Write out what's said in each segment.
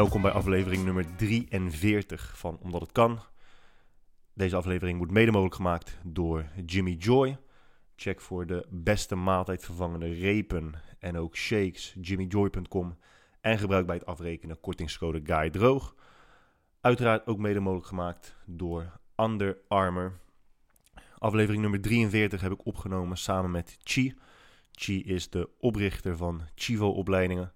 Welkom bij aflevering nummer 43 van Omdat het kan. Deze aflevering wordt mede mogelijk gemaakt door Jimmy Joy. Check voor de beste maaltijdvervangende repen en ook shakes jimmyjoy.com. En gebruik bij het afrekenen kortingscode Guy Droog. Uiteraard ook mede mogelijk gemaakt door Under Armour. Aflevering nummer 43 heb ik opgenomen samen met Chi. Chi is de oprichter van Chivo-opleidingen.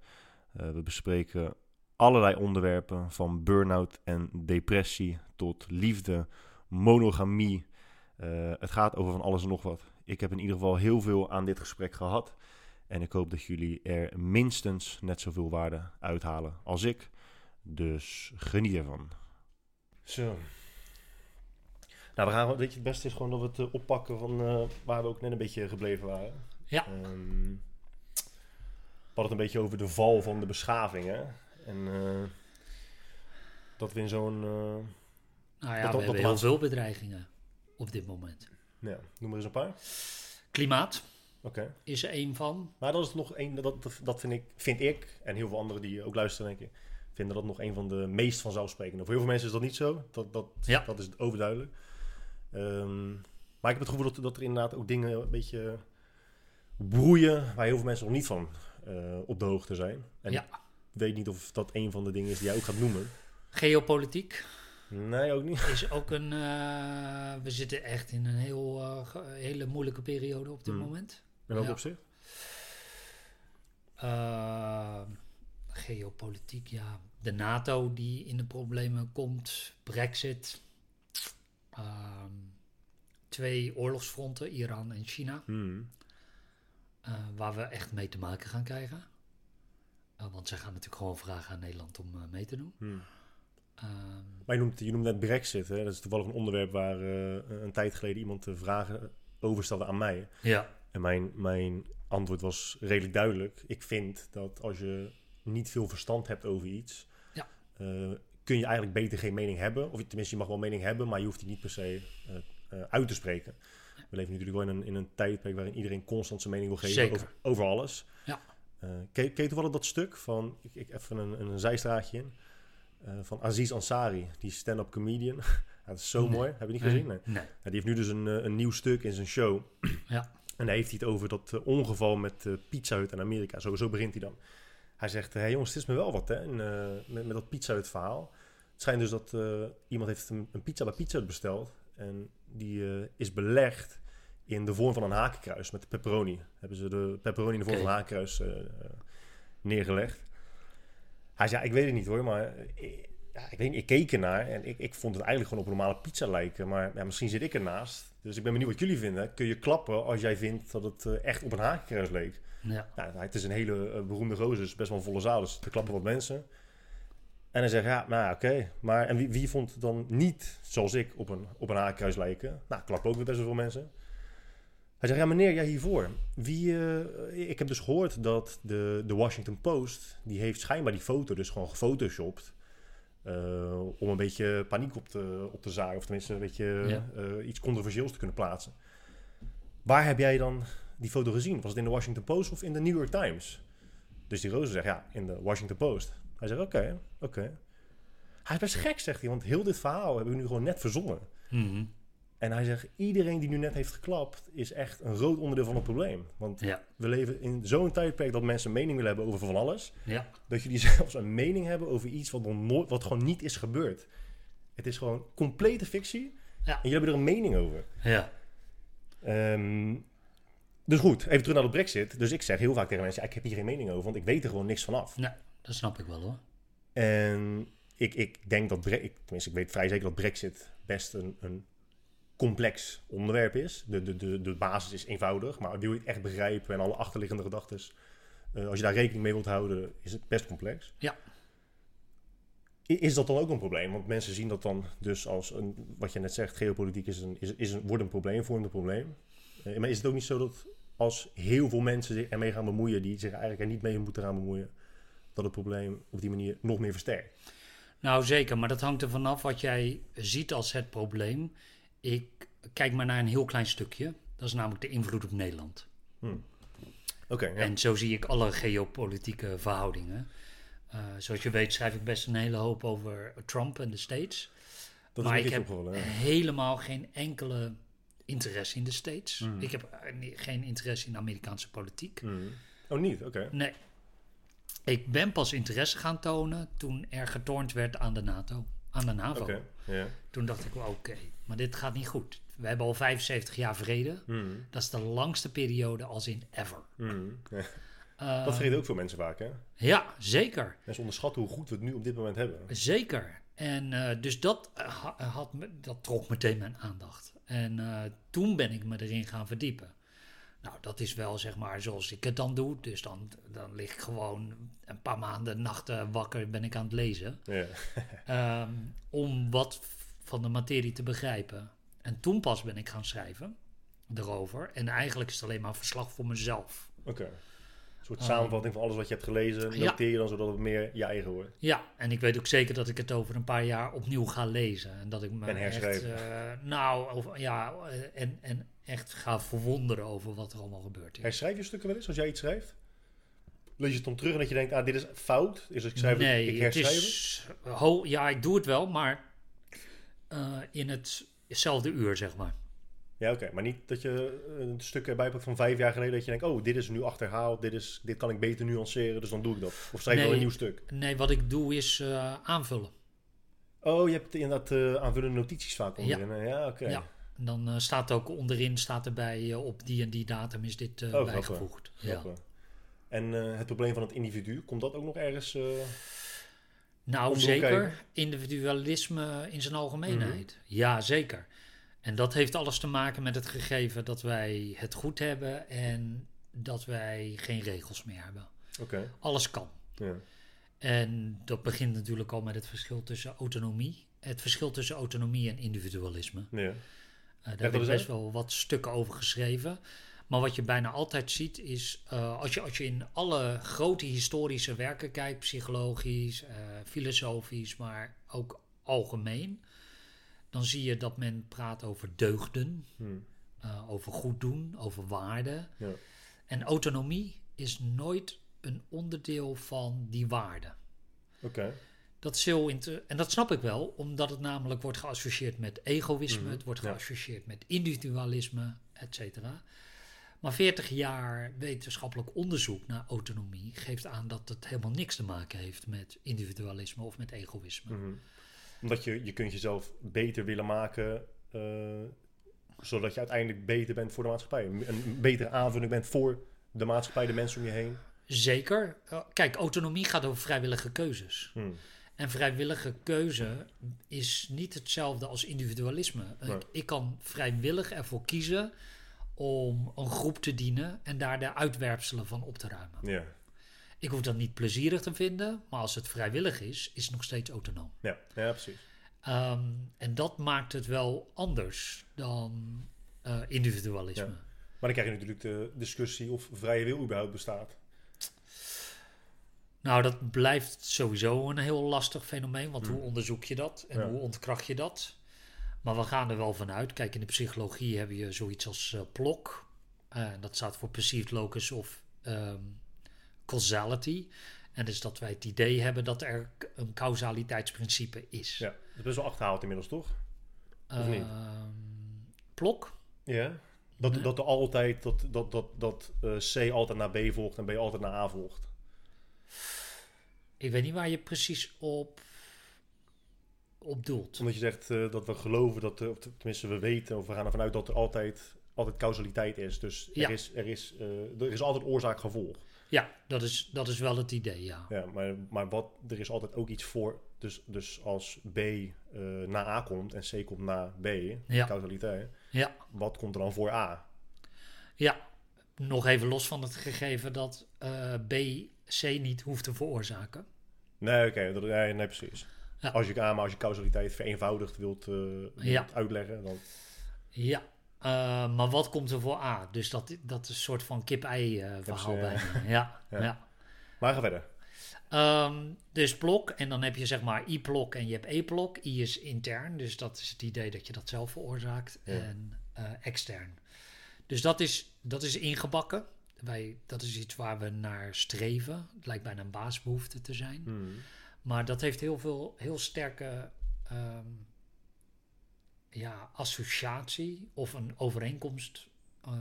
Uh, we bespreken allerlei onderwerpen, van burn-out en depressie tot liefde, monogamie. Uh, het gaat over van alles en nog wat. Ik heb in ieder geval heel veel aan dit gesprek gehad. En ik hoop dat jullie er minstens net zoveel waarde uithalen als ik. Dus geniet ervan. Zo. Nou, we gaan, weet je, het beste is gewoon dat we het uh, oppakken van uh, waar we ook net een beetje gebleven waren. Ja. Um, we hadden het een beetje over de val van de beschaving, hè? En uh, dat we in zo'n... nou ja, dat, we dat, hebben heel veel bedreigingen op dit moment. Ja, noem maar eens een paar. Klimaat okay. is er één van. Maar dat is nog één, dat, dat vind, ik, vind ik, en heel veel anderen die ook luisteren, denk ik, vinden dat nog een van de meest vanzelfsprekende. Voor heel veel mensen is dat niet zo, dat, dat, ja. dat is overduidelijk. Um, maar ik heb het gevoel dat, dat er inderdaad ook dingen een beetje broeien waar heel veel mensen nog niet van uh, op de hoogte zijn. En ja. Ik weet niet of dat een van de dingen is die jij ook gaat noemen. Geopolitiek. Nee, ook niet. Is ook een. Uh, we zitten echt in een heel, uh, hele moeilijke periode op dit Hmm. moment. En ook Ja. op zich? Uh, geopolitiek, ja. De NATO die in de problemen komt. Brexit. Uh, twee oorlogsfronten, Iran en China. Hmm. Waar we echt mee te maken gaan krijgen. Uh, want zij gaan natuurlijk gewoon vragen aan Nederland om uh, mee te doen. Hmm. Um, Maar je noemt, je noemt net Brexit. Hè? Dat is toevallig een onderwerp waar uh, een tijd geleden iemand de vragen over stelde aan mij. ja, En mijn, mijn antwoord was redelijk duidelijk. Ik vind dat als je niet veel verstand hebt over iets, Ja. uh, kun je eigenlijk beter geen mening hebben. Of tenminste, je mag wel mening hebben, maar je hoeft die niet per se uh, uit te spreken. We leven natuurlijk wel in een, in een tijdperk waarin iedereen constant zijn mening wil geven over, over alles. Uh, ken, ken je toevallig dat stuk van, ik, ik even een, een zijstraatje in, uh, van Aziz Ansari, die stand-up comedian. dat is zo Nee. mooi. Heb je niet gezien? nee. Die heeft nu dus een, uh, een nieuw stuk in zijn show. Ja. En daar heeft hij het over dat ongeval met Pizza Hut in Amerika. Zo, zo begint hij dan. Hij zegt, hé hey jongens, het is me wel wat hè, en, uh, met, met dat Pizza Hut verhaal. Het schijnt dus dat uh, iemand heeft een, een pizza bij Pizza Hut besteld. En die uh, is belegd in de vorm van een hakenkruis met de pepperoni. Hebben ze de pepperoni in de vorm van een hakenkruis uh, neergelegd. Hij zei, ja, ik weet het niet hoor, maar ik, ja, ik, weet niet, ik keek ernaar en ik, ik vond het eigenlijk gewoon op een normale pizza lijken. Maar ja, misschien zit ik ernaast. Dus ik ben benieuwd wat jullie vinden. Kun je klappen als jij vindt dat het uh, echt op een hakenkruis leek? Ja. Nou, het is een hele uh, beroemde gozer, dus best wel een volle zaal. Dus er klappen wat mensen. En hij zegt, ja, nou oké. Okay. Maar en wie, wie vond het dan niet, zoals ik, op een, op een hakenkruis lijken? Nou, klappen ook weer best wel veel mensen. Hij zegt, ja meneer, ja hiervoor. Wie, uh, ik heb dus gehoord dat de, de Washington Post, die heeft schijnbaar die foto dus gewoon gefotoshopt. Uh, om een beetje paniek op te, op te zaaien. Of tenminste een beetje Ja. uh, iets controversieels te kunnen plaatsen. Waar heb jij dan die foto gezien? Was het in de Washington Post of in de New York Times? Dus die roze zegt, ja, in de Washington Post. Hij zegt, oké, okay, oké. Okay. Hij is best gek, zegt hij, want heel dit verhaal hebben we nu gewoon net verzonnen. Mm -hmm. En hij zegt, iedereen die nu net heeft geklapt, is echt een groot onderdeel van het probleem. Want ja. we leven in zo'n tijdperk dat mensen een mening willen hebben over van alles. Ja. Dat jullie zelfs een mening hebben over iets wat, nog nooit, wat gewoon niet is gebeurd. Het is gewoon complete fictie. Ja. En jullie hebben er een mening over. Ja. Um, dus goed, even terug naar de brexit. Dus ik zeg heel vaak tegen mensen, ja, ik heb hier geen mening over, want ik weet er gewoon niks vanaf. Nee, dat snap ik wel hoor. En ik, ik denk dat, ik, tenminste ik weet vrij zeker dat brexit best een, een complex onderwerp is. De, de, de, de basis is eenvoudig, maar wil je het echt begrijpen en alle achterliggende gedachten, uh, als je daar rekening mee wilt houden, is het best complex. Ja. Is dat dan ook een probleem? Want mensen zien dat dan dus als een, wat je net zegt, geopolitiek is een, is, is een, wordt een probleem, vormt een probleem. Uh, maar is het ook niet zo dat als heel veel mensen zich ermee gaan bemoeien, die zich eigenlijk er niet mee moeten gaan bemoeien, dat het probleem op die manier nog meer versterkt? Nou zeker, maar dat hangt er vanaf wat jij ziet als het probleem. Ik kijk maar naar een heel klein stukje. Dat is namelijk de invloed op Nederland. Hmm. Okay, ja. En zo zie ik alle geopolitieke verhoudingen. Eh, zoals je weet schrijf ik best een hele hoop over Trump en de States. Dat maar ik heb ja. helemaal geen enkele interesse in de States. Mhm. Ik heb eh, geen interesse in Amerikaanse politiek. Mhm. Oh, niet? Oké. Nee. Ik ben pas interesse gaan tonen toen er getornd werd aan de NATO. Aan de NAVO. Oké. Ja. Toen dacht ik, wel, oké, maar dit gaat niet goed. We hebben al 75 jaar vrede. Mhm. Dat is de langste periode als in ever. Ja. Eh, Dat vergeten ook veel mensen vaak, hè? Ja, zeker. Mensen onderschatten hoe goed we het nu op dit moment hebben. Zeker. En eh, dus dat, eh, ha- had me, dat trok meteen mijn aandacht. En toen ben ik me erin gaan verdiepen. Nou, dat is wel zeg maar zoals ik het dan doe. Dus dan, dan lig ik gewoon een paar maanden, nachten wakker ben ik aan het lezen. Ja. Ehm, om wat van de materie te begrijpen. En toen pas ben ik gaan schrijven erover. En eigenlijk is het alleen maar een verslag voor mezelf. Oké. Een soort samenvatting van alles wat je hebt gelezen. Noteer je dan zodat het meer je eigen wordt. Ja, en ik weet ook zeker dat ik het over een paar jaar opnieuw ga lezen. En dat ik me En herschrijven. echt, eh, nou, of, ja, eh, en, en echt ga verwonderen over wat er allemaal gebeurd is. Herschrijf je stukken wel eens als jij iets schrijft? Lees je het dan terug en dat je denkt, ah, dit is fout. Is ik schrijf, nee, ik het herschrijf het? is, ho, ja, ik doe het wel, maar eh, in hetzelfde uur, zeg maar. Ja, oké. Maar niet dat je een stuk erbij pakt van vijf jaar geleden. Dat je denkt, oh, dit is nu achterhaald. Dit, is, dit kan ik beter nuanceren, dus dan doe ik dat. Of schrijf je Nee. wel een nieuw stuk. Nee, wat ik doe is eh, aanvullen. Oh, je hebt inderdaad eh, aanvullende notities vaak onderin. hè? Ja, oké. Ja. En dan eh, staat ook onderin, staat erbij, eh, op die en die datum is dit eh, Oh, grappig. bijgevoegd. Ja. Grappig. En eh, het probleem van het individu, komt dat ook nog ergens... Nou, zeker. Individualisme in zijn algemeenheid. Mhm. Ja, zeker. En dat heeft alles te maken met het gegeven dat wij het goed hebben en dat wij geen regels meer hebben. Oké, Alles kan. ja. En dat begint natuurlijk al met het verschil tussen autonomie. Het verschil tussen autonomie en individualisme. ja. Eh, daar heb ik best wel wat stukken over geschreven. Maar wat je bijna altijd ziet is, eh, als, je, als je in alle grote historische werken kijkt, psychologisch, eh, filosofisch, maar ook algemeen, dan zie je dat men praat over deugden, Hm. eh, over goed doen, over waarden. Ja. En autonomie is nooit een onderdeel van die waarden. Oké, Dat is heel inter- en dat snap ik wel, omdat het namelijk wordt geassocieerd met egoïsme, Mhm, het wordt ja. geassocieerd met individualisme, et cetera. Maar 40 jaar wetenschappelijk onderzoek naar autonomie geeft aan dat het helemaal niks te maken heeft met individualisme of met egoïsme. Mhm. Omdat je, je kunt jezelf beter willen maken, eh, zodat je uiteindelijk beter bent voor de maatschappij. Een, betere aanvulling bent voor de maatschappij, de mensen om je heen. Zeker. Eh, kijk, autonomie gaat over vrijwillige keuzes. Hm. En vrijwillige keuze is niet hetzelfde als individualisme. Ik- Nee. Ik kan vrijwillig ervoor kiezen om een groep te dienen en daar de uitwerpselen van op te ruimen. Ja. Ik hoef dat niet plezierig te vinden, maar als het vrijwillig is, is het nog steeds autonoom. Ja. ja, precies. Ehm, en dat maakt het wel anders dan eh, individualisme. Ja. Maar dan krijg je natuurlijk de discussie of vrije wil überhaupt bestaat. Nou, dat blijft sowieso een heel lastig fenomeen, want Hmm. hoe onderzoek je dat en Ja. hoe ontkracht je dat? Maar we gaan er wel vanuit. Kijk, in de psychologie heb je zoiets als eh PLOC. Eh, dat staat voor Perceived Locus of ehm, Causality. En dus dat wij het idee hebben dat er een causaliteitsprincipe is. Ja, dat is best wel achterhaald inmiddels, toch? of niet? Ehm, PLOC? Ja. Dat, dat er altijd, dat, dat, dat, dat eh, C altijd naar B volgt en B altijd naar A volgt. Ik weet niet waar je precies op, op doelt. Omdat je zegt eh, dat we geloven dat, er- of tenminste we weten, of we gaan ervan uit dat er altijd, altijd causaliteit is. Dus Ja. er, is, er, is, eh, er is altijd oorzaak-gevolg. Ja, dat is, dat is wel het idee, ja. Ja, maar, maar wat, er is altijd ook iets voor. Dus, dus als B eh na A komt en C komt na B, Ja. causaliteit, Ja, wat komt er dan voor A? ja. Nog even los van het gegeven dat B C niet hoeft te veroorzaken. Nee, oké, nee, nee, precies. Ja. Als je, ah, maar als je causaliteit vereenvoudigd wilt, wilt Ja. uitleggen, dan... Ja, eh, maar wat komt er voor A? Dus dat, dat is een soort van kip-ei eh, verhaal bijna. Ja, Ja. ja. Maar ga verder. Ehm, dus blok, en dan heb je zeg maar I-blok en je hebt E-blok. I is intern, dus dat is het idee dat je dat zelf veroorzaakt. En extern. Dus dat is, dat is ingebakken. wij, dat is iets waar we naar streven. Het lijkt bijna een baasbehoefte te zijn. Hmm. Maar dat heeft heel veel, heel sterke ehm, ja, associatie of een overeenkomst eh,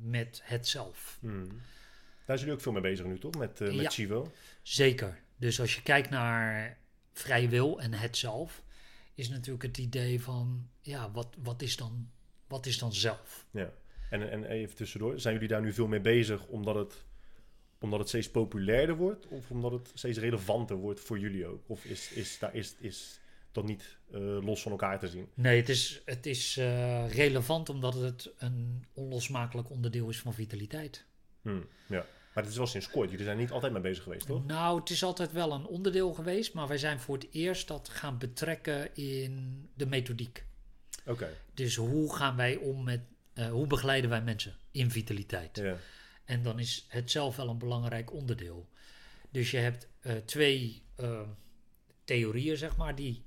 met het zelf. Hmm. Daar zijn jullie ook veel mee bezig nu, toch? Met, eh met Ja. Chivo. Zeker. Dus als je kijkt naar vrije wil en het zelf, is natuurlijk het idee van, ja, wat, wat, is, dan, wat is dan zelf? Ja. En, en even tussendoor, zijn jullie daar nu veel mee bezig omdat het, omdat het steeds populairder wordt? Of omdat het steeds relevanter wordt voor jullie ook? Of is, is, daar is, is dat niet eh, los van elkaar te zien? Nee, het is, het is eh, relevant omdat het een onlosmakelijk onderdeel is van vitaliteit. Hmm. Ja. Maar het is wel sinds kort. Jullie zijn niet altijd mee bezig geweest, toch? Nou, het is altijd wel een onderdeel geweest, maar wij zijn voor het eerst dat gaan betrekken in de methodiek. Oké. Dus hoe gaan wij om met, eh, hoe begeleiden wij mensen in vitaliteit? Ja. En dan is het zelf wel een belangrijk onderdeel. Dus je hebt eh, twee eh, theorieën, zeg maar, die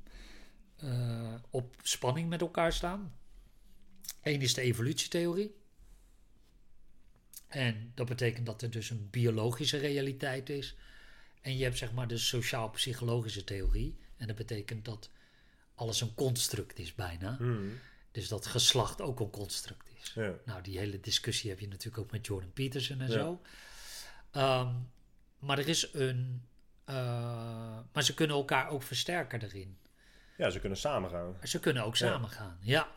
eh, op spanning met elkaar staan. Eén is de evolutietheorie. En dat betekent dat er dus een biologische realiteit is. En je hebt zeg maar de sociaal-psychologische theorie. En dat betekent dat alles een construct is bijna. Hmm. Dus dat geslacht ook een construct is. Ja. Nou, die hele discussie heb je natuurlijk ook met Jordan Peterson en Ja. zo. Ehm, maar er is een. eh, maar ze kunnen elkaar ook versterken erin. ja, ze kunnen samen gaan. Ze kunnen ook samen gaan, ja.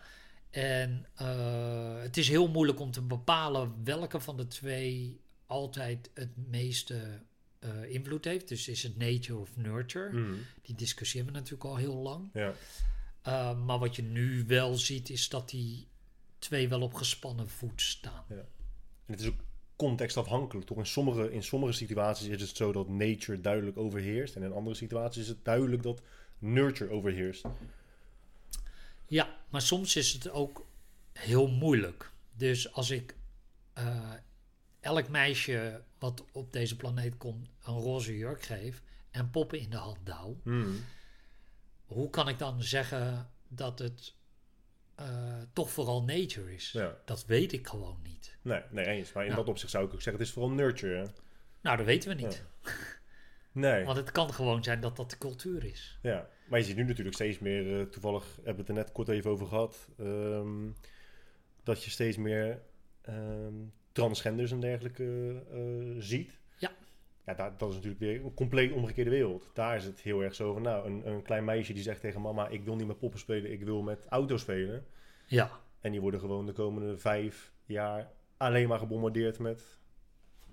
En eh, het is heel moeilijk om te bepalen welke van de twee altijd het meeste eh, invloed heeft. Dus is het nature of nurture? Hmm. Die discussie hebben we natuurlijk al heel lang. Ja. Uh, maar wat je nu wel ziet, is dat die twee wel op gespannen voet staan. En het is ook contextafhankelijk, toch? In sommige, in sommige situaties is het zo dat nature duidelijk overheerst. En in andere situaties is het duidelijk dat nurture overheerst. Ja, maar soms is het ook heel moeilijk. Dus als ik uh, elk meisje wat op deze planeet komt een roze jurk geef en poppen in de hand douw, Hmm. hoe kan ik dan zeggen dat het uh, toch vooral nature is? Ja. Dat weet ik gewoon niet. Nee, nee, eens. Maar in Ja. dat opzicht zou ik ook zeggen, het is vooral nurture. hè? Nou, dat weten we niet. Nee. Want het kan gewoon zijn dat dat de cultuur is. Ja, maar je ziet nu natuurlijk steeds meer, eh, toevallig hebben we het er net kort even over gehad, ehm, dat je steeds meer ehm, transgenders en dergelijke eh, ziet. Ja. Daar, dat is natuurlijk weer een compleet omgekeerde wereld. Daar is het heel erg zo van, nou, een, een klein meisje die zegt tegen mama, ik wil niet met poppen spelen, ik wil met auto's spelen. Ja, En die worden gewoon de komende vijf jaar alleen maar gebombardeerd met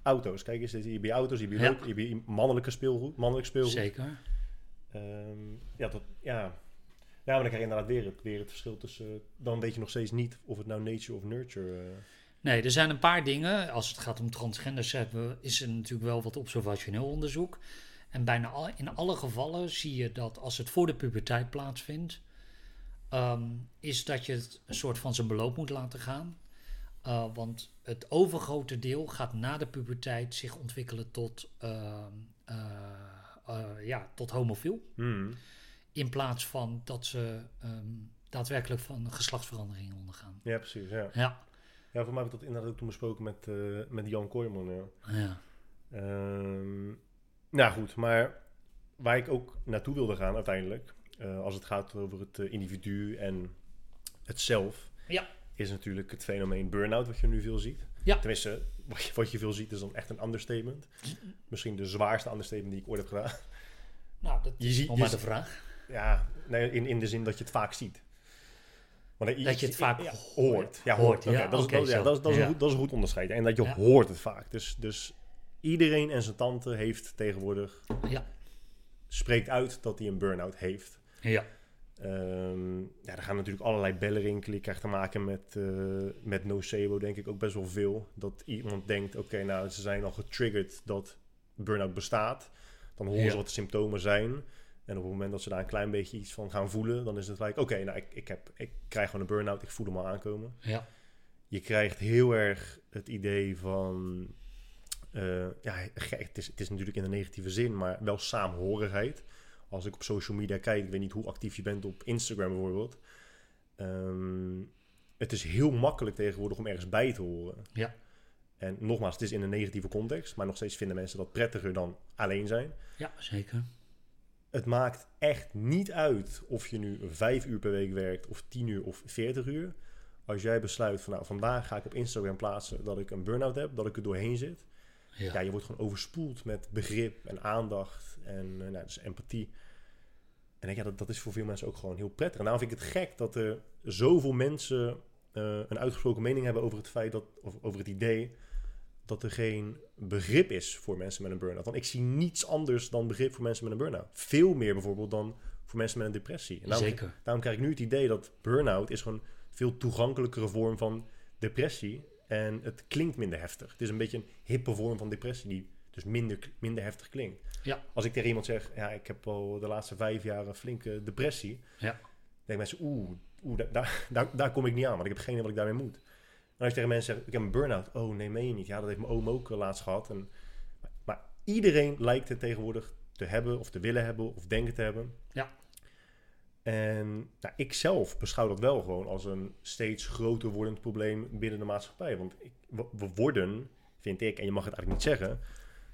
auto's. Kijk eens, hier je auto's, hier je, Ja. hier je mannelijke speelgoed, mannelijk speelgoed. zeker. Ehm, ja, dat, ja. ja, maar dan krijg je inderdaad weer het, weer het verschil tussen... dan weet je nog steeds niet of het nou nature of nurture... eh, Nee, er zijn een paar dingen. Als het gaat om transgenders is er natuurlijk wel wat observationeel onderzoek. En bijna al, in alle gevallen zie je dat als het voor de puberteit plaatsvindt, ehm, is dat je het een soort van zijn beloop moet laten gaan. Uh, want het overgrote deel gaat na de puberteit zich ontwikkelen tot, ehm, uh, uh, ja, tot homofiel. hmm. In plaats van dat ze um, daadwerkelijk van geslachtsverandering ondergaan. Ja, precies, ja. Ja, Ja, voor mij heb ik dat inderdaad ook toen besproken met, uh, met Jan Kooijman, ja. ja. Um, nou goed, maar waar ik ook naartoe wilde gaan uiteindelijk... Uh, als het gaat over het uh, individu en het zelf... Ja. is natuurlijk het fenomeen burn-out wat je nu veel ziet. Ja. Tenminste, wat je, wat je veel ziet is dan echt een understatement. Misschien de zwaarste understatement die ik ooit heb gedaan. Nou, dat Je is ziet- maar de vraag. Ja, nee, in, in de zin dat je het vaak ziet. Maar Dat je het vaak ja, hoort. Ja, hoort, dat, is, oké, dat, ja, zo. dat, is, dat, is Ja. een goed, dat is een goed onderscheid. En dat je hoort het vaak. Dus, dus iedereen en zijn tante heeft tegenwoordig... Ja. spreekt uit dat hij een burn-out heeft. Ja. Ehm, ja, er gaan natuurlijk allerlei bellen rinkelen. Je krijgt te maken met, eh, met nocebo, denk ik ook best wel veel. Dat iemand denkt, oké, nou, ze zijn al getriggerd dat burn-out bestaat. Dan horen Ja. ze wat de symptomen zijn. En op het moment dat ze daar een klein beetje iets van gaan voelen, dan is het gelijk, oké, nou, ik, ik, heb, ik krijg gewoon een burn-out, ik voel hem al aankomen. Ja. Je krijgt heel erg het idee van, eh, ja, gek, het is, het is natuurlijk in een negatieve zin, maar wel saamhorigheid. Als ik op social media kijk, ik weet niet hoe actief je bent op Instagram bijvoorbeeld. Ehm, het is heel makkelijk tegenwoordig om ergens bij te horen. Ja. En nogmaals, het is in een negatieve context, maar nog steeds vinden mensen dat prettiger dan alleen zijn. Ja, zeker. Het maakt echt niet uit of je nu vijf uur per week werkt, of tien uur of veertig uur. Als jij besluit van nou, vandaag ga ik op Instagram plaatsen dat ik een burn-out heb, dat ik er doorheen zit. Ja. Ja, je wordt gewoon overspoeld met begrip en aandacht en eh, nou, dus empathie. En ik, ja, dat, dat is voor veel mensen ook gewoon heel prettig. En daarom vind ik het gek dat er zoveel mensen eh, een uitgesproken mening hebben over het feit dat, of over het idee dat er geen begrip is voor mensen met een burn-out. Want ik zie niets anders dan begrip voor mensen met een burn-out. Veel meer bijvoorbeeld dan voor mensen met een depressie. En daarom, Zeker. daarom krijg ik nu het idee dat burn-out is gewoon een veel toegankelijkere vorm van depressie. En het klinkt minder heftig. Het is een beetje een hippe vorm van depressie die dus minder, minder heftig klinkt. Ja. Als ik tegen iemand zeg, ja, ik heb al de laatste vijf jaar een flinke depressie. Ja. Dan denken mensen, oeh, oeh daar, daar, daar, daar kom ik niet aan, want ik heb geen idee wat ik daarmee moet. En als je tegen mensen zegt, ik heb een burn-out. Oh, nee, meen je niet. Ja, dat heeft mijn oom ook eh, laatst gehad. En, maar, maar iedereen lijkt het tegenwoordig te hebben of te willen hebben of denken te hebben. Ja. En nou, ik zelf beschouw dat wel gewoon als een steeds groter wordend probleem binnen de maatschappij. Want ik, we, we worden, vind ik, en je mag het eigenlijk niet zeggen.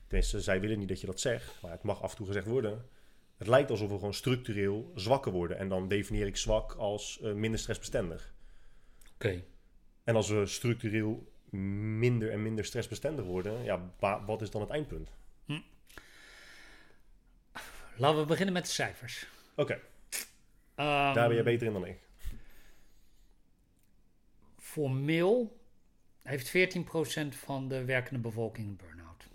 Tenminste, zij willen niet dat je dat zegt, maar het mag af en toe gezegd worden. Het lijkt alsof we gewoon structureel zwakker worden. En dan definieer ik zwak als eh, minder stressbestendig. Oké. En als we structureel minder en minder stressbestendig worden, ja, wa- wat is dan het eindpunt? Laten we beginnen met de cijfers. Oké, Ehm, daar ben je beter in dan ik. Formeel heeft 14% van de werkende bevolking een burn-out.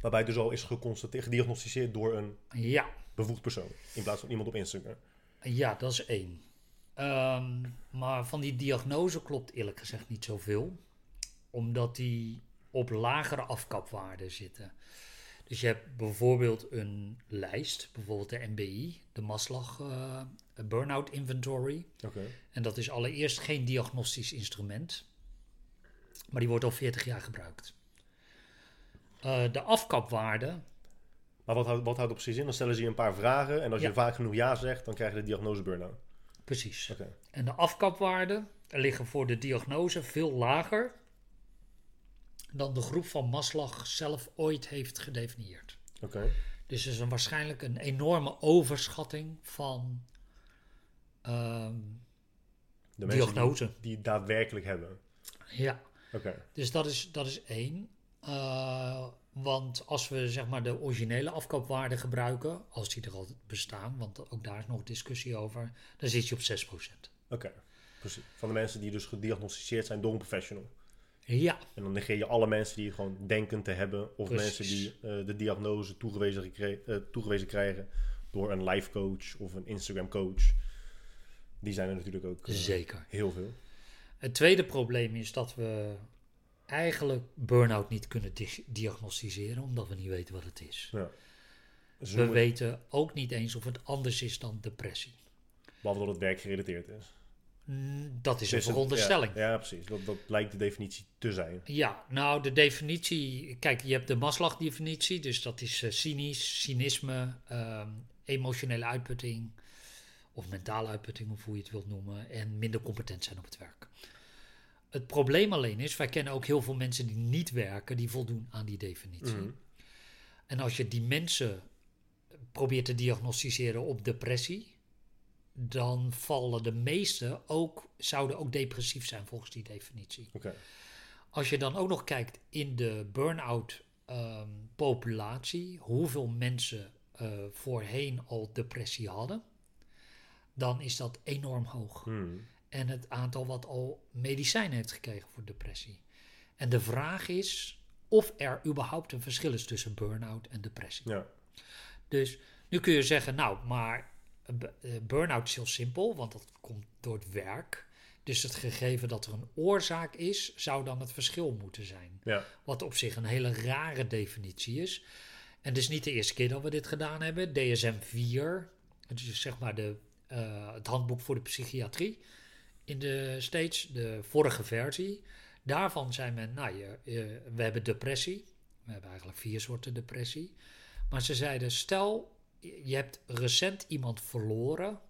Waarbij dus al is geconstateerd, gediagnosticeerd door een Ja, bevoegd persoon. In plaats van iemand op Instagram. ja, dat is één. Ehm, maar van die diagnose klopt eerlijk gezegd niet zoveel. Omdat die op lagere afkapwaarden zitten. Dus je hebt bijvoorbeeld een lijst, bijvoorbeeld de MBI, de Maslach eh, Burnout Inventory. En dat is allereerst geen diagnostisch instrument, maar die wordt al 40 jaar gebruikt. Eh, de afkapwaarde, Maar wat houdt, wat houdt het precies in? Dan stellen ze je een paar vragen. En als Ja. je vaak genoeg ja zegt, dan krijg je de diagnose burn-out. Precies. Oké. En de afkapwaarden liggen voor de diagnose veel lager dan de groep van Maslach zelf ooit heeft gedefinieerd. Oké. Dus er is een, waarschijnlijk een enorme overschatting van ehm, De mensen diagnose. Die, die het daadwerkelijk hebben. Ja, Oké. dus dat is, dat is één. Eh, want als we zeg maar de originele afkoopwaarde gebruiken, als die er al bestaan, want ook daar is nog discussie over, dan zit je op 6%. Oké. Precies. Van de mensen die dus gediagnosticeerd zijn door een professional. Ja, En dan negeer je alle mensen die gewoon denken te hebben. Of Precies. mensen die eh, de diagnose toegewezen, eh, toegewezen krijgen door een life coach of een Instagram coach. Die zijn er natuurlijk ook zeker. heel veel. Het tweede probleem is dat we eigenlijk burn-out niet kunnen di- diagnosticeren, omdat we niet weten wat het is. Ja. Dus We weten ook niet eens of het anders is dan depressie. Behalve dat het werkgerelateerd is. Mm, Dat is een Dus veronderstelling. Ja, ja, precies. Dat, dat lijkt de definitie te zijn. Ja, nou de definitie, kijk, je hebt de Maslach-definitie, dus dat is eh, cynisch, cynisme, ehm, emotionele uitputting of mentale uitputting, of hoe je het wilt noemen, en minder competent zijn op het werk. Het probleem alleen is, wij kennen ook heel veel mensen die niet werken, die voldoen aan die definitie. Mhm. En als je die mensen probeert te diagnosticeren op depressie, dan vallen de meeste ook, zouden ook depressief zijn volgens die definitie. Als je dan ook nog kijkt in de burn-out ehm, populatie, hoeveel mensen eh, voorheen al depressie hadden, dan is dat enorm hoog. Hmm. En het aantal wat al medicijnen heeft gekregen voor depressie. En de vraag is of er überhaupt een verschil is tussen burn-out en depressie. Ja. Dus nu kun je zeggen, nou, maar eh, eh, burn-out is heel simpel, want dat komt door het werk. Dus het gegeven dat er een oorzaak is, zou dan het verschil moeten zijn. Ja. Wat op zich een hele rare definitie is. En het is niet de eerste keer dat we dit gedaan hebben. DSM-4, dus zeg maar de, eh, het handboek voor de psychiatrie in de States, de vorige versie. Daarvan zei men, nou, je, je- we hebben depressie. We hebben eigenlijk vier soorten depressie. Maar ze zeiden, stel je hebt recent iemand verloren,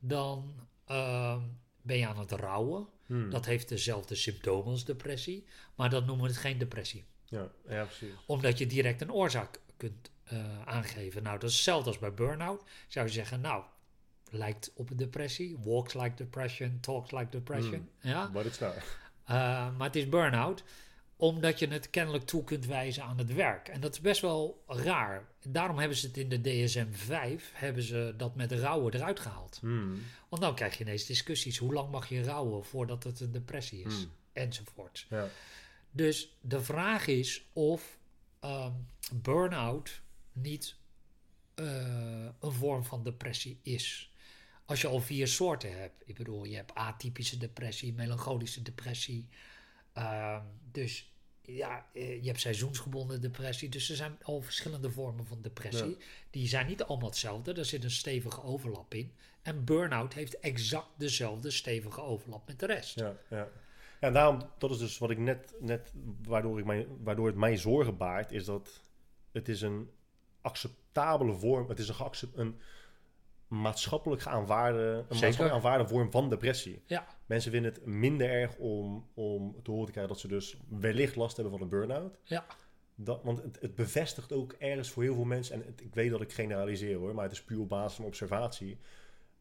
dan ehm, ben je aan het rouwen. Hmm. Dat heeft dezelfde symptomen als depressie, maar dat noemen we het geen depressie. Ja, ja, precies. Omdat je direct een oorzaak kunt eh, aangeven. Nou, dat is hetzelfde als bij burn-out. Zou je zeggen, nou, lijkt op depressie. Walks like depression, talks like depression. Ja? But it's not. Uh, maar het is burn-out omdat je het kennelijk toe kunt wijzen aan het werk. En dat is best wel raar. Daarom hebben ze het in de DSM-5, hebben ze dat met rouwen eruit gehaald. Hmm. Want dan krijg je ineens discussies. Hoe lang mag je rouwen voordat het een depressie is? Hmm. Enzovoort. Ja. Dus de vraag is of um, burn-out niet uh, een vorm van depressie is. Als je al vier soorten hebt. Ik bedoel, je hebt atypische depressie, melancholische depressie. Uh, dus ja, je hebt seizoensgebonden depressie. Dus er zijn al verschillende vormen van depressie. Ja. Die zijn niet allemaal hetzelfde. Er zit een stevige overlap in. En burn-out heeft exact dezelfde stevige overlap met de rest. Ja, ja. Ja, en daarom, dat is dus wat ik net, net waardoor, ik mij, waardoor het mij zorgen baart, is dat het is een acceptabele vorm, het is een, geaccept, een maatschappelijk aanvaarde, een maatschappelijk aanvaarde vorm van depressie. Ja. Mensen vinden het minder erg om, om te horen te krijgen dat ze dus wellicht last hebben van een burn-out. Ja. Dat, want het, het, bevestigt ook ergens voor heel veel mensen, en het, ik weet dat ik generaliseer hoor, maar het is puur op basis van observatie.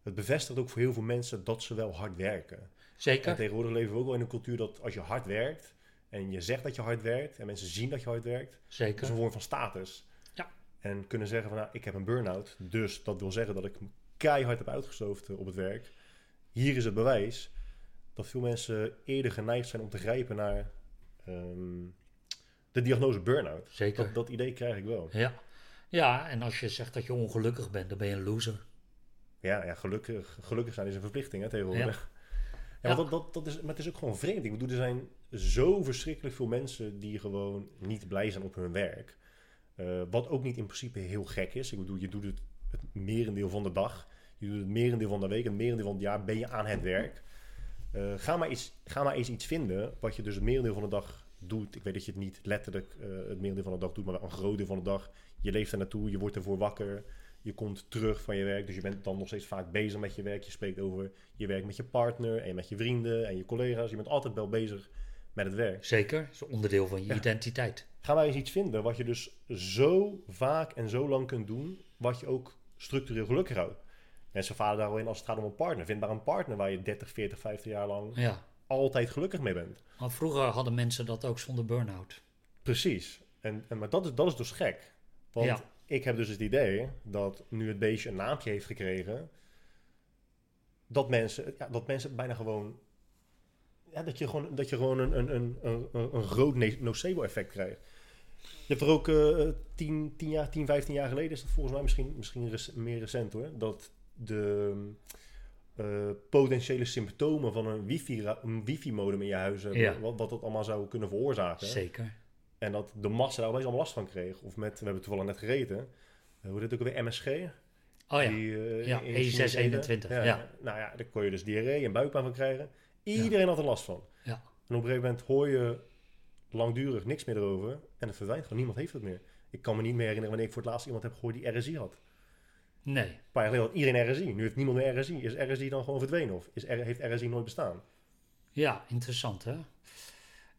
Het bevestigt ook voor heel veel mensen dat ze wel hard werken. Zeker. En tegenwoordig leven we ook wel in een cultuur dat als je hard werkt en je zegt dat je hard werkt en mensen zien dat je hard werkt, Zeker. is een vorm van status. Ja. En kunnen zeggen van nou, ik heb een burn-out, dus dat wil zeggen dat ik keihard heb uitgestoofd op het werk. Hier is het bewijs dat veel mensen eerder geneigd zijn om te grijpen naar um, de diagnose burn-out. Zeker. Dat, dat idee krijg ik wel. Ja. ja, en als je zegt dat je ongelukkig bent, dan ben je een loser. Ja, ja gelukkig, gelukkig zijn is een verplichting hè, tegenwoordig. Ja. Ja, dat, dat, dat is, maar het is ook gewoon vreemd. Ik bedoel, er zijn zo verschrikkelijk veel mensen die gewoon niet blij zijn op hun werk. Uh, wat ook niet in principe heel gek is. Ik bedoel, je doet het het merendeel van de dag. Je doet het merendeel van de week, het merendeel van het jaar ben je aan het werk. Uh, ga, maar iets, ga maar eens iets vinden wat je dus het merendeel van de dag doet. Ik weet dat je het niet letterlijk uh, het merendeel van de dag doet, maar wel een groot deel van de dag. Je leeft er naartoe, je wordt ervoor wakker. Je komt terug van je werk, dus je bent dan nog steeds vaak bezig met je werk. Je spreekt over je werk met je partner en met je vrienden en je collega's. Je bent altijd wel bezig met het werk. Zeker, dat is een onderdeel van je Ja. identiteit. Ga maar eens iets vinden wat je dus zo vaak en zo lang kunt doen, wat je ook structureel gelukkig houdt. Mensen varen daar al in als het gaat om een partner. Vind maar een partner waar je 30, 40, 50 jaar lang Ja, altijd gelukkig mee bent. maar vroeger hadden mensen dat ook zonder burn-out. Precies. En, en, maar dat is, dat is dus gek. Want Ja. ik heb dus het idee dat nu het beestje een naampje heeft gekregen, dat mensen, ja, dat mensen bijna gewoon. Ja, dat je gewoon, dat je gewoon een, een, een, een, een ne- nocebo-effect krijgt. Je hebt er ook eh 10, 10, jaar, 10, 15 jaar geleden, is dat volgens mij misschien, misschien rec- meer recent hoor, dat de eh, potentiële symptomen van een wifi, wifi-modem in je huis hebben, Ja. wat, wat dat allemaal zou kunnen veroorzaken. Zeker. En dat de massa daar opeens allemaal last van kreeg. Of met, we hebben toevallig net gereden. Eh, hoe heet het ook weer? MSG? Oh ja, Die, eh, Ja, in- E621, Ja, ja. Nou ja, daar kon je dus diarree en buikpijn van krijgen. Iedereen had er last van. Ja. En op een gegeven moment hoor je langdurig niks meer erover. En het verdwijnt gewoon. Niemand heeft het meer. Ik kan me niet meer herinneren wanneer ik voor het laatst iemand heb gehoord die RSI had. Een nee. paar jaar geleden had iedereen RSI. Nu heeft niemand meer RSI. Is RSI dan gewoon verdwenen? Of is, heeft RSI nooit bestaan? Ja, interessant hè.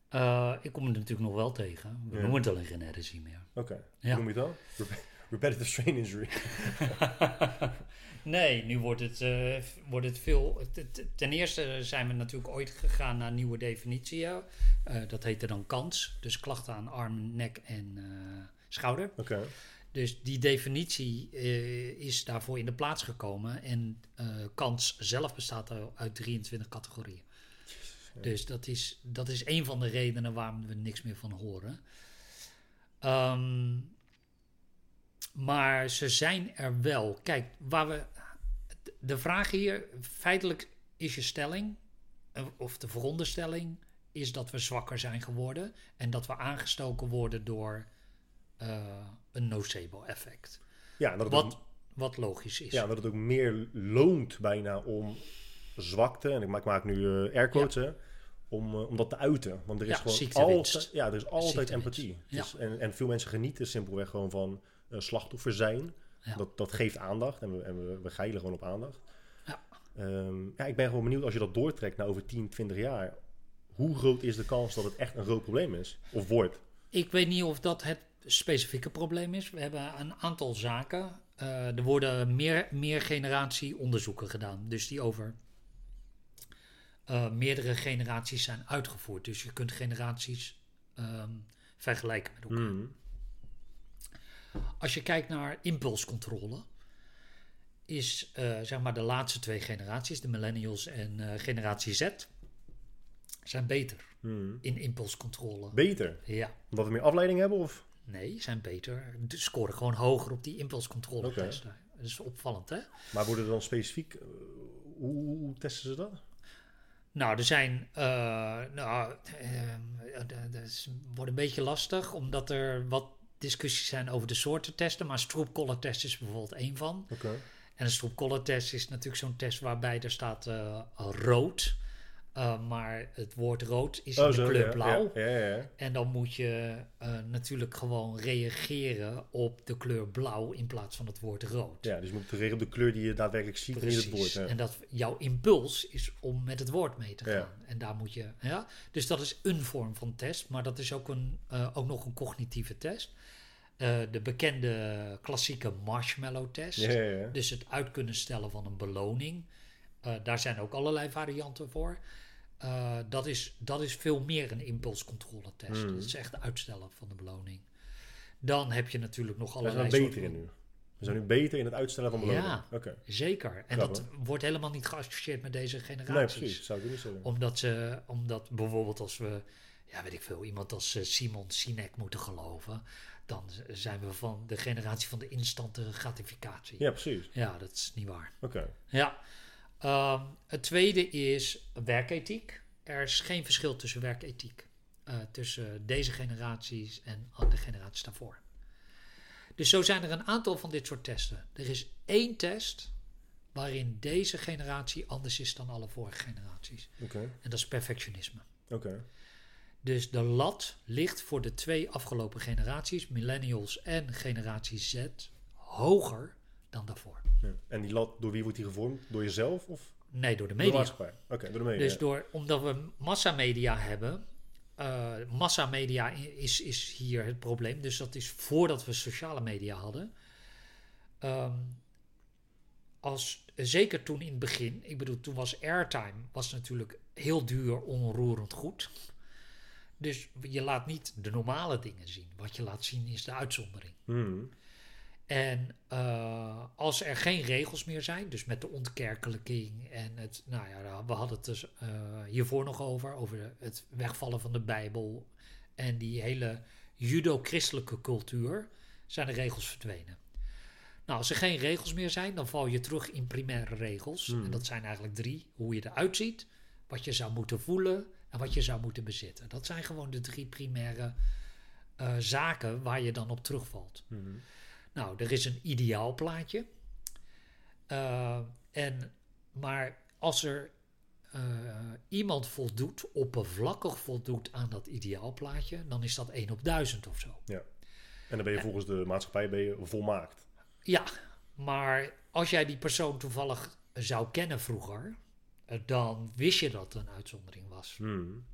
Eh, ik kom het natuurlijk nog wel tegen. We Ja. noemen het alleen geen RSI meer. Oké. Ja. Noem je het dan? Rep- Repetitive strain injury. nee, nu wordt het, eh, wordt het veel. Ten eerste zijn we natuurlijk ooit gegaan naar nieuwe definities. Eh, dat heette dan KANS. Dus klachten aan arm, nek en eh, schouder. Oké. Dus die definitie is daarvoor in de plaats gekomen. En kans zelf bestaat uit 23 categorieën. Dus dat is, dat is een van de redenen waarom we niks meer van horen. Ehm, maar ze zijn er wel. Kijk, waar we. De vraag hier, feitelijk is je stelling, eh, of de veronderstelling, is dat we zwakker zijn geworden. En dat we aangestoken worden door eh, een nocebo-effect. Ja, dat ook- Wat, wat logisch is. Ja, dat het ook meer loont bijna om zwakte, en ik maak, ik maak nu eh airquotes, om, om dat te uiten. Want er is Ja, gewoon altijd, ja, er is altijd empathie. Is- en, en veel mensen genieten simpelweg gewoon van slachtoffer zijn. Ja. Dat, dat geeft aandacht en we, en we, we geilen gewoon op aandacht. Ja. Ehm, ja, ik ben gewoon benieuwd als je dat doortrekt naar over 10, 20 jaar. Hoe groot is de kans dat het echt een groot probleem is? Of wordt? Ik weet niet of dat het specifieke probleem is. We hebben een aantal zaken. Eh, er worden meer, meer generatie onderzoeken gedaan. Dus die over eh, meerdere generaties zijn uitgevoerd. Dus je kunt generaties ehm, vergelijken met elkaar. Hmm. Als je kijkt naar impulscontrole, is eh, zeg maar de laatste twee generaties, de millennials en eh, generatie Z, zijn beter Hmm. in impulscontrole. Beter? ja, Omdat we meer afleiding hebben? Of? nee, zijn beter. De scoren gewoon hoger op die impulscontrole testen. Dat is opvallend, hè? Maar worden er dan specifiek... eh, hoe, testen ze dat? Nou, er zijn. nou, eh, dat wordt een beetje lastig, omdat er wat discussies zijn over de soorten testen. Maar stroop test is bijvoorbeeld één van. Oké. En een stroop test is natuurlijk zo'n test waarbij er staat eh, rood. Eh, maar het woord rood is in de kleur Oh, ja, blauw. Ja, ja, ja. En dan moet je eh, natuurlijk gewoon reageren op de kleur blauw in plaats van het woord rood. Ja, dus je moet reageren op de kleur die je daadwerkelijk ziet in het woord. En dat jouw impuls is om met het woord mee te gaan. En daar moet je. Ja? Dus dat is een vorm van test, maar dat is ook, een, eh, ook nog een cognitieve test. De bekende klassieke marshmallow test. Ja, ja, ja. Dus het uit kunnen stellen van een beloning. Daar zijn ook allerlei varianten voor. Eh, dat, is, dat is veel meer een impulscontrole test. Hmm. Dat is echt uitstellen van de beloning. Dan heb je natuurlijk nog zijn allerlei er beter in nu. We zijn nu beter in het uitstellen van beloning. Ja. Oké. Zeker. En Grappig. dat wordt helemaal niet geassocieerd met deze Nee, generaties. precies. Zou ik niet zeggen. Omdat, ze, omdat bijvoorbeeld als we, ja weet ik veel, iemand als eh, Simon Sinek moeten geloven, dan zijn we van de generatie van de instante gratificatie. Ja, precies. Ja, dat is niet waar. Oké. Ja. Ehm, het tweede is werkethiek. Er is geen verschil tussen werkethiek. eh, tussen deze generaties en de generaties daarvoor. Dus zo zijn er een aantal van dit soort testen. Er is één test waarin deze generatie anders is dan alle vorige generaties. Oké. En dat is perfectionisme. Oké. Dus de lat ligt voor de twee afgelopen generaties, millennials en generatie Z, hoger dan daarvoor. Ja. En die lat, door wie wordt die gevormd? Door jezelf of Nee, door de door de media. Oké, door de media. Dus door, omdat we massamedia hebben, eh massamedia is, is hier het probleem. Dus dat is voordat we sociale media hadden. Ehm, als, zeker toen in het begin, ik bedoel, toen was airtime was natuurlijk heel duur, onroerend goed. Dus je laat niet de normale dingen zien. Wat je laat zien is de uitzondering. Hmm. En eh, als er geen regels meer zijn, dus met de ontkerkelijking en het, nou ja, we hadden het dus eh, hiervoor nog over, over het wegvallen van de Bijbel en die hele judo-christelijke cultuur, zijn de regels verdwenen. Nou, als er geen regels meer zijn, dan val je terug in primaire regels. Hmm. En dat zijn eigenlijk drie: hoe je eruit ziet, wat je zou moeten voelen en wat je zou moeten bezitten. Dat zijn gewoon de drie primaire eh, zaken waar je dan op terugvalt. Mhm. Nou, er is een ideaal plaatje. Eh, en, maar als er eh, iemand voldoet, oppervlakkig voldoet aan dat ideaalplaatje, dan is dat 1 op 1000 of zo. En dan ben je volgens de maatschappij ben je volmaakt. Ja, maar als jij die persoon toevallig zou kennen vroeger, eh, dan wist je dat het een uitzondering was. Hmm.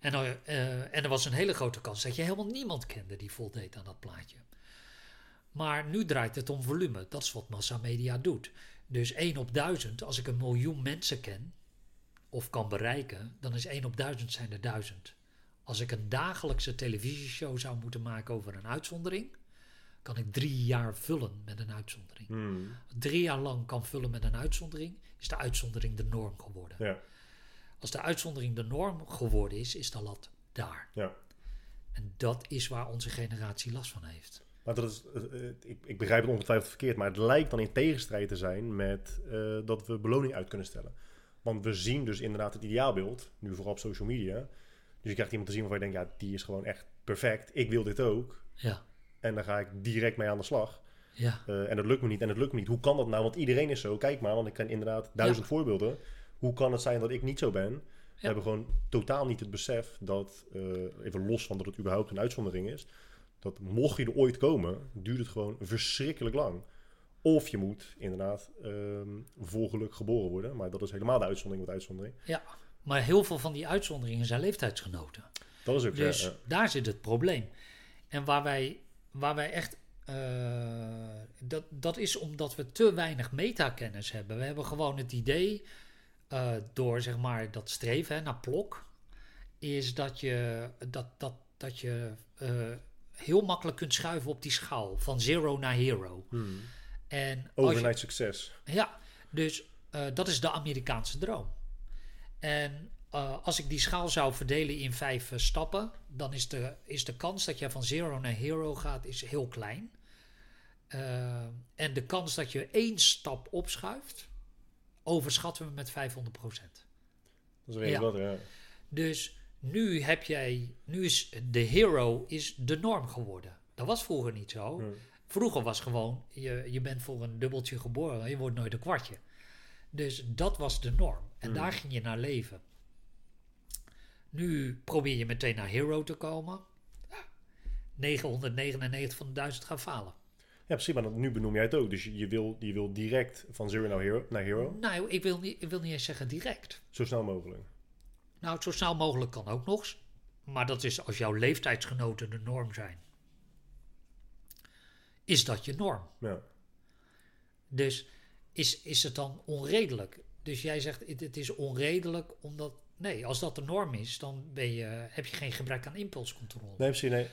En, eh, en er was een hele grote kans dat je helemaal niemand kende die voldeed aan dat plaatje. Maar nu draait het om volume. Dat is wat massamedia doet. Dus 1 op 1000, als ik een miljoen mensen ken of kan bereiken, dan is 1 op 1000 zijn er 1000. Als ik een dagelijkse televisieshow zou moeten maken over een uitzondering, kan ik drie jaar vullen met een uitzondering. Hmm. Drie jaar lang kan vullen met een uitzondering, is de uitzondering de norm geworden. Ja. Als de uitzondering de norm geworden is, is de lat daar. Ja. En dat is waar onze generatie last van heeft. Maar dat is, eh, eh, ik, ik begrijp het ongetwijfeld verkeerd, maar het lijkt dan in tegenstrijd te zijn met eh, dat we beloning uit kunnen stellen. Want we zien dus inderdaad het ideaalbeeld, nu vooral op social media. Dus je krijgt iemand te zien waarvan je denkt, ja, die is gewoon echt perfect. Ik wil dit ook. Ja, En dan ga ik direct mee aan de slag. ja, en dat lukt me niet en dat lukt me niet. Hoe kan dat nou? Want iedereen is zo. Kijk maar, want ik ken inderdaad duizend voorbeelden. Hoe kan het zijn dat ik niet zo ben? We hebben gewoon totaal niet het besef dat, even los van dat het überhaupt een uitzondering is, dat mocht je er ooit komen, duurt het gewoon verschrikkelijk lang Of je moet inderdaad geluk geboren worden. Maar dat is helemaal de uitzondering met uitzondering. Maar heel veel van die uitzonderingen zijn leeftijdsgenoten. Dat is ook Dus ja, ja. daar zit het probleem. En waar wij, waar wij echt. eh, dat, dat is omdat we te weinig metakennis hebben. We hebben gewoon het idee, eh, door zeg maar dat streven hè, naar plok, is dat je, dat, dat, dat je eh, heel makkelijk kunt schuiven op die schaal van zero naar hero. Hmm. En je, Overnight succes. ja, dus eh, dat is de Amerikaanse droom. En eh, als ik die schaal zou verdelen in vijf eh, stappen, dan is de, is de kans dat je van zero naar hero gaat is heel klein. En de kans dat je één stap opschuift, overschatten we met 500% Dat is redelijk Ja. wat, ja. Dus nu heb jij, nu is de hero is de norm geworden. Dat was vroeger niet zo. Hmm. Vroeger was gewoon, je, je bent voor een dubbeltje geboren, je wordt nooit een kwartje. Dus dat was de norm. En Hmm. daar ging je naar leven. Nu probeer je meteen naar hero te komen. Ja, 999 van de 1000 gaan falen. Ja, precies. Maar nu benoem jij het ook. Dus je, je, wil, je wil direct van zero naar hero, naar hero. Nou, ik wil, niet, ik wil niet eens zeggen direct. Zo snel mogelijk. Nou, zo snel mogelijk kan ook nog. Maar dat is als jouw leeftijdsgenoten de norm zijn. Is dat je norm? Ja. Dus is, is het dan onredelijk? Dus jij zegt het, het is onredelijk omdat. Nee, als dat de norm is, dan ben je, heb je geen gebrek aan impulscontrole. Nee, precies. Nee.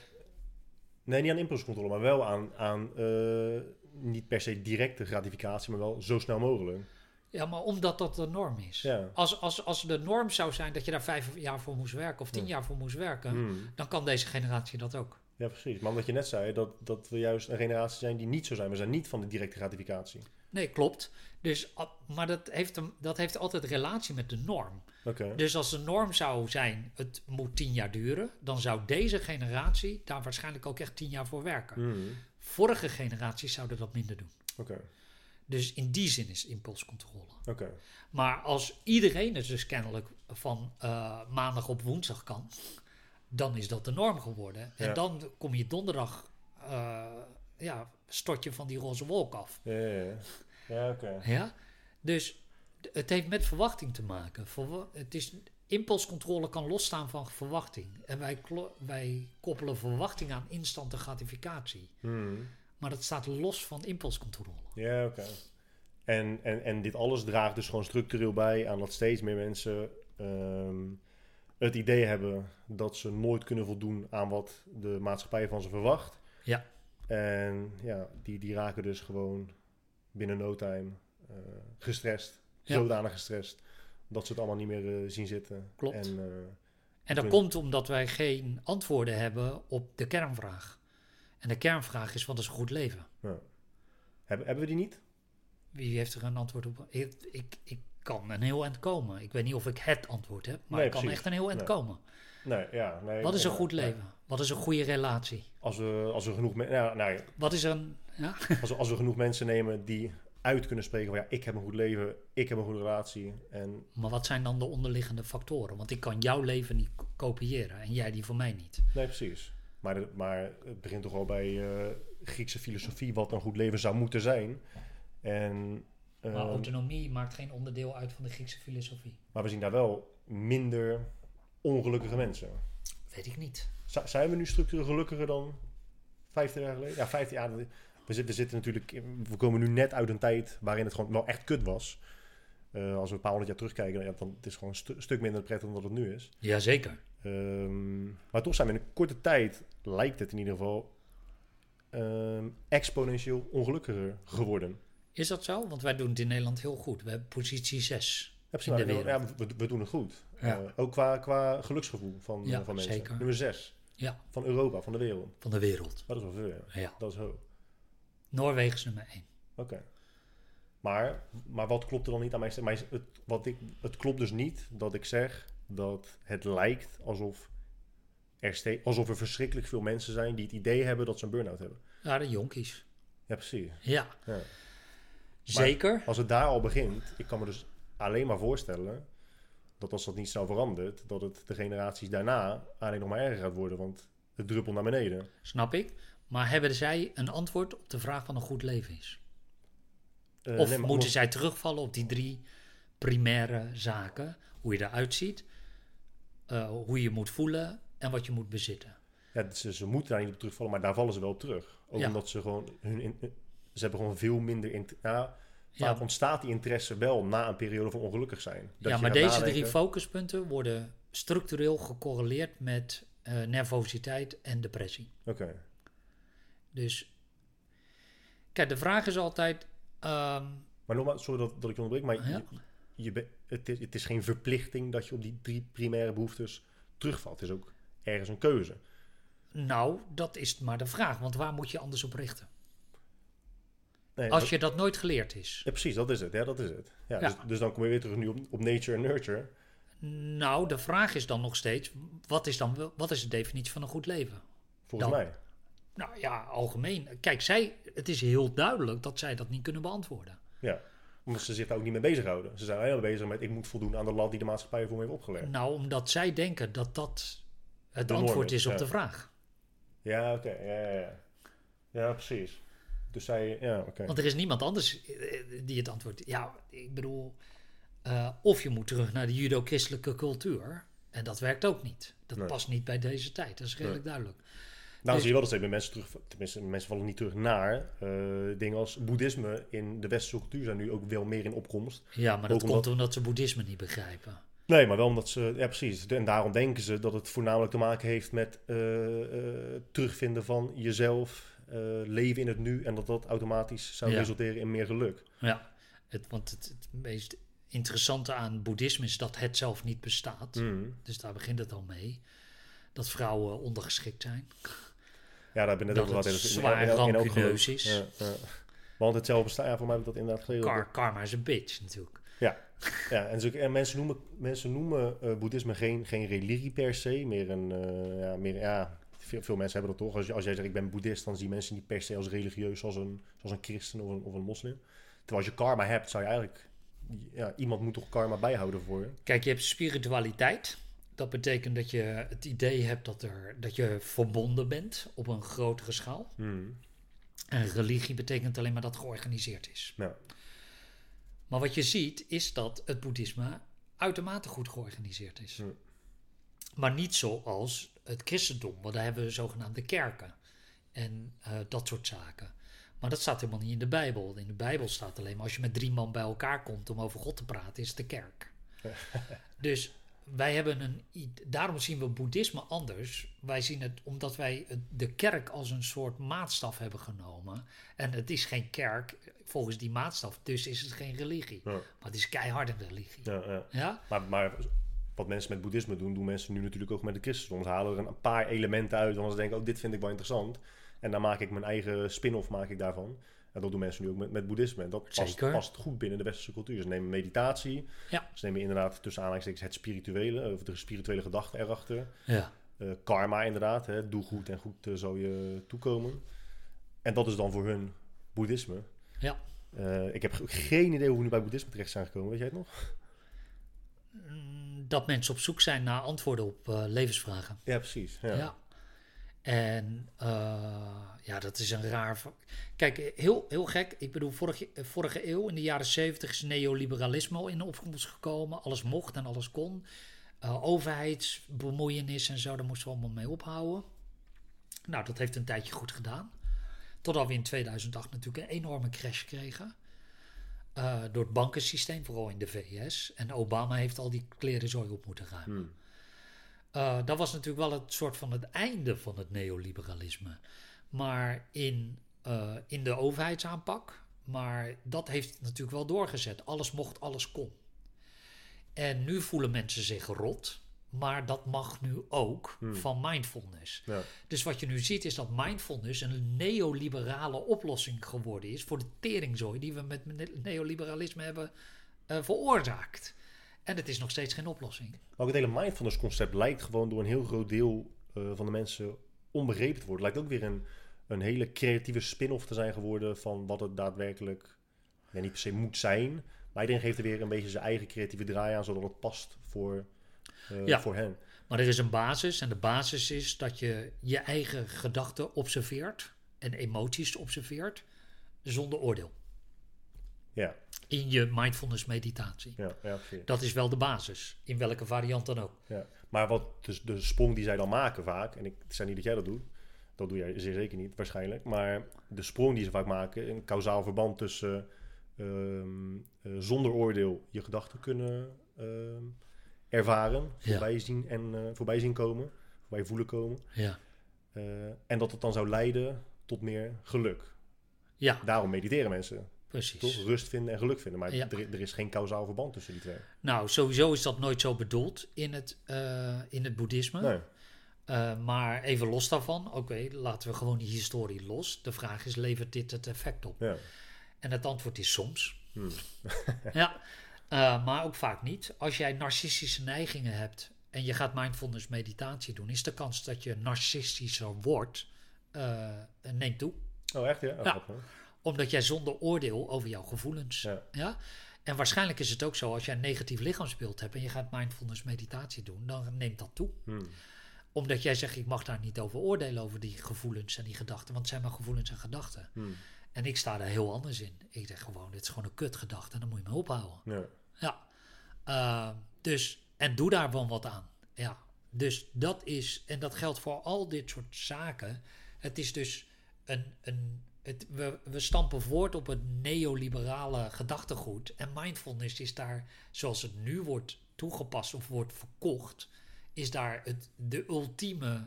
nee, niet aan impulscontrole, maar wel aan, aan eh, niet per se directe gratificatie, maar wel zo snel mogelijk. Ja, maar omdat dat de norm is. Ja. Als, als, als de norm zou zijn dat je daar vijf jaar voor moest werken of tien Ja. jaar voor moest werken, Hmm. dan kan deze generatie dat ook. Ja, precies. Maar omdat je net zei dat, dat we juist een generatie zijn die niet zo zijn. We zijn niet van de directe gratificatie. Nee, klopt. Dus, ah, maar dat heeft, dat heeft altijd relatie met de norm. Oké. Dus als de norm zou zijn, het moet tien jaar duren, dan zou deze generatie daar waarschijnlijk ook echt tien jaar voor werken. Hmm. Vorige generaties zouden dat minder doen. Oké. Dus in die zin is impulscontrole. Oké. Maar als iedereen het dus kennelijk van eh, maandag op woensdag kan, dan is dat de norm geworden. En dan kom je donderdag, eh, ja, stort je van die roze wolk af. Ja, ja, ja. Ja, oké. Ja? Dus het heeft met verwachting te maken. Verwa- het is, impulscontrole kan losstaan van verwachting. En wij, wij koppelen verwachting aan instante gratificatie. Hmm. Maar dat staat los van impulscontrole. Ja, oké. En, en, en dit alles draagt dus gewoon structureel bij aan dat steeds meer mensen ehm, het idee hebben dat ze nooit kunnen voldoen aan wat de maatschappij van ze verwacht. Ja. En ja, die, die raken dus gewoon binnen no time eh, gestrest. Ja. Zodanig gestrest dat ze het allemaal niet meer eh, zien zitten. Klopt. En, eh, En dat komt omdat wij geen antwoorden hebben op de kernvraag. En de kernvraag is: wat is een goed leven? hebben, hebben we die niet? Wie heeft er een antwoord op? Ik, ik, ik kan een heel eind komen. Ik weet niet of ik het antwoord heb, maar Nee, ik kan precies. echt een heel eind Nee. komen. Nee, ja. Nee, Wat is een ja, goed leven? Wat is een goede relatie? Als we, als we genoeg mensen... Ja, nou, ja, Wat is een. Ja? Als we, als we genoeg mensen nemen die uit kunnen spreken van ja, ik heb een goed leven, ik heb een goede relatie. En Maar wat zijn dan de onderliggende factoren? Want ik kan jouw leven niet kopiëren en jij die van mij niet. nee, precies. Maar, de- maar het begint toch al bij eh, Griekse filosofie wat een goed leven zou moeten zijn. En, Maar ehm, autonomie maakt geen onderdeel uit van de Griekse filosofie. maar we zien daar wel minder ongelukkige mensen. Weet ik niet. Z- zijn we nu structureel gelukkiger dan 15 jaar geleden? Ja, 15 jaar. We zitten, we zitten natuurlijk, in- we komen nu net uit een tijd waarin het gewoon wel echt kut was. Eh, als we een paar honderd jaar terugkijken, ja, dan het is gewoon een stu- stuk minder prettig dan dat het nu is. Jazeker. Ehm, maar toch zijn we in een korte tijd, lijkt het in ieder geval, ehm, exponentieel ongelukkiger geworden. Is dat zo? Want wij doen het in Nederland heel goed. We hebben positie 6. Ja, precies, In de wereld. ja, we, we doen het goed. Ja. Eh, ook qua, qua geluksgevoel van, Ja, van mensen. zeker. Nummer 6 Ja, van Europa, van de wereld. van de wereld. Dat is wel veel, ja. Dat is hoog. Noorwegen is nummer 1. Oké. Maar, maar wat klopt er dan niet aan mij? Het, wat ik, het klopt dus niet dat ik zeg dat het lijkt alsof er, alsof er verschrikkelijk veel mensen zijn die het idee hebben dat ze een burn-out hebben. Ja, de jonkies. Ja, precies. Ja, Ja. zeker. Als het daar al begint, ik kan me dus alleen maar voorstellen dat als dat niet snel verandert, dat het de generaties daarna alleen nog maar erger gaat worden, want het druppelt naar beneden. Snap ik. Maar hebben zij een antwoord op de vraag wat een goed leven is? Eh, of nee, moeten zij terugvallen op die drie primaire zaken? Hoe je eruit ziet, eh, hoe je moet voelen en wat je moet bezitten. Ja, ze, ze moeten daar niet op terugvallen, maar daar vallen ze wel op terug. Ook Ja. omdat ze gewoon hun... in- ze hebben gewoon veel minder... int- Ja, Ja. ontstaat die interesse wel na een periode van ongelukkig zijn. Dat ja, maar deze drie focuspunten worden structureel gecorreleerd met eh, nervositeit en depressie. Oké. Dus kijk, de vraag is altijd. ehm, Maar nogmaals, sorry dat, dat ik je onderbreek, maar Ja. Je, be- het, is, het is geen verplichting dat je op die drie primaire behoeftes terugvalt. Het is ook ergens een keuze. nou, dat is maar de vraag, want waar moet je anders op richten? Nee, Als dat- je dat nooit geleerd is. ja, precies, dat is het. Ja, dat is het. Ja, Ja. Dus, dus dan kom je weer terug nu op, op nature en nurture. Nou, de vraag is dan nog steeds: wat is dan wat is de definitie van een goed leven? Volgens Dan- mij. Nou ja, algemeen. Kijk, zij, het is heel duidelijk dat zij dat niet kunnen beantwoorden. Ja. Omdat ze zich daar ook niet mee bezighouden. Ze zijn alleen maar bezig met ik moet voldoen aan de lat die de maatschappij voor me heeft opgelegd. Nou, omdat zij denken dat dat het De antwoord is, op ja. de vraag. Ja, oké. Ja, ja, ja. Ja, precies. Dus zij, ja, oké. Want er is niemand anders eh, die het antwoord. Ja, ik bedoel, eh, of je moet terug naar de judo-christelijke cultuur. En dat werkt ook niet. Dat Nee. past niet bij deze tijd. Dat is redelijk duidelijk. Nou, Dus- zie je wel dat steeds meer mensen terug, tenminste, mensen vallen niet terug naar eh, dingen als boeddhisme in de westerse cultuur zijn nu ook wel meer in opkomst. Ja, maar dat komt omdat- ze boeddhisme niet begrijpen. Nee, maar wel omdat ze, ja precies. En daarom denken ze dat het voornamelijk te maken heeft met eh, terugvinden van jezelf, leven in het nu en dat dat automatisch zou Ja. resulteren in meer geluk. Ja, het, want het, het meest interessante aan boeddhisme is dat het zelf niet bestaat. Mm. Dus daar begint het al mee. Dat vrouwen ondergeschikt zijn. Ja, daar hebben we net ook het gehad. in- zwaar rancuneus is. Ja, ja. Want het zelf bestaat, ja, voor mij heb ik dat inderdaad gelezen. Kar- karma is een bitch natuurlijk. Ja, en, zo- en mensen noemen, mensen noemen eh, boeddhisme geen, geen religie per se, meer een, eh, ja, meer, ja, veel, veel mensen hebben dat toch. Als, als jij zegt ik ben boeddhist, dan zien mensen niet per se als religieus, zoals een, zoals een christen of een, of een moslim. Terwijl als je karma hebt, zou je eigenlijk, ja, iemand moet toch karma bijhouden voor je. Kijk, je hebt spiritualiteit. Dat betekent dat je het idee hebt dat, er, dat je verbonden bent op een grotere schaal. Hmm. En religie betekent alleen maar dat het georganiseerd is. Ja. Maar wat je ziet is dat het boeddhisme uitermate goed georganiseerd is. Hm. Maar niet zoals het christendom, want daar hebben we zogenaamde kerken en eh, dat soort zaken. Maar dat staat helemaal niet in de Bijbel. In de Bijbel staat alleen maar als je met drie man bij elkaar komt om over God te praten, is het de kerk. dus wij hebben een. Daarom zien we boeddhisme anders. Wij zien het omdat wij de kerk als een soort maatstaf hebben genomen. En het is geen kerk volgens die maatstaf, dus is het geen religie. Ja. Maar het is keihard een religie. Ja, ja. Ja? Maar, maar wat mensen met boeddhisme doen, doen mensen nu natuurlijk ook met het christendom. Ze halen er een paar elementen uit, want ze denken, oh, dit vind ik wel interessant. En dan maak ik mijn eigen spin-off maak ik daarvan. En dat doen mensen nu ook met, met boeddhisme. En dat past, goed binnen de westerse cultuur. Ze nemen meditatie. Ja. Ze nemen inderdaad tussen aanhalingstekens het spirituele, of de spirituele gedachte erachter. Ja. Eh, karma inderdaad, hè, doe goed en goed zal je toekomen. En dat is dan voor hun boeddhisme. Ja. Eh, ik heb ge- geen idee hoe we nu bij boeddhisme terecht zijn gekomen. Weet jij het nog? Mm, Dat mensen op zoek zijn naar antwoorden op levensvragen. Ja, precies. Ja. Ja. En eh, ja, dat is een raar. Kijk, heel, heel gek. Ik bedoel, vorige, vorige eeuw, in de jaren zeventig, is neoliberalisme al in opkomst gekomen. Alles mocht en alles kon. Eh, overheidsbemoeienis en zo, daar moesten we allemaal mee ophouden. Nou, dat heeft een tijdje goed gedaan. Totdat we in 2008 natuurlijk een enorme crash kregen. Eh, door het bankensysteem, vooral in de VS. En Obama heeft al die klerenzooi op moeten ruimen. Hmm. Eh, dat was natuurlijk wel het soort van het einde van het neoliberalisme. Maar in, eh, in de overheidsaanpak. Maar dat heeft het natuurlijk wel doorgezet. Alles mocht, alles kon. En nu voelen mensen zich rot. Maar dat mag nu ook Hmm. van mindfulness. Ja. Dus wat je nu ziet is dat mindfulness een neoliberale oplossing geworden is voor de teringzooi die we met ne- neoliberalisme hebben eh, veroorzaakt. En het is nog steeds geen oplossing. Maar ook het hele mindfulness concept lijkt gewoon door een heel groot deel eh, van de mensen onbegrepen te worden. Lijkt ook weer een, een hele creatieve spin-off te zijn geworden van wat het daadwerkelijk ja, niet per se moet zijn. Maar iedereen geeft er weer een beetje zijn eigen creatieve draai aan, zodat het past voor, eh, Ja. voor hen. Maar er is een basis en de basis is dat je je eigen gedachten observeert en emoties observeert zonder oordeel. Ja, in je mindfulness meditatie. ja, ja, precies. Dat is wel de basis, in welke variant dan ook. Ja. Maar wat dus de sprong die zij dan maken vaak, en ik zei niet dat jij dat doet, dat doe jij zeer zeker niet waarschijnlijk, maar de sprong die ze vaak maken, een kausaal verband tussen ehm, eh, zonder oordeel je gedachten kunnen ehm, ervaren, Ja. voorbij zien en eh, voorbij zien komen, voorbij voelen komen, Ja, eh, en dat het dan zou leiden tot meer geluk. ja Daarom mediteren mensen, toch? precies. Rust vinden en geluk vinden, maar Ja. er, er is geen kausaal verband tussen die twee. Nou, sowieso is dat nooit zo bedoeld in het, eh, in het boeddhisme. Nee. Eh, maar even los daarvan, oké, laten we gewoon die historie los. De vraag is, levert dit het effect op? Ja. En het antwoord is soms. Hmm. ja, eh, maar ook vaak niet. Als jij narcistische neigingen hebt en je gaat mindfulness meditatie doen, is de kans dat je narcistischer wordt, neemt toe. Oh, echt? Ja? Oh, Ja. grappig. Omdat jij zonder oordeel over jouw gevoelens. Ja. Ja. En waarschijnlijk is het ook zo, als jij een negatief lichaamsbeeld hebt en je gaat mindfulness meditatie doen, dan neemt dat toe. Hmm. Omdat jij zegt, ik mag daar niet over oordelen, over die gevoelens en die gedachten. Want het zijn maar gevoelens en gedachten. Hmm. En ik sta daar heel anders in. Ik zeg gewoon, dit is gewoon een kutgedachte en dan moet je me ophouden. Ja. Ja. Eh, dus, en doe daar gewoon wat aan. Ja. Dus dat is, en dat geldt voor al dit soort zaken. Het is dus een, een het, we, we stampen voort op het neoliberale gedachtegoed. En mindfulness is daar, zoals het nu wordt toegepast of wordt verkocht, is daar het, de ultieme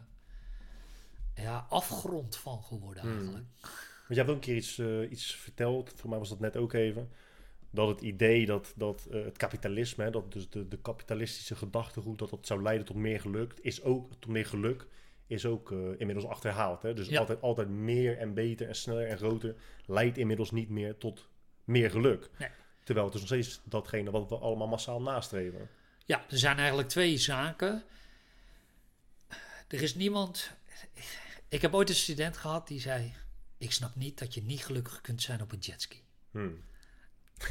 ja, afgrond van geworden Hmm. eigenlijk. Want je hebt ook een keer iets, eh, iets verteld, voor mij was dat net ook even, dat het idee dat, dat eh, het kapitalisme, hè, dat dus de, de kapitalistische gedachtegoed, dat dat zou leiden tot meer geluk, is ook tot meer geluk, is ook eh, inmiddels achterhaald. Hè? Dus Ja. altijd, altijd meer en beter en sneller en groter leidt inmiddels niet meer tot meer geluk. Nee. Terwijl het is nog steeds datgene wat we allemaal massaal nastreven. Ja, er zijn eigenlijk twee zaken. Er is niemand. Ik heb ooit een student gehad die zei: Ik snap niet dat je niet gelukkig kunt zijn op een jetski. Hmm.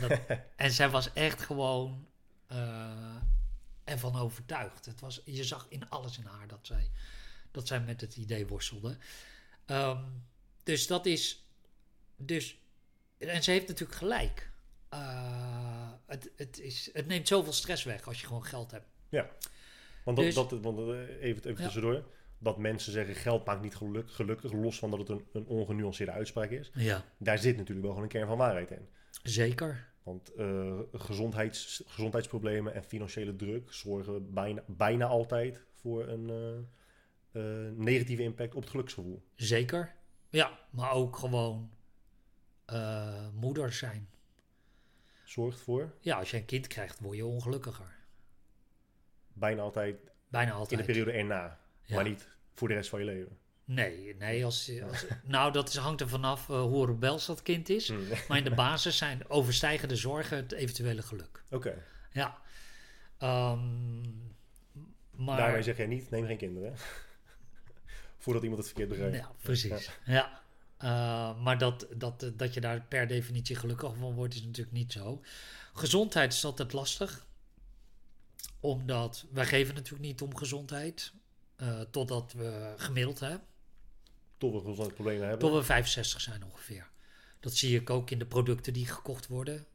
Dat, en zij was echt gewoon eh, ervan overtuigd. Het was, je zag in alles in haar dat zij, dat zij met het idee worstelde. Ehm, dus dat is. Dus, en ze heeft natuurlijk gelijk. Eh, het, het, is, het neemt zoveel stress weg als je gewoon geld hebt. Want, dat, Dus- dat, want eh, even, even Ja. tussendoor, dat mensen zeggen geld maakt niet geluk, gelukkig, los van dat het een, een ongenuanceerde uitspraak is. Ja, Daar zit natuurlijk wel gewoon een kern van waarheid in. zeker. Want eh, gezondheids, gezondheidsproblemen en financiële druk zorgen bijna, bijna altijd voor een negatieve impact op het geluksgevoel. Zeker. Ja, maar ook gewoon eh, moeder zijn. Zorgt voor Ja, als je een kind krijgt, word je ongelukkiger. bijna altijd Bijna in altijd. de periode erna, Ja. maar niet voor de rest van je leven. Nee, nee als, als, nou dat is, hangt er vanaf eh, hoe rebels dat kind is. Hmm. Maar in de basis zijn overstijgende zorgen het eventuele geluk. Oké, Ja. Ehm, maar, daarmee zeg jij niet, neem geen kinderen. Voordat iemand het verkeerd begrijpt. Ja, precies. Ja. Eh, maar dat, dat, dat je daar per definitie gelukkig van wordt, is natuurlijk niet zo. Gezondheid is altijd lastig. Omdat wij geven natuurlijk niet om gezondheid. eh, totdat we gemiddeld hebben. Tot we gezondheidsproblemen hebben. Tot we 65 zijn ongeveer. Dat zie ik ook in de producten die gekocht worden.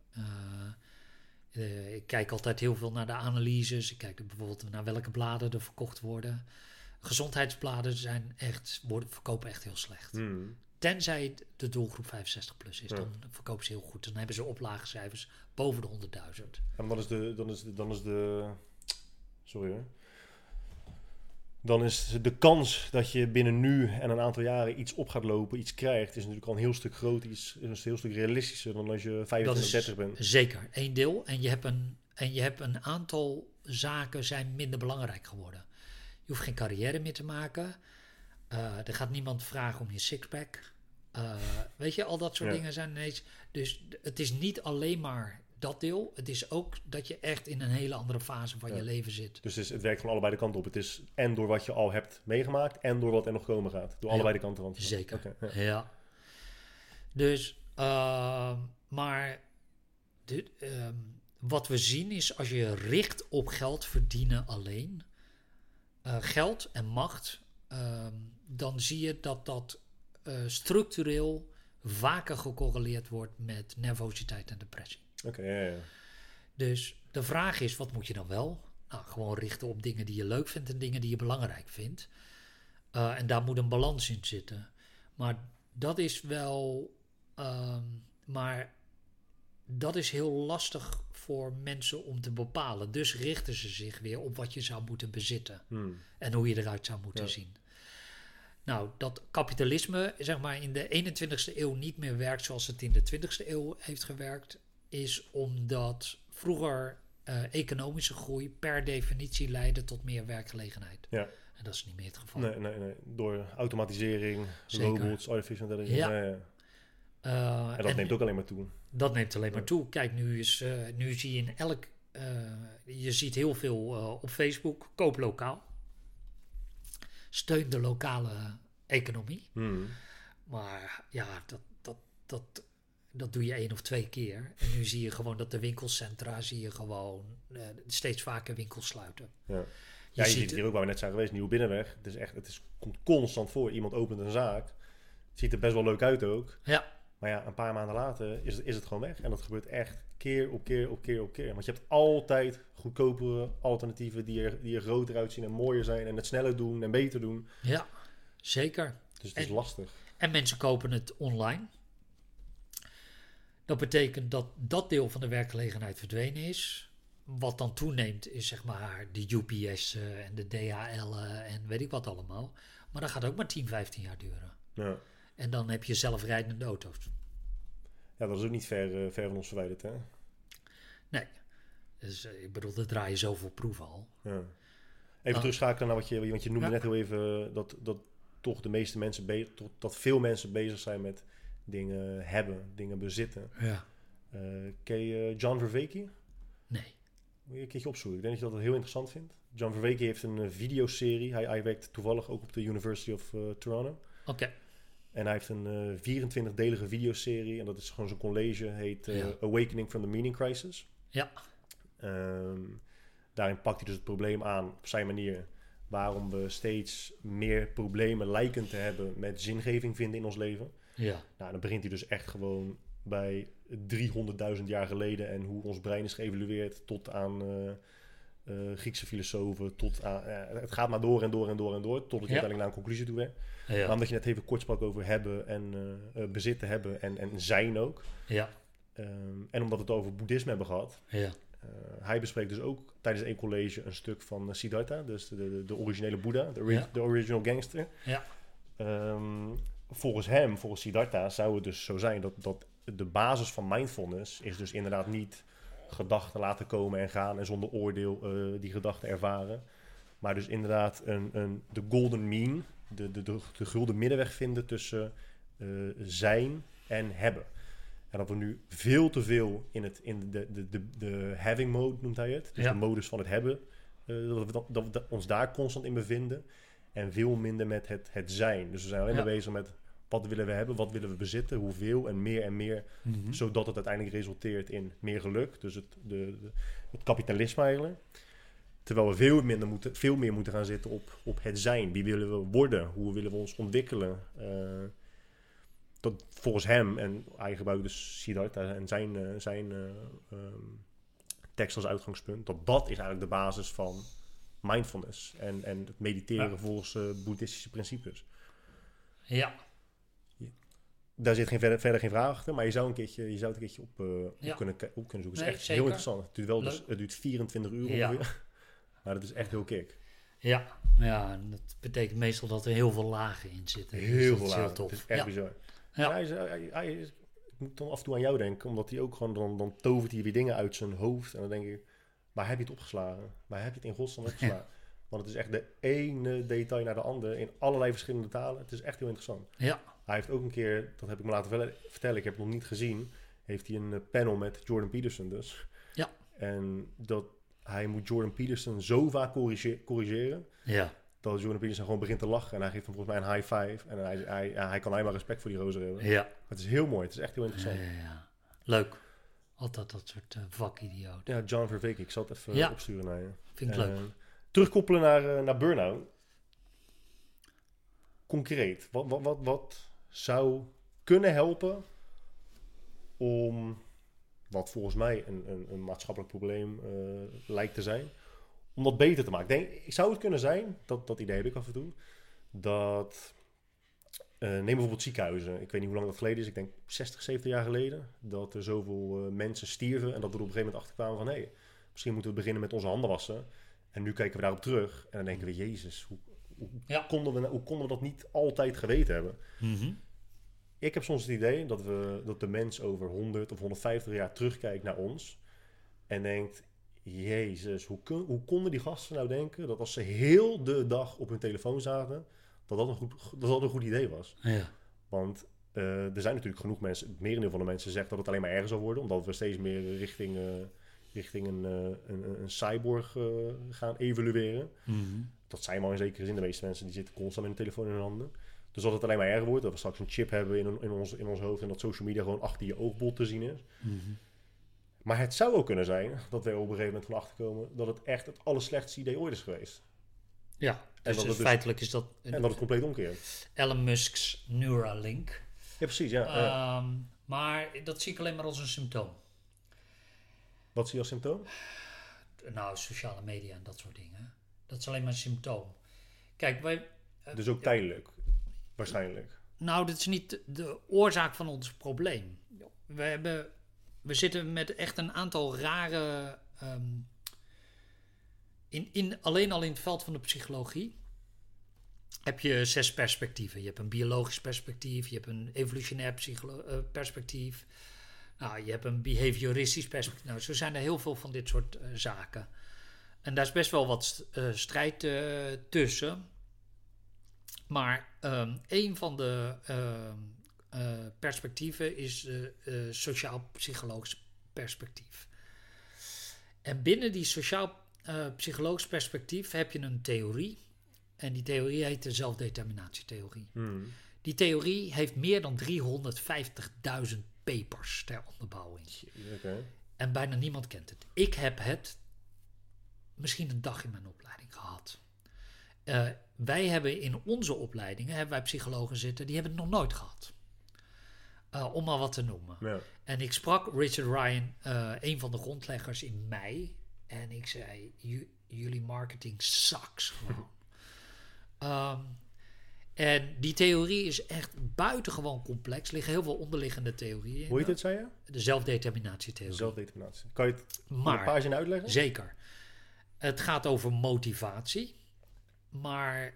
Eh, ik kijk altijd heel veel naar de analyses. Ik kijk bijvoorbeeld naar welke bladen er verkocht worden. Gezondheidsbladen zijn echt, worden, verkopen echt heel slecht. Hmm. Tenzij de doelgroep 65 plus is, Ja. dan verkopen ze heel goed. Dan hebben ze oplagecijfers boven de 100.000. En dan is de, dan is de, dan is de, sorry hoor. Dan is de kans dat je binnen nu en een aantal jaren iets op gaat lopen, iets krijgt, is natuurlijk al een heel stuk groter, iets, is een heel stuk realistischer dan als je 25, Dat is 30 bent. Zeker, één deel. En je hebt een, en je hebt een aantal zaken zijn minder belangrijk geworden. Je hoeft geen carrière meer te maken. Eh, er gaat niemand vragen om je sixpack. Eh, weet je, al dat soort Ja. dingen zijn ineens. Dus het is niet alleen maar dat deel. Het is ook dat je echt in een hele andere fase van Ja. je leven zit. Dus het, is, het werkt van allebei de kanten op. Het is en door wat je al hebt meegemaakt en door wat er nog komen gaat. Door Ja. allebei de kanten van. Zeker. Ja. Ja. Dus, ehm, maar dit, ehm, wat we zien is als je richt op geld verdienen alleen, eh, geld en macht, ehm, dan zie je dat dat eh, structureel vaker gecorreleerd wordt met nervositeit en depressie. Oké, ja, ja. Dus de vraag is, wat moet je dan wel? Nou, gewoon richten op dingen die je leuk vindt en dingen die je belangrijk vindt. Uh, en daar moet een balans in zitten. Maar dat is wel. ehm, maar dat is heel lastig voor mensen om te bepalen. Dus richten ze zich weer op wat je zou moeten bezitten Hmm. en hoe je eruit zou moeten Ja. zien. Nou, dat kapitalisme zeg maar in de 21ste eeuw niet meer werkt zoals het in de 20ste eeuw heeft gewerkt, is omdat vroeger eh, economische groei per definitie leidde tot meer werkgelegenheid. Ja. En dat is niet meer het geval. Nee, nee, nee. Door automatisering, Zeker. robots, artificial intelligence. Ja. Ja. Ja, En dat neemt ook alleen maar toe. Dat neemt alleen maar toe. Kijk, nu, is, eh, nu zie je in elk. eh, je ziet heel veel eh, op Facebook. Koop lokaal. Steun de lokale economie. Hmm. Maar ja, dat, dat, dat, dat doe je één of twee keer. En nu zie je gewoon dat de winkelcentra. zie je gewoon eh, steeds vaker winkels sluiten. Ja. Je Ja, je ziet- hier ook waar we net zijn geweest, Nieuwe Binnenweg. Het is echt, het is, komt constant voor. Iemand opent een zaak. Het ziet er best wel leuk uit ook. Ja, Maar ja, een paar maanden later is het, is het gewoon weg. En dat gebeurt echt keer op keer op keer op keer. Want je hebt altijd goedkopere alternatieven die er, die er groter uitzien en mooier zijn. En het sneller doen en beter doen. ja, zeker. Dus het is lastig. En mensen kopen het online. Dat betekent dat dat deel van de werkgelegenheid verdwenen is. Wat dan toeneemt is zeg maar de UPS eh, en de DHL eh, en weet ik wat allemaal. Maar dat gaat ook maar 10, 15 jaar duren. Ja. En dan heb je zelfrijdende auto's. ja, dat is ook niet ver, eh, ver van ons verwijderd. Hè? Nee. Dus eh, ik bedoel, er draaien zoveel proeven al. Ja. Even terugschakelen naar wat je, want je noemde Ja. net heel even dat, dat toch de meeste mensen, be- tot- dat veel mensen bezig zijn met dingen hebben, dingen bezitten. Ja. Eh ken je John Vervaeke? Nee. Moet je een keertje opzoeken. Ik denk dat je dat heel interessant vindt. John Vervaeke heeft een videoserie. Hij, hij werkt toevallig ook op de University of Toronto. Oké. En hij heeft een eh 24-delige videoserie. En dat is gewoon zijn college. Heet eh, Ja. Awakening from the Meaning Crisis. Ja. Ehm, daarin pakt hij dus het probleem aan op zijn manier. Waarom we steeds meer problemen lijken te hebben met zingeving vinden in ons leven. Ja. Nou, dan begint hij dus echt gewoon bij 300.000 jaar geleden en hoe ons brein is geëvolueerd tot aan eh, eh, Griekse filosofen, tot aan, eh, het gaat maar door en door en door en door, totdat je Ja. uiteindelijk naar een conclusie toe bent. Maar Ja. omdat je net even kort sprak over hebben en eh, bezitten hebben en, en zijn ook. Ja. Ehm, en omdat we het over boeddhisme hebben gehad, Ja. hij bespreekt dus ook tijdens één college een stuk van Siddhartha, dus de, de, de originele Boeddha, de, ori- Ja. de original gangster. Ja. Ehm, volgens hem, volgens Siddhartha, zou het dus zo zijn dat, dat de basis van mindfulness is dus inderdaad niet gedachten laten komen en gaan en zonder oordeel eh, die gedachten ervaren. Maar dus inderdaad een, een, de golden mean, de, de, de, de gulden middenweg vinden tussen eh, zijn en hebben. En dat we nu veel te veel in, het, in de, de, de, de having mode, noemt hij het. Dus Ja. de modus van het hebben. eh, dat, we, dat, dat we ons daar constant in bevinden. En veel minder met het, het zijn. Dus we zijn alleen Ja. maar bezig met wat willen we hebben, wat willen we bezitten, hoeveel en meer en meer. Mhm. Zodat het uiteindelijk resulteert in meer geluk. Dus het, de, de- het kapitalisme eigenlijk. Terwijl we veel, minder moeten, veel meer moeten gaan zitten op, op het zijn. Wie willen we worden? Hoe willen we ons ontwikkelen? Eh, dat volgens hem, en hij gebruikt dus Siddhartha en zijn, eh, zijn eh, ehm, tekst als uitgangspunt, dat dat is eigenlijk de basis van mindfulness en, en het mediteren Ja. volgens boeddhistische principes. Ja. Daar zit geen, verder, verder geen vraag achter, maar je zou, een keertje, je zou het een keertje op, eh, op kunnen, op kunnen zoeken. Het Nee, is echt zeker. heel interessant. Het duurt, wel dus, het duurt 24 uur Ja. ongeveer. Maar dat is echt heel kick. Ja. Ja, dat betekent meestal dat er heel veel lagen in zitten. Dus Heel dat veel lagen. tof. Het is echt ja. bizar. Ja. Hij is, hij, hij is- ik moet dan af en toe aan jou denken, omdat hij ook gewoon, dan, dan tovert hij weer dingen uit zijn hoofd. En dan denk ik, waar heb je het opgeslagen? Waar heb je het in godsnaam opgeslagen? Want het is echt de ene detail naar de andere in allerlei verschillende talen. Het is echt heel interessant. Ja. Hij heeft ook een keer, dat heb ik me laten vertellen, ik heb het nog niet gezien, heeft hij een eh, panel met Jordan Peterson dus. Ja. En dat hij moet Jordan Peterson zo vaak corrige- corrigeren, Ja. dat Jordan Peterson gewoon begint te lachen. En hij geeft hem volgens mij een high five. En hij, hij, hij kan alleen maar respect voor die rozer hebben. Ja. Het is heel mooi, het is echt heel interessant. ja, ja. Leuk. Altijd dat soort uh, vakidioten. Ja, John Verveek, ik zal het even Ja. opsturen naar je. Vind ik Eh, leuk. terugkoppelen naar, eh, naar burn-out. Concreet, wat, wat, wat, wat zou kunnen helpen om wat volgens mij een, een, een maatschappelijk probleem eh, lijkt te zijn, om dat beter te maken. Denk, zou het kunnen zijn, dat, dat idee heb ik af en toe, dat uh, neem bijvoorbeeld ziekenhuizen. Ik weet niet hoe lang dat geleden is. Ik denk 60, 70 jaar geleden. Dat er zoveel uh, mensen stierven. En dat we er op een gegeven moment achter kwamen van... hé, hey, misschien moeten we beginnen met onze handen wassen. En nu kijken we daarop terug. Ik heb soms het idee dat, we, dat de mens over 100 of 150 jaar terugkijkt naar ons. En denkt, jezus, hoe, kun- hoe konden die gasten nou denken... dat als ze heel de dag op hun telefoon zaten... dat dat een goed, dat dat een goed idee was. Ja. Want eh, er zijn natuurlijk genoeg mensen, het merendeel van de mensen zegt dat het alleen maar erger zal worden, omdat we steeds meer richting, eh, richting een, eh, een, een cyborg gaan evolueren. Mhm. Dat zijn wel in zekere zin. De meeste mensen die zitten constant met een telefoon in hun handen. Dus dat het alleen maar erger wordt, dat we straks een chip hebben in, in, ons, in ons hoofd en dat social media gewoon achter je oogbol te zien is. Mhm. Maar het zou ook kunnen zijn dat we op een gegeven moment van achterkomen dat het echt het allerslechtste idee ooit is geweest. Ja, dat dus, dus dus- feitelijk is dat En dat het compleet omkeert. Elon Musk's Neuralink. Ja, precies. Ja. Ja. Ehm, maar dat zie ik alleen maar als een symptoom. Wat zie je als symptoom? Nou, sociale media en dat soort dingen. Dat is alleen maar een symptoom. Kijk, wij, Dus ook tijdelijk, waarschijnlijk. nou, dat is niet de- oorzaak van ons probleem. We, hebben, we zitten met echt een aantal rare. ehm, in, in, alleen al in het veld van de psychologie heb je zes perspectieven. Je hebt een biologisch perspectief, je hebt een evolutionair eh, perspectief. Nou, je hebt een behavioristisch perspectief. Nou, zo zijn er heel veel van dit soort eh, zaken. En daar is best wel wat eh, strijd tussen. Maar ehm, een van de ehm, eh, perspectieven is eh, eh, sociaal-psychologisch perspectief. En binnen die sociaal-psychologisch perspectief heb je een theorie. En die theorie heet de zelfdeterminatietheorie. Hmm. Die theorie heeft meer dan 350.000 papers ter onderbouwing. En bijna niemand kent het. Ik heb het misschien een dag in mijn opleiding gehad. Eh, wij hebben in onze opleidingen, hebben wij psychologen zitten, die hebben het nog nooit gehad. Eh, om maar wat te noemen. Ja. En ik sprak Richard Ryan, eh, een van de grondleggers, in mei. En ik zei, "Ju- jullie marketing sucks gewoon. Ehm, en die theorie is echt buitengewoon complex. Er liggen heel veel onderliggende theorieën. Hoe heet het, zei je? De zelfdeterminatietheorie. Zelfdeterminatie. Kan je het een Maar- paar zinnen uitleggen? Zeker. Het gaat over motivatie. Maar,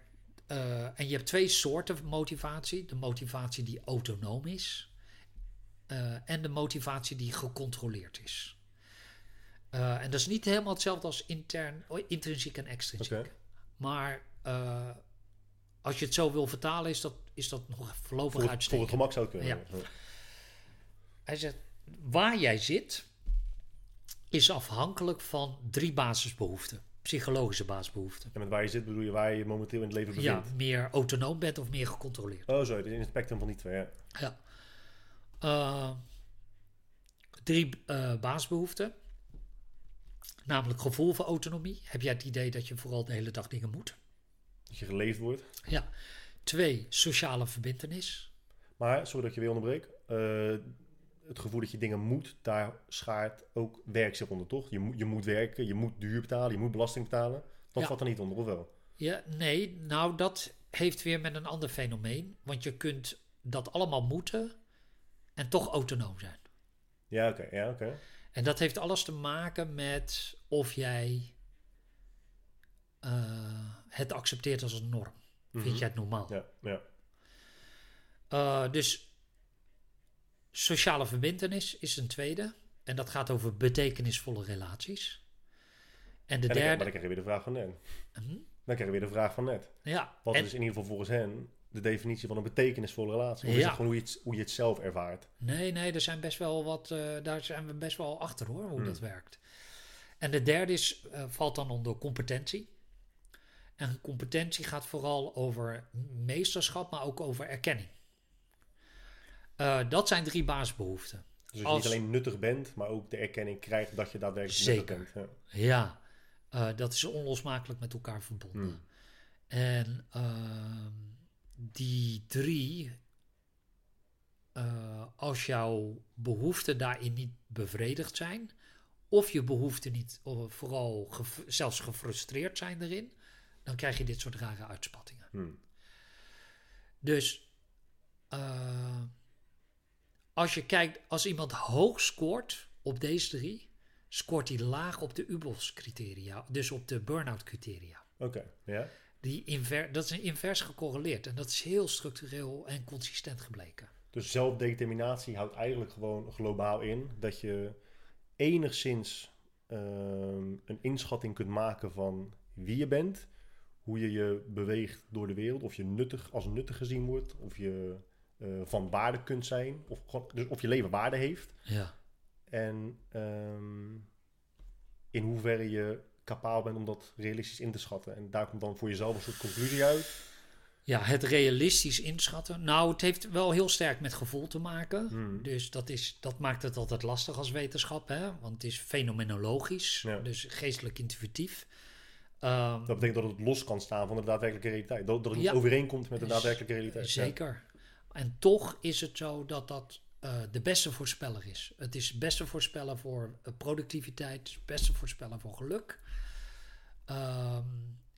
eh, en je hebt twee soorten motivatie. De motivatie die autonoom is. eh, en de motivatie die gecontroleerd is. Eh, en dat is niet helemaal hetzelfde als intern, oh, intrinsiek en extrinsiek. Maar als je het zo wil vertalen, is dat, is dat nog voorlopig Voor het, voor uitstekend. het gemak zou het kunnen. Ja. Ja. Hij zegt, waar jij zit, is afhankelijk van drie basisbehoeften. Psychologische basisbehoeften. En met waar je zit bedoel je waar je momenteel in het leven Ja, bevindt. meer autonoom bent of meer gecontroleerd. Oh zo, in het spectrum van die twee. Ja. Ja. Eh, drie eh, basisbehoeften. Namelijk gevoel voor autonomie. Heb jij het idee dat je vooral de hele dag dingen moet? Dat je geleefd wordt. Ja. Twee, sociale verbindenis. Maar, sorry dat je weer onderbreek. eh, het gevoel dat je dingen moet, daar schaart ook werk zich onder, toch? Je moet, je moet werken, je moet duur betalen, je moet belasting betalen. Dat Ja. valt er niet onder, of wel? Ja, nee, nou dat heeft weer met een ander fenomeen. Want je kunt dat allemaal moeten en toch autonoom zijn. Ja, oké. ja, oké. En dat heeft alles te maken met of jij eh, het accepteert als een norm. Mhm. Vind jij het normaal? Ja, ja. Eh, dus sociale verbindenis is een tweede. En dat gaat over betekenisvolle relaties. En de En dan, maar derde. dan krijg je weer de vraag van net. Mhm. Dan krijg je weer de vraag van net. Ja, Wat en- is in ieder geval volgens hen de definitie van een betekenisvolle relatie? Of is het gewoon hoe je het, hoe je het zelf ervaart? Nee, nee, er zijn best wel wat, eh, daar zijn we best wel achter hoor, hoe Hmm. dat werkt. En de derde is, eh, valt dan onder competentie. En competentie gaat vooral over meesterschap, maar ook over erkenning. Eh, dat zijn drie basisbehoeften. Dus dat je Als- niet alleen nuttig bent, maar ook de erkenning krijgt dat je daadwerkelijk Zeker. nuttig bent. Ja. Ja, eh, dat is onlosmakelijk met elkaar verbonden. Hmm. En ehm, die drie eh, als jouw behoeften daarin niet bevredigd zijn, of je behoeften niet, of vooral zelfs gefrustreerd zijn erin, dan krijg je dit soort rare uitspattingen. Hmm. Dus als je kijkt, als iemand hoog scoort op deze drie, scoort hij laag op de UBOS criteria, dus op de burn-out criteria. Oké, ja. Die inver, dat is een invers gecorreleerd en dat is heel structureel en consistent gebleken. Dus zelfdeterminatie houdt eigenlijk gewoon globaal in dat je enigszins ehm, een inschatting kunt maken van wie je bent, hoe je je beweegt door de wereld, of je nuttig als nuttig gezien wordt, of je eh, van waarde kunt zijn, of, dus of je leven waarde heeft. Ja. En ehm, in hoeverre je capabel bent om dat realistisch in te schatten. En daar komt dan voor jezelf een soort conclusie uit. Ja, het realistisch inschatten. Nou, het heeft wel heel sterk met gevoel te maken. Hmm. Dus dat, is, dat maakt het altijd lastig als wetenschap, hè? want het is fenomenologisch, Ja. dus geestelijk intuïtief. Ehm, Dat betekent dat het los kan staan van de daadwerkelijke realiteit. Dat, dat het Ja. niet overeenkomt met de daadwerkelijke realiteit. Ja. Zeker. En toch is het zo dat dat eh, de beste voorspeller is. Het is het beste voorspeller voor eh, productiviteit, het beste voorspeller voor geluk. Ehm,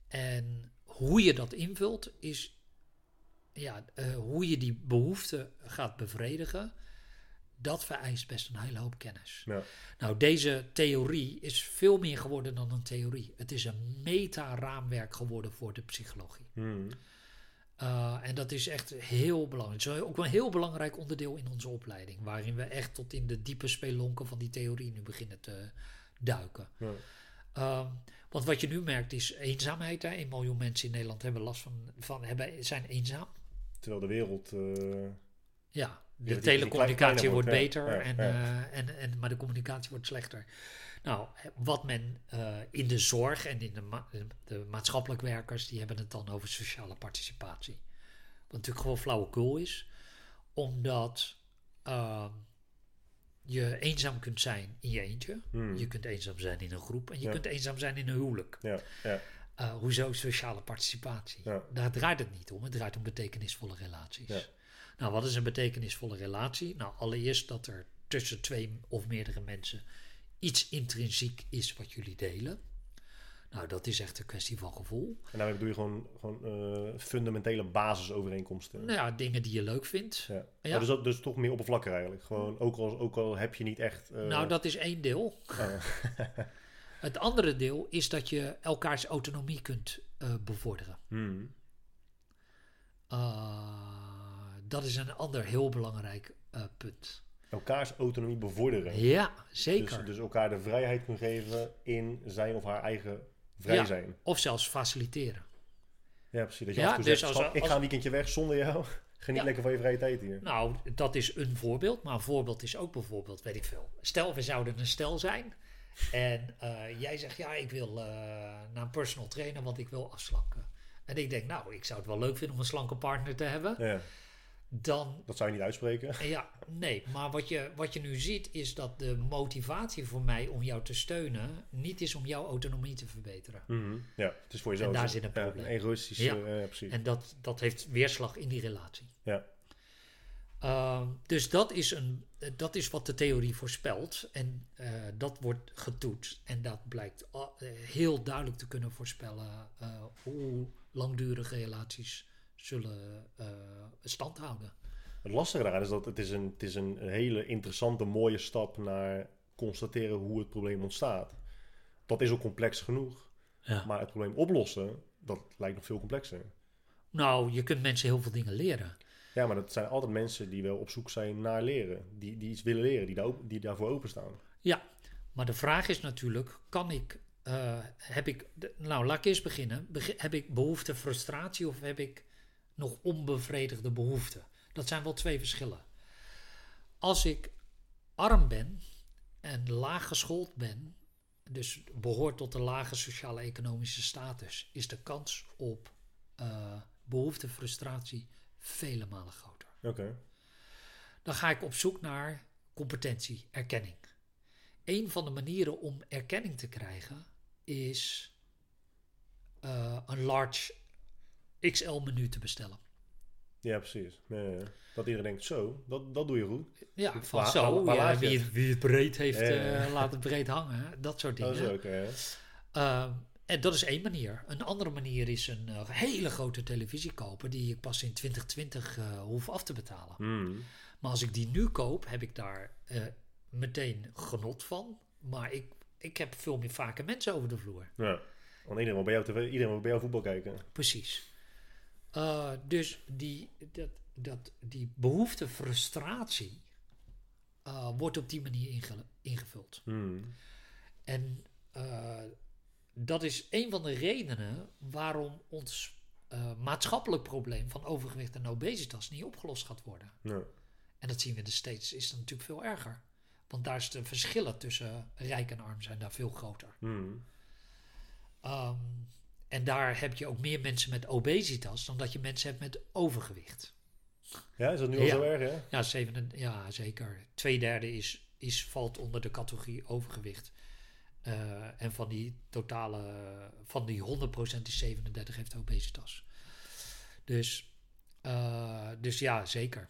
en hoe je dat invult is, ja, eh, hoe je die behoefte gaat bevredigen, dat vereist best een hele hoop kennis. Ja. Nou, deze theorie is veel meer geworden dan een theorie. Het is een meta-raamwerk geworden voor de psychologie. Hmm. Uh, en dat is echt heel belangrijk. Het is ook een heel belangrijk onderdeel in onze opleiding. Waarin we echt tot in de diepe spelonken van die theorie nu beginnen te duiken. Ja. Um, want wat je nu merkt is eenzaamheid. Hè. 1 miljoen mensen in Nederland hebben last van, van hebben, zijn eenzaam. Terwijl de wereld... eh, Ja, de telecommunicatie wordt beter, Ja, en, ja. eh, en, en, maar de communicatie wordt slechter. Nou, wat men uh, in de zorg en in de, ma de maatschappelijk werkers, die hebben het dan over sociale participatie. Wat natuurlijk gewoon flauwekul is, omdat uh, je eenzaam kunt zijn in je eentje. Hmm. Je kunt eenzaam zijn in een groep en je Ja. kunt eenzaam zijn in een huwelijk. ja, ja, Uh, hoezo sociale participatie? Daar draait het niet om. Het draait om betekenisvolle relaties. Nou, wat is een betekenisvolle relatie? Nou, allereerst dat er tussen twee of meerdere mensen iets intrinsiek is wat jullie delen. Nou, dat is echt een kwestie van gevoel. En daarmee bedoel je gewoon, gewoon eh, fundamentele basisovereenkomsten. Nou ja, dingen die je leuk vindt. Ja. Dus, dat, dus toch meer oppervlakkig eigenlijk. Gewoon, ook, al, ook al heb je niet echt... eh, nou, dat is één deel. ah, Het andere deel is dat je elkaars autonomie kunt uh, bevorderen. hmm. Uh, dat is een ander heel belangrijk uh, punt. Elkaars autonomie bevorderen. Ja, zeker. Dus, dus elkaar de vrijheid kunnen geven in zijn of haar eigen vrij Ja. zijn. Of zelfs faciliteren. Ja, precies. Dat je Ja, af en toe dus zegt, als- "Schat, ik ga een weekendje weg zonder jou. Geniet Ja. lekker van je vrije tijd hier. Nou, dat is een voorbeeld. Maar een voorbeeld is ook bijvoorbeeld, weet ik veel. Stel, we zouden een stel zijn. En uh, jij zegt, ja, ik wil uh, naar een personal trainer, want ik wil afslanken. En ik denk, nou, ik zou het wel leuk vinden om een slanke partner te hebben. Ja, Dan, dat zou je niet uitspreken. ja, nee. Maar wat je, wat je nu ziet, is dat de motivatie voor mij om jou te steunen... niet is om jouw autonomie te verbeteren. Mhm. Ja, het is voor jezelf. En daar zit een ja, probleem. egoïstisch. Ja. eh, ja, precies. En dat, dat heeft weerslag in die relatie. Ja. Uh, dus dat is, een, dat is wat de theorie voorspelt. En uh, dat wordt getoetst. En dat blijkt uh, heel duidelijk te kunnen voorspellen uh, hoe langdurige relaties zullen uh, stand houden. Het lastige daaraan is dat het is, een, het is een hele interessante, mooie stap naar constateren hoe het probleem ontstaat. Dat is ook complex genoeg. Ja. Maar het probleem oplossen, dat lijkt nog veel complexer. Nou, je kunt mensen heel veel dingen leren. Ja, maar dat zijn altijd mensen die wel op zoek zijn naar leren. Die, die iets willen leren, die, daar, die daarvoor openstaan. Ja, maar de vraag is natuurlijk, kan ik, uh, heb ik, nou laat ik eerst beginnen. Beg heb ik behoefte frustratie of heb ik nog onbevredigde behoeften? Dat zijn wel twee verschillen. Als ik arm ben en laag geschoold ben, dus behoort tot de lage sociale-economische status, is de kans op uh, behoefte frustratie vele malen groter. Oké. Okay. Dan ga ik op zoek naar competentie, erkenning. Een van de manieren om erkenning te krijgen is uh, een large XL-menu te bestellen. Ja, precies. Ja, ja. Dat iedereen denkt, zo, dat, dat doe je goed. Ja, van zo, ja, wie, het? wie het breed heeft, eh, laat het breed hangen. Dat soort Dat dingen. is ook, hè. Ehm, en dat is één manier. Een andere manier is een eh, hele grote televisie kopen die ik pas in 2020 eh, hoef af te betalen. Hmm. Maar als ik die nu koop, heb ik daar meteen genot van. Maar ik, ik heb veel meer vaker mensen over de vloer. Ja. Want iedereen wil bij jou, tv, iedereen wil bij jou voetbal kijken. Precies. Eh, dus die, dat, dat, die behoefte frustratie eh, wordt op die manier inge- ingevuld. Hmm. En eh, dat is een van de redenen waarom ons maatschappelijk probleem van overgewicht en obesitas niet opgelost gaat worden. En dat zien we de States is dat natuurlijk veel erger. Want daar is de verschillen tussen rijk en arm zijn daar veel groter. Hmm. Ehm, en daar heb je ook meer mensen met obesitas dan dat je mensen hebt met overgewicht. ja, is dat nu al Ja. zo erg, hè? Ja, zeven, ja zeker. Tweederde is, is, valt onder de categorie overgewicht. Eh, en van die totale, van die 100% is 37 heeft obesitas. Dus, eh, dus ja, zeker.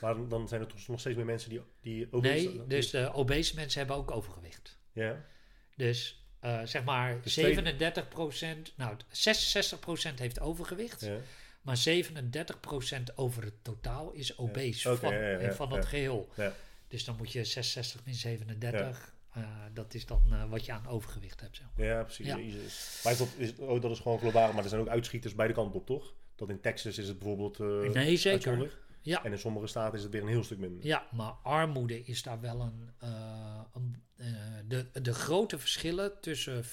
Maar dan- dan zijn er toch nog steeds meer mensen die, die obese- Nee, dus de obese mensen hebben ook overgewicht. Ja, Dus eh, zeg maar Dus twee- 37%, nou 66% heeft overgewicht. ja. Maar 37% over het totaal is obese van, ja, van het geheel. Ja. Dus dan moet je 66 min 37, eh, dat is dan eh, wat je aan overgewicht hebt. Zeg maar. Ja, precies. Maar is dat, is, oh, dat is gewoon globaal, maar er zijn ook uitschieters beide kanten op, toch? Dat in Texas is het bijvoorbeeld nee, zeker. Ja, En in sommige staten is het weer een heel stuk minder. ja, maar armoede is daar wel een. eh, een eh, de, de grote verschillen tussen,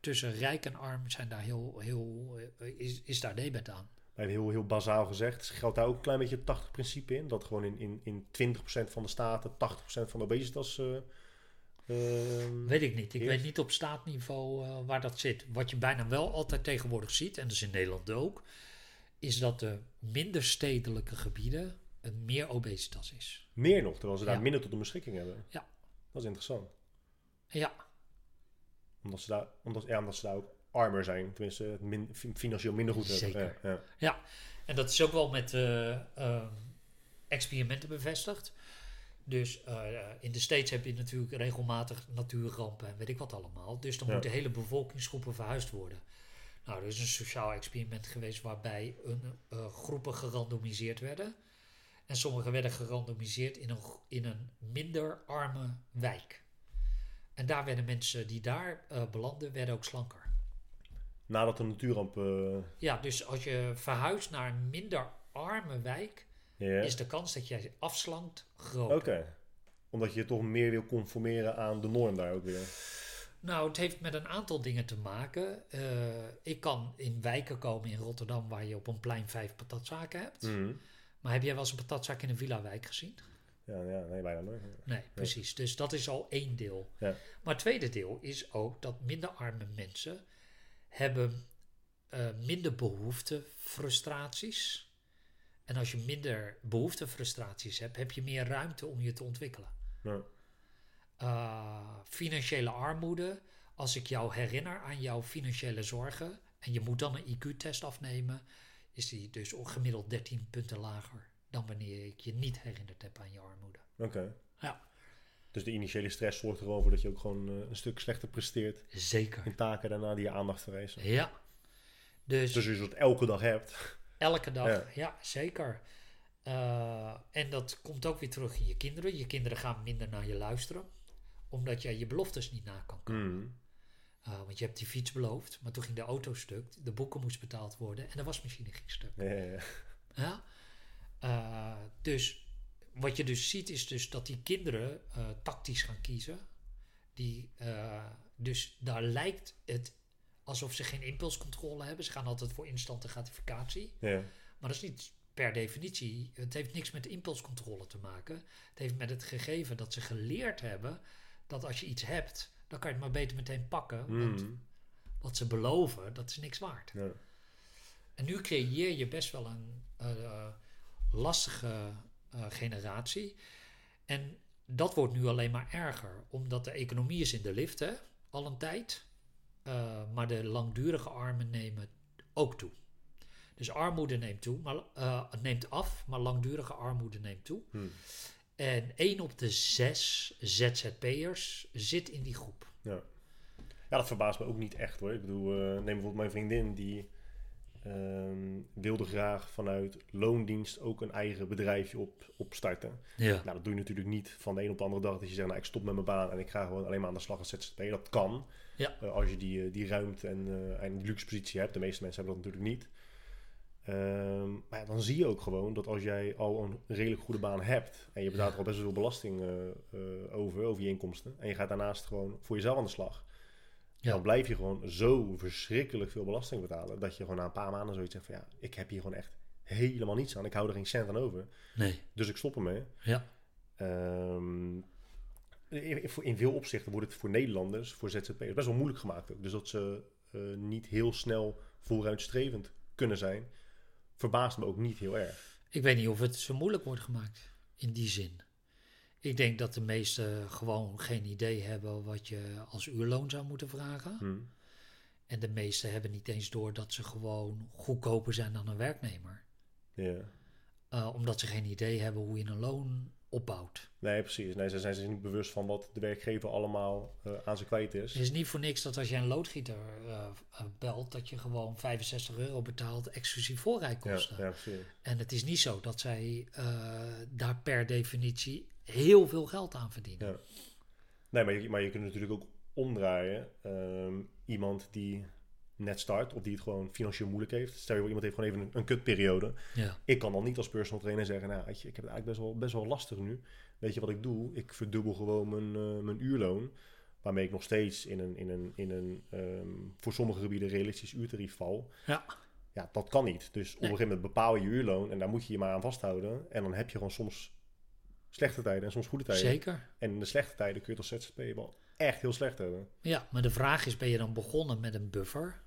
tussen rijk en arm zijn daar heel, heel, is, is daar debet aan. Even heel, heel bazaal gezegd, geldt daar ook een klein beetje het 80-principe in? Dat gewoon in, in, in 20% van de staten 80% van de obesitas... eh ehm, Weet ik niet. Ik weet niet op staatniveau waar dat zit. Wat je bijna wel altijd tegenwoordig ziet, en dat is in Nederland ook, is dat de minder stedelijke gebieden een meer obesitas is. meer nog, terwijl ze daar Ja. minder tot hun beschikking hebben. Ja. Dat is interessant. Ja, Omdat ze daar, omdat, ja, omdat ze daar ook armer zijn. Tenminste, min, fi- financieel minder goed hebben. Zeker. Ja, ja. ja. En dat is ook wel met eh, ehm, experimenten bevestigd. Dus eh, in de States heb je natuurlijk regelmatig natuurrampen en weet ik wat allemaal. Dus dan moeten hele bevolkingsgroepen verhuisd worden. Nou, er is een sociaal experiment geweest waarbij een, eh, groepen gerandomiseerd werden. En sommigen werden gerandomiseerd in een, in een minder arme wijk. En daar werden mensen die daar eh, belanden, werden ook slanker. Nadat de natuurramp... eh, Ja, dus als je verhuist naar een minder arme wijk, is de kans dat jij afslankt groot. Oké. Omdat je je toch meer wil conformeren aan de norm daar ook weer. Nou, het heeft met een aantal dingen te maken. Eh, ik kan in wijken komen in Rotterdam waar je op een plein vijf patatzaken hebt. Mhm. Maar heb jij wel eens een patatzaak in een villa-wijk gezien? Ja, ja, nee, bijna nooit. Nee, precies. Dus dat is al één deel. Ja. Maar het tweede deel is ook dat minder arme mensen hebben eh, minder behoefte frustraties. En als je minder behoefte frustraties hebt, heb je meer ruimte om je te ontwikkelen. Ja. Uh, financiële armoede, als ik jou herinner aan jouw financiële zorgen en je moet dan een IQ-test afnemen, is die dus gemiddeld 13 punten lager dan wanneer ik je niet herinnerd heb aan je armoede. Oké. Ja. Dus de initiële stress zorgt er gewoon voor dat je ook gewoon eh, een stuk slechter presteert Zeker. in taken daarna die je aandacht vereisen. Ja. Dus, Dus als je dat elke dag hebt. elke dag, ja, Ja. zeker. Uh, en dat komt ook weer terug in je kinderen. Je kinderen gaan minder naar je luisteren, omdat jij je beloftes niet na kan komen. Mhm. Uh, want je hebt die fiets beloofd, maar toen ging de auto stuk, de boeken moest betaald worden en de wasmachine ging stuk. Ja, ja? Uh, dus wat je dus ziet is dus dat die kinderen uh, tactisch gaan kiezen. Die, dus daar lijkt het alsof ze geen impulscontrole hebben. Ze gaan altijd voor instante gratificatie. Ja. Maar dat is niet per definitie. Het heeft niks met impulscontrole te maken. Het heeft met het gegeven dat ze geleerd hebben dat als je iets hebt, dan kan je het maar beter meteen pakken. Want wat ze beloven, dat is niks waard. Ja. En nu creëer je best wel een uh, lastige uh, generatie. En dat wordt nu alleen maar erger, omdat de economie is in de lift, hè, al een tijd. Uh, maar de langdurige armen nemen ook toe. Dus armoede neemt, toe, maar, eh, neemt af, maar langdurige armoede neemt toe. Hmm. En één op de zes ZZP'ers zit in die groep. Ja. ja, dat verbaast me ook niet echt hoor. Ik bedoel, eh, neem bijvoorbeeld mijn vriendin die ehm, wilde graag vanuit loondienst ook een eigen bedrijfje op, opstarten. Ja. Nou, dat doe je natuurlijk niet van de een op de andere dag dat je zegt, nou ik stop met mijn baan en ik ga gewoon alleen maar aan de slag als ZZP. Dat kan, Ja. eh, als je die, eh, die ruimte en, en die luxe positie hebt. De meeste mensen hebben dat natuurlijk niet. Ehm, maar ja, dan zie je ook gewoon dat als jij al een redelijk goede baan hebt en je betaalt er al best wel veel belasting eh, eh, over, over je inkomsten, en je gaat daarnaast gewoon voor jezelf aan de slag, Ja. dan blijf je gewoon zo verschrikkelijk veel belasting betalen dat je gewoon na een paar maanden zoiets zegt van ja, ik heb hier gewoon echt helemaal niets aan. Ik hou er geen cent aan over, Nee. dus ik stop ermee. Ja. Ehm, in, in veel opzichten wordt het voor Nederlanders, voor ZZP'ers, best wel moeilijk gemaakt. Ook. Dus dat ze eh, niet heel snel vooruitstrevend kunnen zijn, verbaast me ook niet heel erg. Ik weet niet of het zo moeilijk wordt gemaakt in die zin. Ik denk dat de meesten gewoon geen idee hebben wat je als uurloon zou moeten vragen. Hm. En de meesten hebben niet eens door dat ze gewoon goedkoper zijn dan een werknemer. Ja. Uh, omdat ze geen idee hebben hoe je een loon opbouwt. Nee, precies. Nee, ze zijn zich niet bewust van wat de werkgever allemaal uh, aan ze kwijt is. Het is niet voor niks dat als je een loodgieter uh, belt, dat je gewoon 65 euro betaalt exclusief voorrijkosten. Ja, ja, precies. En het is niet zo dat zij uh, daar per definitie heel veel geld aan verdienen. Ja. Nee, maar je, maar je kunt natuurlijk ook omdraaien. Um, iemand die net start, of die het gewoon financieel moeilijk heeft. Stel je voor, iemand heeft gewoon even een, een kutperiode. Ja. Ik kan dan niet als personal trainer zeggen, nou, weet je, ik heb het eigenlijk best wel, best wel lastig nu. Weet je wat ik doe? Ik verdubbel gewoon mijn, uh, mijn uurloon. Waarmee ik nog steeds in een, in een, in een um, voor sommige gebieden realistisch uurtarief val. Ja. Ja, dat kan niet. Dus op een gegeven moment bepaal je uurloon en daar moet je je maar aan vasthouden. En dan heb je gewoon soms slechte tijden en soms goede tijden. Zeker. En in de slechte tijden kun je het als ZZP wel echt heel slecht hebben. Ja, maar de vraag is, ben je dan begonnen met een buffer?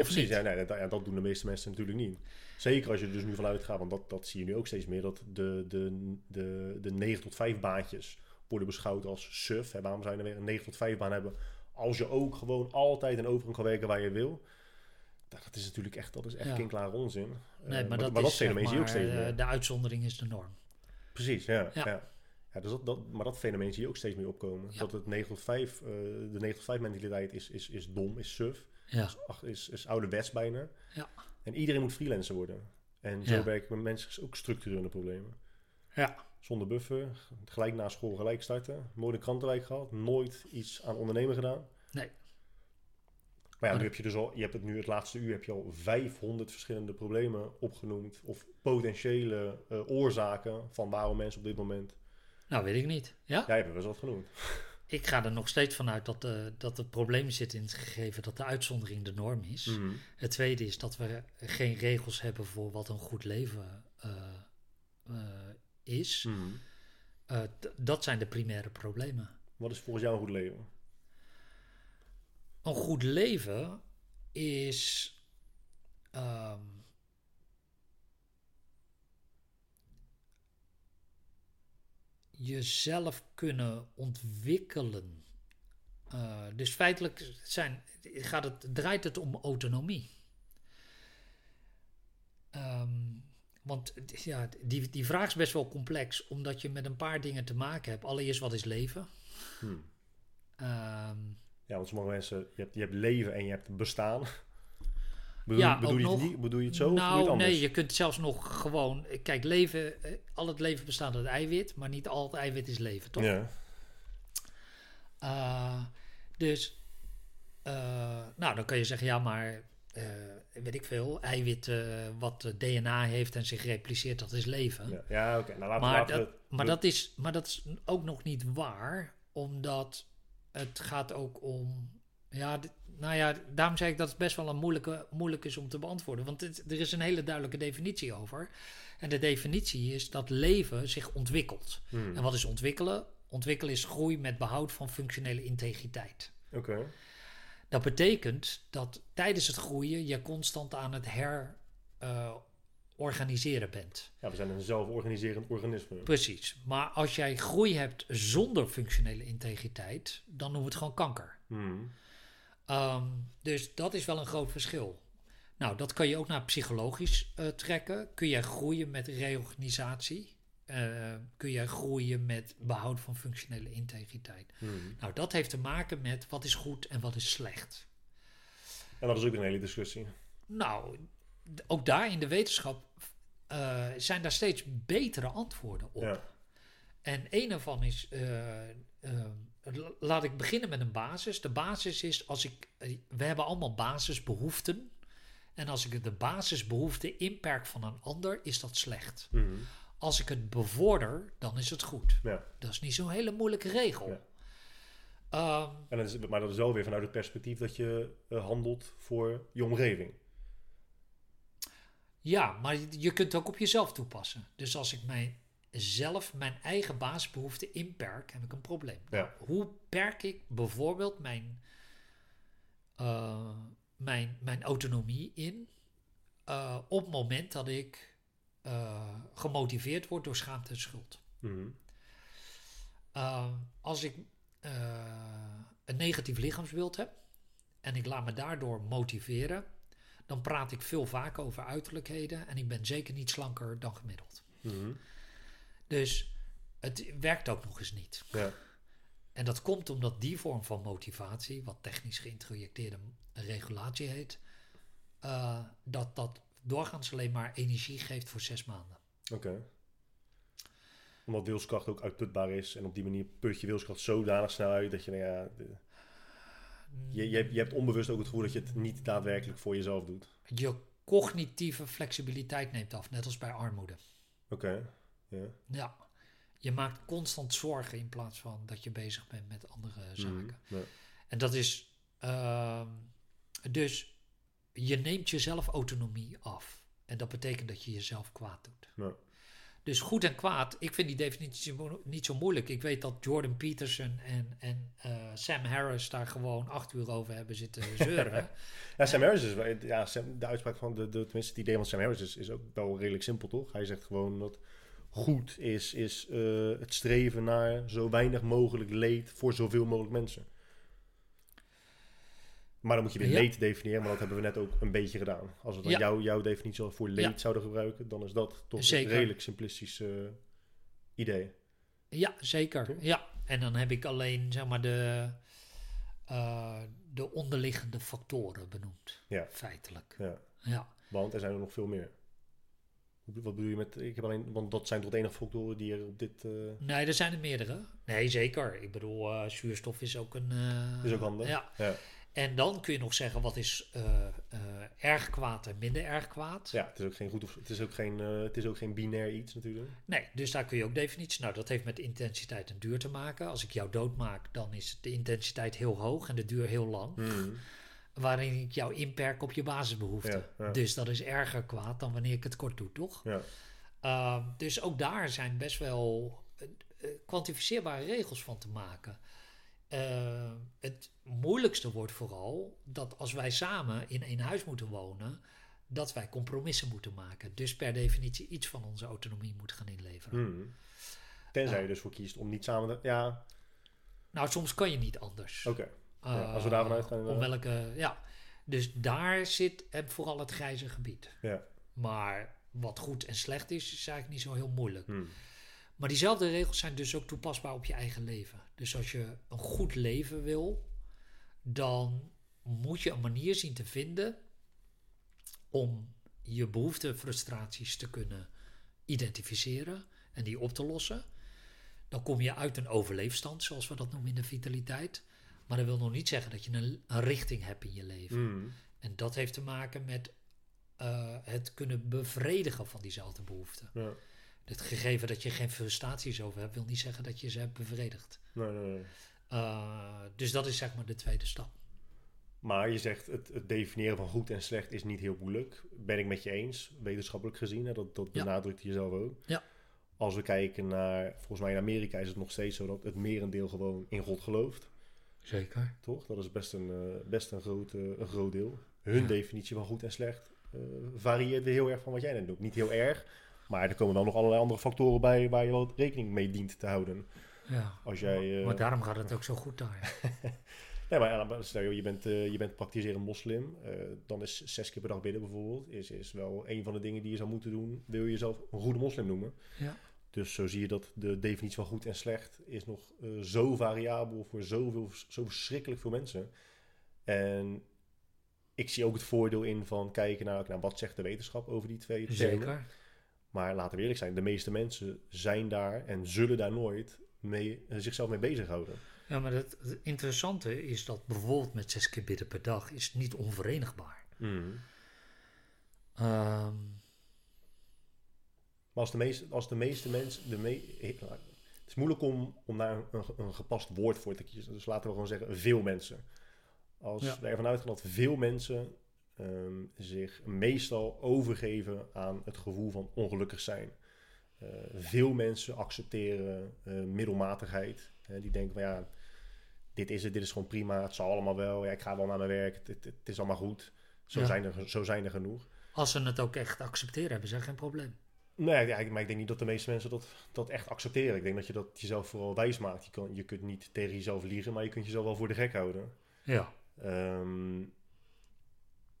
Ja, precies. Ja, nee, dat, ja, dat doen de meeste mensen natuurlijk niet. Zeker als je er dus nu vanuit gaat, want dat, dat zie je nu ook steeds meer, dat de, de, de, de 9 tot 5 baantjes worden beschouwd als suf. Hè, waarom zou je dan weer een 9 tot 5 baan hebben als je ook gewoon altijd en overal kan werken waar je wil? Dat is natuurlijk echt, dat is echt Ja. klinkklare onzin. Nee, Eh, maar, dat, maar is, fenomeen zie je ook steeds eh, meer. de uitzondering is de norm. Precies, ja. Ja. ja. dus dat, dat, maar dat fenomeen zie je ook steeds meer opkomen. Dat het 9 tot 5, eh, de 9 tot 5 mentaliteit is, is, is dom, is suf. Ja, Ach, is, is ouderwets bijna. Ja. En iedereen moet freelancer worden. En zo Ja. werken met mensen ook structurele problemen. ja. Zonder buffer, gelijk na school gelijk starten. Nooit een krantenwijk gehad, nooit iets aan ondernemen gedaan. Nee. Maar ja, nu heb je dus al, je hebt het nu het laatste uur, heb je al 500 verschillende problemen opgenoemd. Of potentiële eh, oorzaken van waarom mensen op dit moment. Nou, weet ik niet. Ja? Jij hebt er wel eens wat genoemd. Ik ga er nog steeds vanuit dat, eh, dat het probleem zit in het gegeven dat de uitzondering de norm is. Mhm. Het tweede is dat we geen regels hebben voor wat een goed leven eh, eh, is. Mhm. Dat zijn de primaire problemen. Wat is volgens jou een goed leven? Een goed leven is. ehm, jezelf kunnen ontwikkelen. Eh, dus feitelijk zijn, gaat het, draait het om autonomie. Ehm, want ja, die, die vraag is best wel complex, omdat je met een paar dingen te maken hebt. Allereerst, wat is leven? Hmm. Ehm, Ja, want sommige mensen, je hebt, je hebt leven en je hebt bestaan. Bedoel, Ja, bedoel, je, nog. niet, bedoel je het zo of je nou, nee, je kunt zelfs nog gewoon. Kijk, leven, eh, al het leven bestaat uit eiwit, maar niet al het eiwit is leven, toch? Ja. Eh, dus, eh, nou, dan kan je zeggen, ja, maar weet ik veel, eiwit wat DNA heeft en zich repliceert, dat is leven. Ja, ja oké. Nou, laten, Maar, dat, we... maar, dat is, maar dat is ook nog niet waar, omdat het gaat ook om. Ja, nou ja, daarom zei ik dat het best wel een moeilijke, moeilijk is om te beantwoorden. Want het- er is een hele duidelijke definitie over. En de definitie is dat leven zich ontwikkelt. Hmm, En wat is ontwikkelen? Ontwikkelen is groei met behoud van functionele integriteit. Oké. Dat betekent dat tijdens het groeien je constant aan het herorganiseren bent. Ja, we zijn een zelforganiserend organisme. Precies. Maar als jij groei hebt zonder functionele integriteit, dan noemen we het gewoon kanker. Hmm. Ehm, dus dat is wel een groot verschil. Nou, dat kan je ook naar psychologisch eh, trekken. Kun jij groeien met reorganisatie? Eh, kun jij groeien met behoud van functionele integriteit? Hmm. Nou, dat heeft te maken met wat is goed en wat is slecht. En dat is ook een hele discussie. Nou, ook daar in de wetenschap eh, zijn daar steeds betere antwoorden op. Ja. En een ervan is, eh, eh, la- laat ik beginnen met een basis. De basis is, als ik, eh, we hebben allemaal basisbehoeften. En als ik de basisbehoefte inperk van een ander, is dat slecht. Mhm. Als ik het bevorder, dan is het goed. ja. Dat is niet zo'n hele moeilijke regel. Ja. Ehm, En dat is, maar dat is wel weer vanuit het perspectief dat je eh, handelt voor je omgeving. Ja, maar je kunt het ook op jezelf toepassen. Dus als ik mijn zelf mijn eigen basisbehoeften inperk, heb ik een probleem. Ja. Hoe perk ik bijvoorbeeld mijn, eh, mijn, mijn autonomie in eh, op het moment dat ik eh, gemotiveerd word door schaamte en schuld? Mhm. Uh, als ik een negatief lichaamsbeeld heb en ik laat me daardoor motiveren, dan praat ik veel vaker over uiterlijkheden en ik ben zeker niet slanker dan gemiddeld. Mhm. Dus het werkt ook nog eens niet. Ja. En dat komt omdat die vorm van motivatie, wat technisch geïntrojecteerde regulatie heet, uh, dat dat doorgaans alleen maar energie geeft voor zes maanden. Oké. Omdat wilskracht ook uitputbaar is en op die manier put je wilskracht zodanig snel uit dat je, nou ja, de- je, je, hebt- je hebt onbewust ook het gevoel dat je het niet daadwerkelijk voor jezelf doet. Je cognitieve flexibiliteit neemt af, net als bij armoede. Oké. Ja. Ja, je maakt constant zorgen in plaats van dat je bezig bent met andere zaken. Mhm. Ja. En dat is ehm, dus je neemt jezelf autonomie af. En dat betekent dat je jezelf kwaad doet. Ja. Dus goed en kwaad, ik vind die definitie niet zo moeilijk. Ik weet dat Jordan Peterson en, en eh, Sam Harris daar gewoon acht uur over hebben zitten zeuren. Ja, Sam Harris is ja, Sam- de uitspraak van de, de tenminste het idee van Sam Harris is, is ook wel redelijk simpel, toch? Hij zegt gewoon dat goed is, is eh, het streven naar zo weinig mogelijk leed voor zoveel mogelijk mensen. Maar dan moet je weer Ja. leed definiëren, maar dat hebben we net ook een beetje gedaan. Als we dan Ja. jouw jouw definitie voor leed Ja. zouden gebruiken, dan is dat toch Zeker. een redelijk simplistisch eh, idee. Ja, zeker. Toch? Ja, en dan heb ik alleen zeg maar de, eh, de onderliggende factoren benoemd. Ja. Feitelijk. Ja. Ja. Want er zijn er nog veel meer. Wat bedoel je met, ik heb alleen, want dat zijn tot enige factoren die er op dit... eh, Nee, er zijn er meerdere. Nee, zeker. Ik bedoel, eh, zuurstof is ook een. eh, is ook handig. Ja. Ja. En dan kun je nog zeggen wat is erg kwaad en minder erg kwaad. Ja, het is ook geen goed of het is ook geen, het is ook geen binair iets natuurlijk. Nee, dus daar kun je ook definities. Nou, dat heeft met intensiteit en duur te maken. Als ik jou doodmaak, dan is de intensiteit heel hoog en de duur heel lang. Waarin ik jou inperk op je basisbehoeften. Ja, ja. Dus dat is erger kwaad dan wanneer ik het kort doe, toch? Ja. Ehm, dus ook daar zijn best wel eh, eh, kwantificeerbare regels van te maken. Ehm, het moeilijkste wordt vooral dat als wij samen in één huis moeten wonen, dat wij compromissen moeten maken. Dus per definitie iets van onze autonomie moeten gaan inleveren. Hmm. Tenzij je dus voor kiest om niet samen te... Ja, Nou, soms kan je niet anders. oké. Ja, Eh, als we daarvan uitgaan, Om welke, ja. Dus daar zit eh, vooral het grijze gebied. Ja. Maar wat goed en slecht is, is eigenlijk niet zo heel moeilijk. Hmm. Maar diezelfde regels zijn dus ook toepasbaar op je eigen leven. Dus als je een goed leven wil, dan moet je een manier zien te vinden om je behoeften en frustraties te kunnen identificeren en die op te lossen. Dan kom je uit een overleefstand, zoals we dat noemen in de vitaliteit. Maar dat wil nog niet zeggen dat je een, een richting hebt in je leven. Hmm. En dat heeft te maken met eh, het kunnen bevredigen van diezelfde behoeften. Ja. Het gegeven dat je geen frustraties over hebt, wil niet zeggen dat je ze hebt bevredigd. Nee, nee, nee. Uh, dus dat is zeg maar de tweede stap. Maar je zegt het, het definiëren van goed en slecht is niet heel moeilijk. Ben ik met je eens, wetenschappelijk gezien. Hè? Dat, dat Ja. benadrukt je zelf ook. Ja. Als we kijken naar, volgens mij in Amerika is het nog steeds zo dat het merendeel gewoon in God gelooft. Zeker. Toch? Dat is best een, eh, best een, groot, eh, een groot deel. Hun Ja. definitie van goed en slecht eh, varieert weer heel erg van wat jij net doet. Niet heel erg, maar er komen dan nog allerlei andere factoren bij waar je wel rekening mee dient te houden. Ja. Als jij, eh, Maar daarom gaat het ook zo goed daar. Nee, maar stel je, je bent, eh, je bent praktiserend moslim. eh, dan is zes keer per dag bidden bijvoorbeeld... Is, is wel een van de dingen die je zou moeten doen... wil je jezelf een goede moslim noemen. Ja. Dus zo zie je dat de definitie van goed en slecht... is nog eh, zo variabel voor zoveel, zo verschrikkelijk veel mensen. En ik zie ook het voordeel in van kijken naar... naar wat zegt de wetenschap over die twee termen. Zeker. Maar laten we eerlijk zijn, de meeste mensen zijn daar en zullen daar nooit mee, eh, zichzelf mee bezighouden. Ja, maar het, het interessante is dat bijvoorbeeld met zes keer bidden per dag is niet onverenigbaar. Maar als de meeste, als de meeste mensen. De me, het is moeilijk om, om daar een, een, gepast woord voor te kiezen. Dus laten we gewoon zeggen, veel mensen. Als Ja. we ervan uitgaan dat veel mensen ehm, zich meestal overgeven aan het gevoel van ongelukkig zijn. Eh, veel mensen accepteren eh, middelmatigheid. Hè, die denken van ja, dit is het, dit is gewoon prima, het zal allemaal wel. Ja, ik ga wel naar mijn werk, het, het, het is allemaal goed. Zo, Ja. zijn er, zo zijn er genoeg. als ze het ook echt accepteren, hebben ze geen probleem. Nee, maar ik denk niet dat de meeste mensen dat, dat echt accepteren. Ik denk dat je dat jezelf vooral wijs maakt. Je, kan, je kunt niet tegen jezelf liegen, maar je kunt jezelf wel voor de gek houden. Ja. Ehm,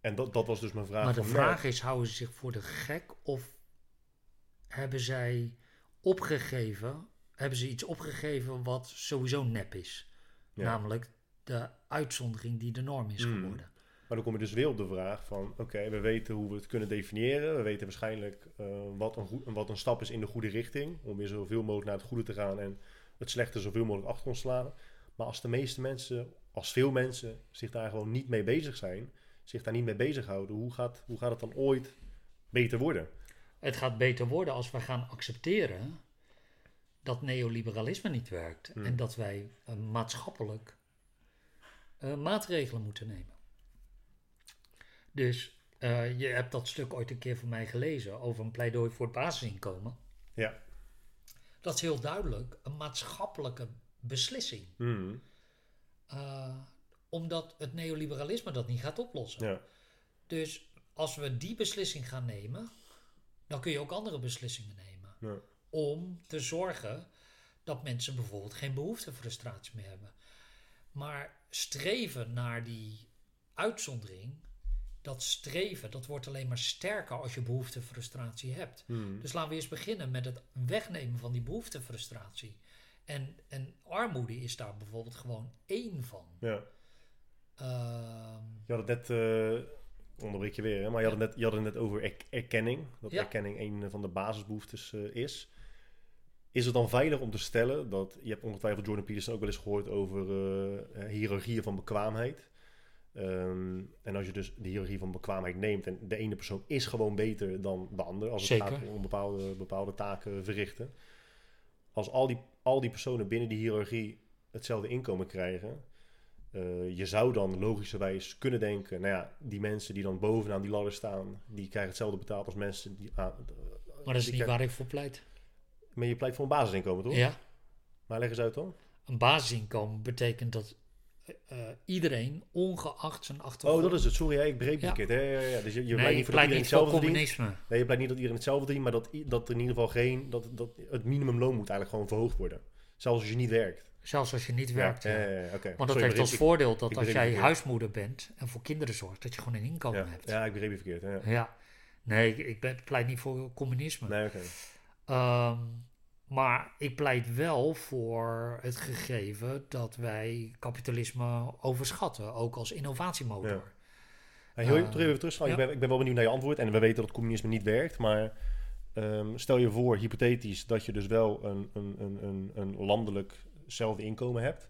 en dat, dat was dus mijn vraag. Maar de vraag is, houden ze zich voor de gek of hebben zij opgegeven, hebben ze iets opgegeven wat sowieso nep is? Ja. Namelijk de uitzondering die de norm is Hmm. geworden. Maar dan kom je dus weer op de vraag van... Oké, we weten hoe we het kunnen definiëren. We weten waarschijnlijk eh, wat, een goed, wat een stap is in de goede richting. Om weer zoveel mogelijk naar het goede te gaan en het slechte zoveel mogelijk achter ons te laten. Maar als de meeste mensen, als veel mensen zich daar gewoon niet mee bezig zijn... zich daar niet mee bezighouden, hoe gaat, hoe gaat het dan ooit beter worden? Het gaat beter worden als we gaan accepteren dat neoliberalisme niet werkt Hmm. en dat wij eh, maatschappelijk eh, maatregelen moeten nemen. Dus eh, je hebt dat stuk ooit een keer van mij gelezen over een pleidooi voor het basisinkomen. Ja. Dat is heel duidelijk een maatschappelijke beslissing. Hmm. Eh, omdat het neoliberalisme dat niet gaat oplossen. Ja. Dus als we die beslissing gaan nemen, dan kun je ook andere beslissingen nemen. Ja. Om te zorgen dat mensen bijvoorbeeld geen behoeftefrustratie meer hebben. Maar streven naar die uitzondering, dat streven, dat wordt alleen maar sterker als je behoeftefrustratie hebt. Hmm. Dus laten we eens beginnen met het wegnemen van die behoeftefrustratie. En, en armoede is daar bijvoorbeeld gewoon één van. ja. Ehm, Je had het net, eh onderbreek je weer, hè? maar je had, het net, je had het net over er- erkenning. Dat Ja. erkenning een van de basisbehoeftes eh, is. Is het dan veilig om te stellen dat, je hebt ongetwijfeld Jordan Peterson ook wel eens gehoord over eh, hiërarchieën van bekwaamheid. Ehm, en als je dus de hiërarchie van bekwaamheid neemt en de ene persoon is gewoon beter dan de ander als het Zeker. gaat om bepaalde, bepaalde taken verrichten. Als al die, al die personen binnen die hiërarchie hetzelfde inkomen krijgen, eh, je zou dan logischerwijs kunnen denken, nou ja, die mensen die dan bovenaan die ladder staan, die krijgen hetzelfde betaald als mensen die aan. maar dat is niet krijgen- waar ik voor pleit. Maar je pleit voor een basisinkomen, toch? Ja, Maar leg eens uit dan. een basisinkomen betekent dat eh, iedereen, ongeacht zijn achtergrond... Oh, dat is het. Sorry, ik begreep je Ja. verkeerd. Ja, ja, ja. Dus je, je nee, pleit niet voor iedereen hetzelfde communisme. Nee, je pleit niet dat iedereen hetzelfde verdient, maar dat, dat er in ieder geval geen... Dat, dat het minimumloon moet eigenlijk gewoon verhoogd worden. Zelfs als je niet werkt. Zelfs als je niet werkt. Ja, ja. Want dat Sorry, heeft als voordeel dat als jij huismoeder bent en voor kinderen zorgt, dat je gewoon een inkomen hebt. ja, ik begreep je verkeerd. Ja. Ja. Nee, ik, ik ben, pleit niet voor communisme. Nee, oké. Ehm, maar ik pleit wel voor het gegeven dat wij kapitalisme overschatten, ook als innovatiemotor. Ja. Hey, heel, Eh, toch even terug. ja. Ik, ben, ik ben wel benieuwd naar je antwoord. En we weten dat communisme niet werkt. Maar ehm, stel je voor, hypothetisch, dat je dus wel een, een, een, een, een landelijkzelfde inkomen hebt.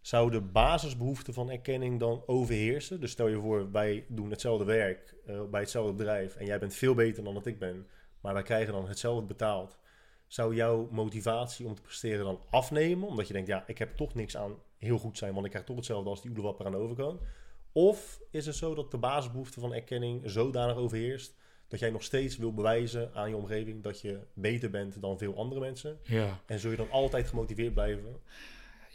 Zou de basisbehoefte van erkenning dan overheersen? Dus stel je voor, wij doen hetzelfde werk eh, bij hetzelfde bedrijf. En jij bent veel beter dan dat ik ben. Maar wij krijgen dan hetzelfde betaald. Zou jouw motivatie om te presteren dan afnemen? Omdat je denkt, ja, ik heb toch niks aan heel goed zijn. Want ik krijg toch hetzelfde als die oelewapper aan de overkant. Of is het zo dat de basisbehoefte van erkenning zodanig overheerst dat jij nog steeds wil bewijzen aan je omgeving dat je beter bent dan veel andere mensen? Ja. En zul je dan altijd gemotiveerd blijven?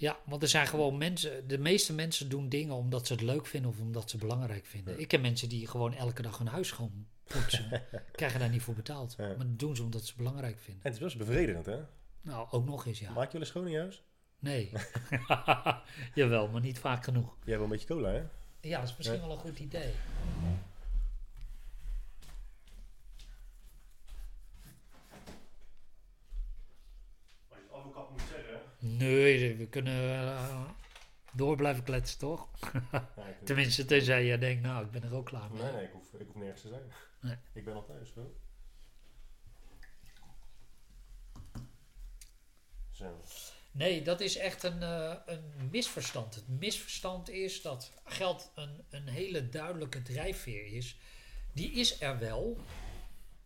Ja, want er zijn gewoon mensen, de meeste mensen doen dingen omdat ze het leuk vinden of omdat ze het belangrijk vinden. Ja. Ik ken mensen die gewoon elke dag hun huis schoon poetsen, krijgen daar niet voor betaald. Ja. Maar dat doen ze omdat ze het belangrijk vinden. En het is best bevredigend, hè? Nou, ook nog eens ja. Maak je wel eens schoon in je huis? Nee. Jawel, maar niet vaak genoeg. Jij wil een beetje cola, hè? Ja, dat is misschien Ja. wel een goed idee. Als je het afgekapt moet zeggen. Nee, we kunnen eh, door blijven kletsen, toch? Tenminste, tenzij jij denkt, nou, ik ben er ook klaar mee. Nee, nee, ik hoef, ik hoef nergens te zijn. Nee. Ik ben al thuis, hoor. Zo. Nee, dat is echt een, eh, een misverstand. Het misverstand is dat geld een, een hele duidelijke drijfveer is. Die is er wel,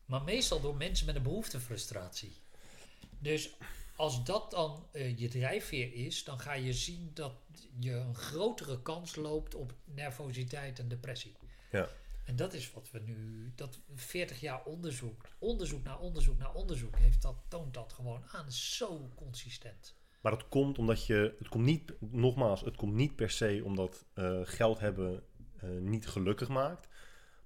maar meestal door mensen met een behoeftefrustratie. Dus als dat dan eh, je drijfveer is, dan ga je zien dat je een grotere kans loopt op nervositeit en depressie. Ja. En dat is wat we nu, dat 40 jaar onderzoek, onderzoek naar onderzoek naar onderzoek, heeft dat, toont dat gewoon aan. Zo consistent. Maar dat komt omdat je, het komt niet, nogmaals, het komt niet per se omdat eh, geld hebben eh, niet gelukkig maakt.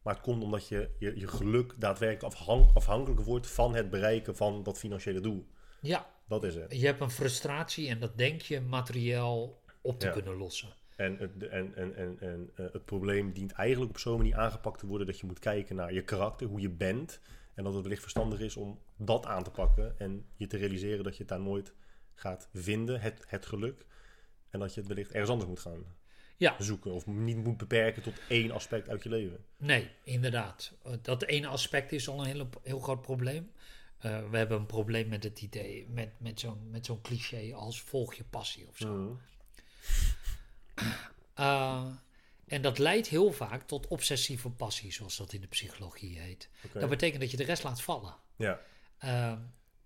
Maar het komt omdat je je, je geluk daadwerkelijk afhang, afhankelijk wordt van het bereiken van dat financiële doel. Ja, Dat is het. je hebt een frustratie en dat denk je materieel op te Ja. kunnen lossen. En, het, en, en, en, en eh, het probleem dient eigenlijk op zo'n manier aangepakt te worden dat je moet kijken naar je karakter, hoe je bent. En dat het wellicht verstandig is om dat aan te pakken en je te realiseren dat je het daar nooit gaat vinden, het, het geluk. En dat je het wellicht ergens anders moet gaan Ja, zoeken of niet moet beperken tot één aspect uit je leven. nee, inderdaad. Dat ene aspect is al een heel, heel groot probleem. Eh, we hebben een probleem met het idee, met, met zo'n met zo'n cliché als volg je passie of zo. Mhm. Eh, en dat leidt heel vaak tot obsessieve passie, zoals dat in de psychologie heet. Dat betekent dat je de rest laat vallen. Ja. Eh,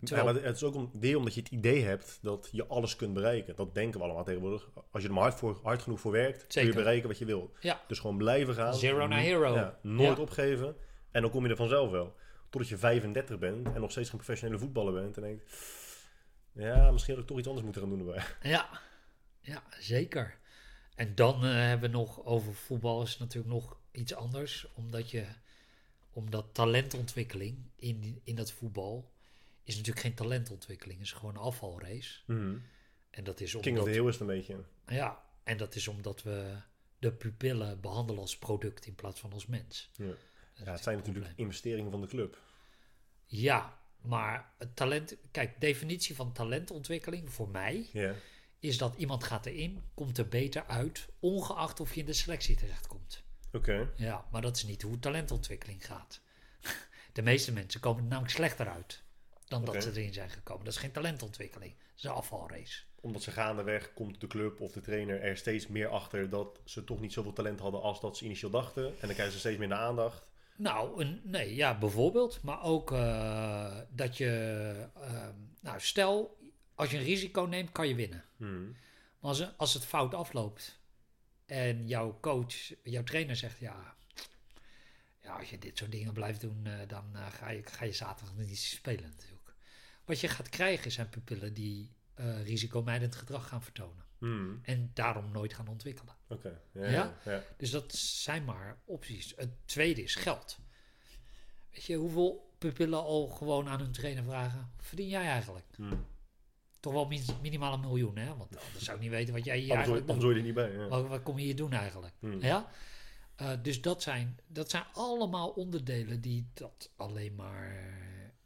Terwijl- Ja, maar het is ook om, weer omdat je het idee hebt dat je alles kunt bereiken. Dat denken we allemaal tegenwoordig. Als je er maar hard, voor, hard genoeg voor werkt, kun je bereiken wat je wil. ja, Dus gewoon blijven gaan. Zero naar hero. Ja, nooit opgeven. En dan kom je er vanzelf wel. Totdat je 35 bent en nog steeds geen professionele voetballer bent. En denkt, ja, misschien had ik toch iets anders moeten gaan doen erbij. Ja, ja zeker. En dan eh, hebben we nog over voetbal is natuurlijk nog iets anders. Omdat je, omdat talentontwikkeling in, in dat voetbal is natuurlijk geen talentontwikkeling. is gewoon een afvalrace. En dat is King of the omdat, Hill is het een beetje. ja, en dat is omdat we de pupillen behandelen als product in plaats van als mens. Ja. Dat Ja, het zijn natuurlijk investeringen van de club. Ja, maar het talent... Kijk, definitie van talentontwikkeling voor mij... Is dat iemand gaat erin, komt er beter uit, ongeacht of je in de selectie terechtkomt. Oké. Ja, maar dat is niet hoe talentontwikkeling gaat. De meeste mensen komen er namelijk slechter uit dan dat ze erin zijn gekomen. Dat is geen talentontwikkeling, dat is een afvalrace. Omdat ze gaandeweg komt de club of de trainer er steeds meer achter dat ze toch niet zoveel talent hadden als dat ze initieel dachten. En dan krijgen ze steeds minder aandacht. Nou, een, nee, ja, bijvoorbeeld. Maar ook eh, dat je, eh, nou, stel, als je een risico neemt, kan je winnen. Hmm. Maar als, als het fout afloopt en jouw coach, jouw trainer zegt ja, ja als je dit soort dingen blijft doen, eh, dan eh, ga, je, ga je zaterdag niet spelen natuurlijk. Wat je gaat krijgen zijn pupillen die risicomijdend gedrag gaan vertonen Hmm. en daarom nooit gaan ontwikkelen. Oké. Ja, Ja? ja. ja. Dus dat zijn maar opties. Het tweede is geld. Weet je, hoeveel pupillen al gewoon aan hun trainer vragen, verdien jij eigenlijk? Hmm. Toch wel min- minimaal een miljoen, hè? Want anders zou ik niet weten wat jij hier Anders eigenlijk anders doet. hoor je er niet bij. Ja. Wat, wat kom je hier doen eigenlijk? Hmm. Ja? Eh, dus dat zijn, dat zijn allemaal onderdelen die dat alleen maar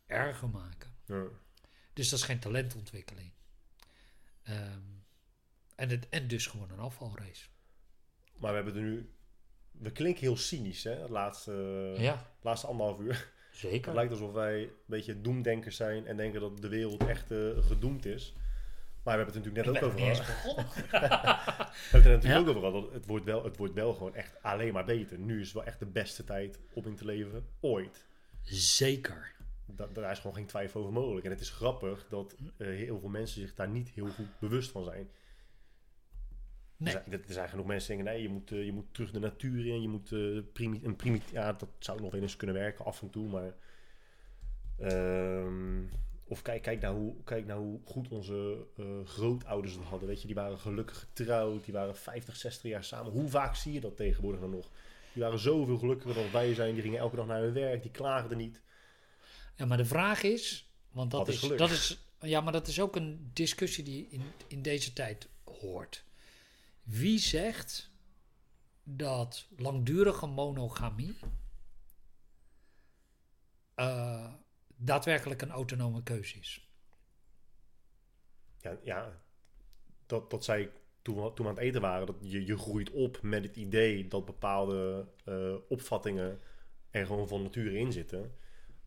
erger maken. Ja. Dus dat is geen talentontwikkeling. Ehm, en, het, en dus gewoon een afvalrace. Maar we hebben er nu... We klinken heel cynisch, hè? Het laatste, ja, laatste anderhalf uur. Het zeker. lijkt alsof wij een beetje doemdenkers zijn en denken dat de wereld echt eh, gedoemd is. Maar we hebben het natuurlijk net Ik ook over gehad. We hebben het er natuurlijk Ja. ook over gehad. dat Het wordt, wel, het wordt wel gewoon echt alleen maar beter. Nu is het wel echt de beste tijd om in te leven ooit. Zeker. Da daar is gewoon geen twijfel over mogelijk. En het is grappig dat eh, heel veel mensen zich daar niet heel goed bewust van zijn. Nee. Er, zijn, er zijn genoeg mensen die denken, nee, je moet, eh, je moet terug de natuur in. Je moet eh primi een primi Ja, dat zou nog wel eens kunnen werken af en toe, maar... ehm, of kijk, kijk, naar hoe, kijk naar hoe goed onze eh, grootouders het hadden. Weet je, die waren gelukkig getrouwd. Die waren 50, 60 jaar samen. Hoe vaak zie je dat tegenwoordig dan nog? Die waren zoveel gelukkiger dan wij zijn. Die gingen elke dag naar hun werk. Die klaagden niet. Ja, maar de vraag is, want dat is is, dat is, Ja, maar dat is ook een discussie die in, in deze tijd hoort. Wie zegt dat langdurige monogamie eh, daadwerkelijk een autonome keuze is? Ja, ja dat, dat zei ik toen we, toen we aan het eten waren. Dat je, je groeit op met het idee dat bepaalde eh, opvattingen er gewoon van nature in zitten.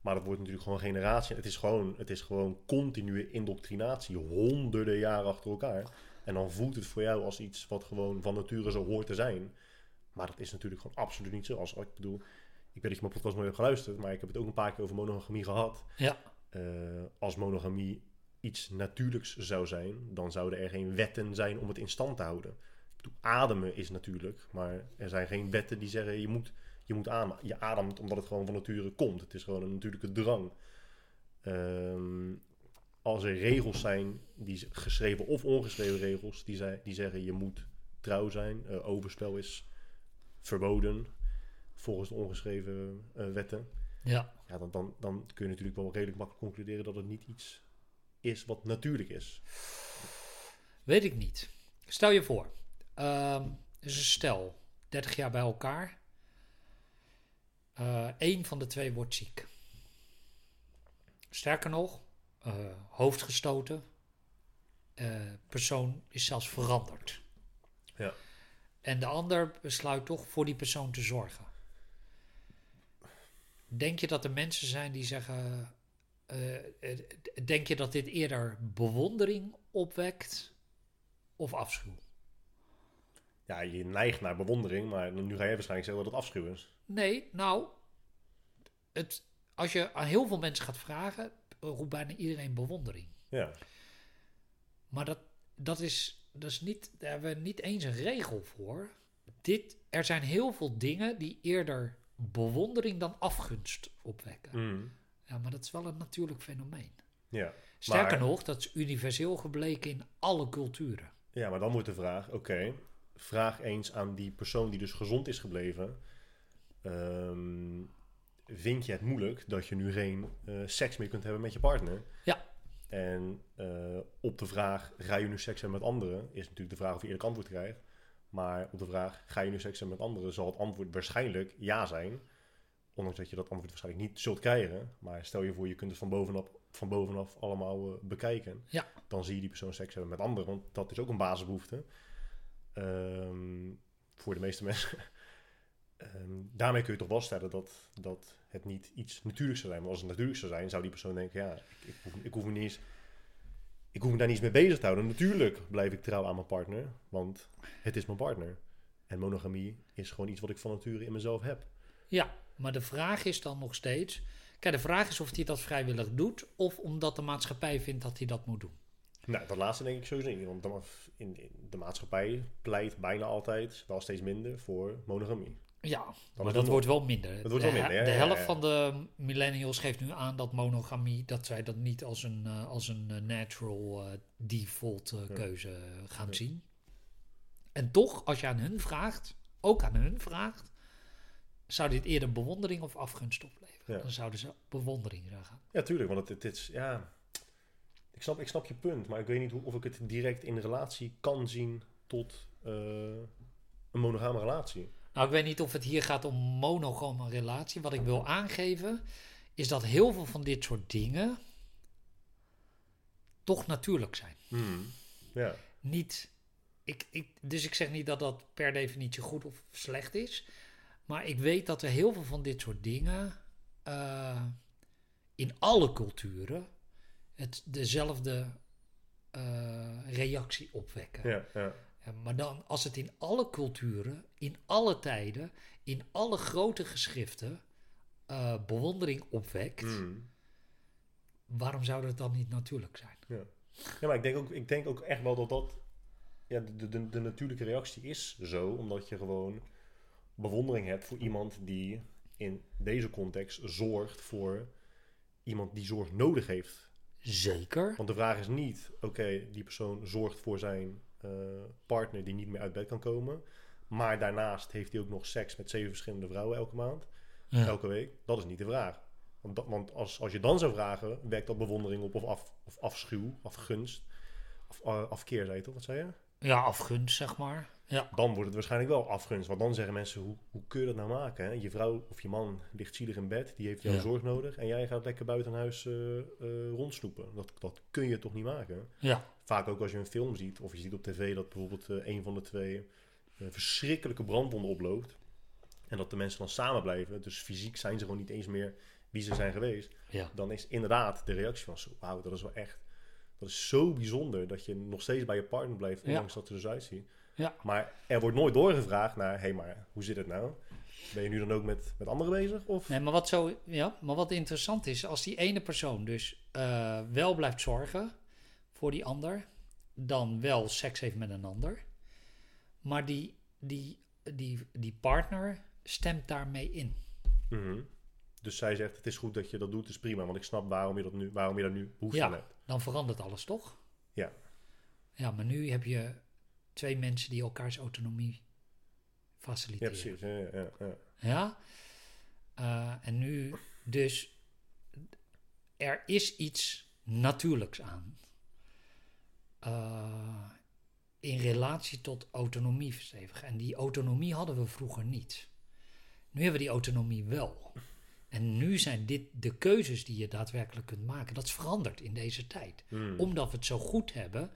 Maar dat wordt natuurlijk gewoon generatie. Het is gewoon, het is gewoon continue indoctrinatie, honderden jaren achter elkaar. En dan voelt het voor jou als iets wat gewoon van nature zo hoort te zijn. Maar dat is natuurlijk gewoon absoluut niet zo. Als, ik bedoel, ik weet dat je mijn podcast nooit hebt geluisterd, maar ik heb het ook een paar keer over monogamie gehad. Ja. Uh, als monogamie iets natuurlijks zou zijn, dan zouden er geen wetten zijn om het in stand te houden. Ik bedoel, ademen is natuurlijk, maar er zijn geen wetten die zeggen je moet, je moet ademen. Je ademt omdat het gewoon van nature komt. Het is gewoon een natuurlijke drang. Um, als er regels zijn, die geschreven of ongeschreven regels, die, zei, die zeggen je moet trouw zijn. Uh, overspel is verboden volgens de ongeschreven uh, wetten. Ja. ja dan, dan, dan kun je natuurlijk wel redelijk makkelijk concluderen dat het niet iets is wat natuurlijk is. Weet ik niet. Stel je voor, um, is een stel, 30 jaar bij elkaar. Eén uh, van de twee wordt ziek. Sterker nog, uh, hoofd gestoten. Uh, persoon is zelfs veranderd. Ja. En de ander besluit toch voor die persoon te zorgen. Denk je dat er mensen zijn die zeggen. Uh, denk je dat dit eerder bewondering opwekt of afschuw? Ja, je neigt naar bewondering, maar nu ga je waarschijnlijk zeggen dat het afschuw is. Nee, nou, het, als je aan heel veel mensen gaat vragen, roept bijna iedereen bewondering. Ja. Maar dat, dat, is, dat is niet, daar hebben we niet eens een regel voor. Dit, er zijn heel veel dingen die eerder bewondering dan afgunst opwekken. Mm. Ja, maar dat is wel een natuurlijk fenomeen. Ja. Sterker maar, nog, dat is universeel gebleken in alle culturen. Ja, maar dan wordt de vraag, oké, vraag eens aan die persoon die dus gezond is gebleven. Um, vind je het moeilijk dat je nu geen uh, seks meer kunt hebben met je partner? Ja. En uh, op de vraag, ga je nu seks hebben met anderen? Is natuurlijk de vraag of je eerlijk antwoord krijgt. Maar op de vraag, ga je nu seks hebben met anderen? Zal het antwoord waarschijnlijk ja zijn. Ondanks dat je dat antwoord waarschijnlijk niet zult krijgen. Maar stel je voor, je kunt het van bovenaf, van bovenaf allemaal uh, bekijken. Ja. Dan zie je die persoon seks hebben met anderen. Want dat is ook een basisbehoefte. Um, voor de meeste mensen. Um, daarmee kun je toch wel stellen dat, dat het niet iets natuurlijks zou zijn. Want als het natuurlijk zou zijn, zou die persoon denken: ja, ik, ik, hoef, ik, hoef, me niet eens, ik hoef me daar niet eens mee bezig te houden. Natuurlijk blijf ik trouw aan mijn partner, want het is mijn partner. En monogamie is gewoon iets wat ik van nature in mezelf heb. Ja, maar de vraag is dan nog steeds: kijk, de vraag is of hij dat vrijwillig doet of omdat de maatschappij vindt dat hij dat moet doen. Nou, dat laatste denk ik sowieso niet. Want in, in de maatschappij pleit bijna altijd, wel steeds minder, voor monogamie. Ja, dan maar dat wordt wel minder. Dat wordt wel minder, de, de helft van de millennials geeft nu aan dat monogamie, dat zij dat niet als een, uh, als een uh, natural uh, default keuze gaan zien. En toch, als je aan hun vraagt, ook aan hun vraagt, zou dit eerder bewondering of afgunst opleveren? Dan zouden ze bewondering gaan. Ja, tuurlijk. Want het, is, ja... Ik snap, ik snap je punt, maar ik weet niet hoe, of ik het direct in relatie kan zien tot een monogame relatie. Nou, ik weet niet of het hier gaat om monogame relatie. Wat ik wil aangeven is dat heel veel van dit soort dingen toch natuurlijk zijn. Ja. Niet, ik, ik, dus ik zeg niet dat dat per definitie goed of slecht is. Maar ik weet dat er heel veel van dit soort dingen uh, in alle culturen het dezelfde uh, reactie opwekken. Ja. Maar dan, als het in alle culturen, in alle tijden, in alle grote geschriften uh, bewondering opwekt, Hmm. waarom zou dat dan niet natuurlijk zijn? Ja. ja, maar ik denk, ook, ik denk ook echt wel dat dat ja, de, de, de natuurlijke reactie is zo, omdat je gewoon bewondering hebt voor iemand die in deze context zorgt voor iemand die zorg nodig heeft. Zeker. Want de vraag is niet, oké, die persoon zorgt voor zijn partner die niet meer uit bed kan komen. Maar daarnaast heeft hij ook nog seks met zeven verschillende vrouwen elke maand. Ja. Elke week. Dat is niet de vraag. Want, dat, want als, als je dan zou vragen, werkt dat bewondering op of, af, of afschuw, afgunst, of uh, afkeer, zei je toch? Wat zei je? Ja, afgunst, zeg maar. Ja. Dan wordt het waarschijnlijk wel afgunst. Want dan zeggen mensen, hoe, hoe kun je dat nou maken? Hè? Je vrouw of je man ligt zielig in bed, die heeft jouw Ja. zorg nodig. En jij gaat lekker buiten huis rondsnoepen. Dat, dat kun je toch niet maken? Ja. Vaak ook als je een film ziet, of je ziet op tv dat bijvoorbeeld eh, een van de twee verschrikkelijke brandwonden oploopt. En dat de mensen dan samen blijven. Dus fysiek zijn ze gewoon niet eens meer wie ze zijn geweest. Ja. Dan is inderdaad de reactie van zo, wauw, dat is wel echt. Dat is zo bijzonder dat je nog steeds bij je partner blijft, ondanks dat ze er zo uitzien. Ja. Maar er wordt nooit doorgevraagd naar, hé, hey, maar hoe zit het nou? Ben je nu dan ook met, met anderen bezig? Of? Nee, maar wat, zo, ja, maar wat interessant is, als die ene persoon dus eh, wel blijft zorgen voor die ander, dan wel seks heeft met een ander, maar die, die, die, die partner stemt daarmee in. Mhm. Dus zij zegt, het is goed dat je dat doet, is prima. Want ik snap waarom je, dat nu, waarom je daar nu behoefte Ja. aan hebt. Dan verandert alles toch? Ja. Ja, maar nu heb je twee mensen die elkaars autonomie Ja, faciliteren. precies. Ja, ja, ja, ja. Ja. Eh, en nu dus er is iets natuurlijks aan. Eh, in relatie tot autonomie verstevigen. En die autonomie hadden we vroeger niet. Nu hebben we die autonomie wel. En nu zijn dit de keuzes die je daadwerkelijk kunt maken. Dat is veranderd in deze tijd. Hmm. Omdat we het zo goed hebben,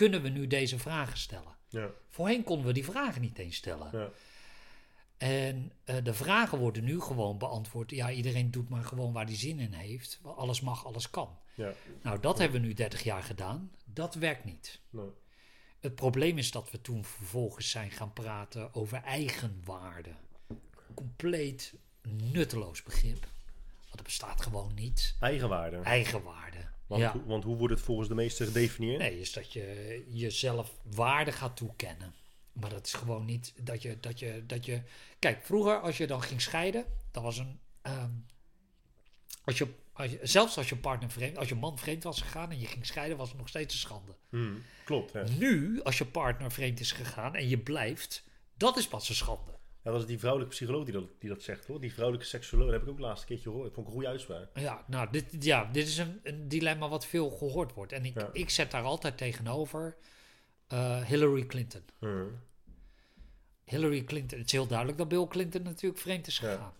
kunnen we nu deze vragen stellen. ja, Voorheen konden we die vragen niet eens stellen. ja. En eh, de vragen worden nu gewoon beantwoord. Ja, iedereen doet maar gewoon waar hij zin in heeft. Alles mag, alles kan. ja. Nou, dat hebben we nu 30 jaar gedaan. Dat werkt niet. Nee. Het probleem is dat we toen vervolgens zijn gaan praten over eigenwaarde. Compleet nutteloos begrip. Want het bestaat gewoon niet. Eigenwaarde. Eigenwaarde. Want, ja. hoe- want hoe wordt het volgens de meesten gedefinieerd? Nee, is dat je jezelf waarde gaat toekennen. Maar dat is gewoon niet dat je, dat je, dat je... Kijk, vroeger als je dan ging scheiden, dan was een... ehm, als je, als je, zelfs als je partner vreemd, als je man vreemd was gegaan en je ging scheiden, was het nog steeds een schande. Hmm, Klopt, ja. Nu, als je partner vreemd is gegaan en je blijft, dat is pas een schande. Ja, dat is die vrouwelijke psycholoog die dat, die dat zegt, hoor. Die vrouwelijke seksuoloog, dat heb ik ook laatst een keertje gehoord. Dat vond ik een goede uitspraak. Ja, nou, dit, ja, dit is een, een dilemma wat veel gehoord wordt. En ik, Ja. ik zet daar altijd tegenover eh, Hillary Clinton. Hmm. Hillary Clinton, het is heel duidelijk dat Bill Clinton natuurlijk vreemd is Ja. gegaan.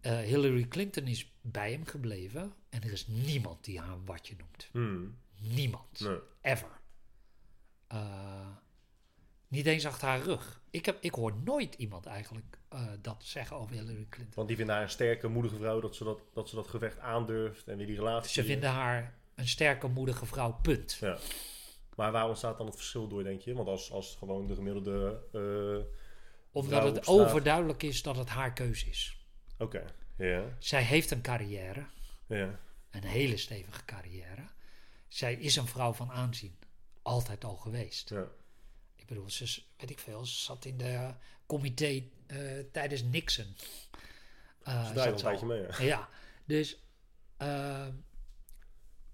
Eh, Hillary Clinton is bij hem gebleven en er is niemand die haar watje noemt. Hmm. Niemand. Nee. Ever. Eh, niet eens achter haar rug. Ik, heb, ik hoor nooit iemand eigenlijk eh, dat zeggen over Hillary Clinton. Want die vinden haar een sterke, moedige vrouw dat ze dat, dat, ze dat gevecht aandurft en weer die relatie. Ze vinden haar een sterke, moedige vrouw, punt. Ja. Maar waar ontstaat dan het verschil door, denk je? Want als, als gewoon de gemiddelde... eh, Omdat vrouw het overduidelijk is dat het haar keuze is. Oké, ja, Zij heeft een carrière. ja. Een hele stevige carrière. Zij is een vrouw van aanzien. Altijd al geweest. ja. Ik bedoel, ze, weet ik veel, ze zat in de comité eh, tijdens Nixon. Uh, Ze draait al een tijdje mee, ja. Ja, dus, eh,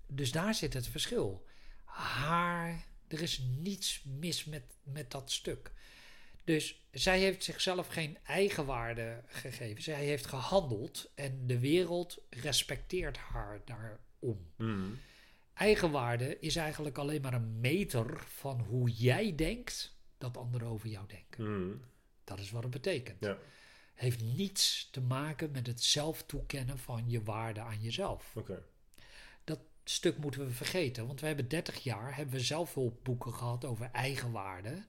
dus daar zit het verschil. Haar, er is niets mis met, met dat stuk. Dus zij heeft zichzelf geen eigenwaarde gegeven. Zij heeft gehandeld en de wereld respecteert haar daarom. Hmm. Eigenwaarde is eigenlijk alleen maar een meter van hoe jij denkt dat anderen over jou denken. Hmm. Dat is wat het betekent. Ja, Heeft niets te maken met het zelf toekennen van je waarde aan jezelf. Dat stuk moeten we vergeten, want we hebben 30 jaar hebben we zelfhulpboeken gehad over eigenwaarde.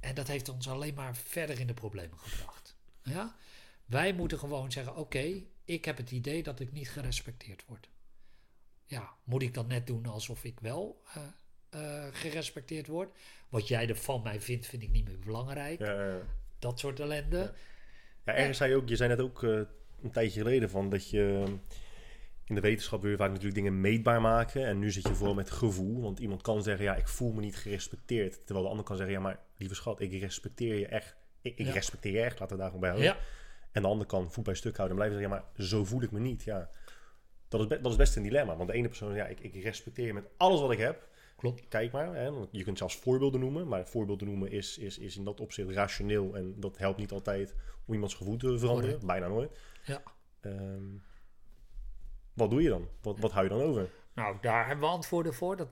En dat heeft ons alleen maar verder in de problemen gebracht. Ja? Wij moeten gewoon zeggen: oké, ik heb het idee dat ik niet gerespecteerd word. Ja, moet ik dan net doen alsof ik wel eh, eh, gerespecteerd word? Wat jij er van mij vindt, vind ik niet meer belangrijk. Ja, ja. Dat soort ellende. Ja. Ja, ergens zei je ook, je zei net ook eh, een tijdje geleden van dat je in de wetenschap wil je vaak natuurlijk dingen meetbaar maken. En nu zit je vooral met gevoel. Want iemand kan zeggen, ja, ik voel me niet gerespecteerd. Terwijl de ander kan zeggen, ja, maar lieve schat, ik respecteer je echt. Ik, ik respecteer je echt, laten we daar gewoon bij houden. Ja, En de ander kan voet bij stuk houden en blijven zeggen, ja, maar zo voel ik me niet. Ja, dat is, dat is best een dilemma. Want de ene persoon, ja, ik, ik respecteer je met alles wat ik heb. klopt. Kijk maar, hè, want je kunt zelfs voorbeelden noemen. Maar voorbeelden noemen is, is, is in dat opzicht rationeel. En dat helpt niet altijd om iemands gevoel te veranderen. Correct. Bijna nooit. Ja. Ehm, wat doe je dan? Wat, wat hou je dan over? Nou, daar hebben we antwoorden voor. Dat,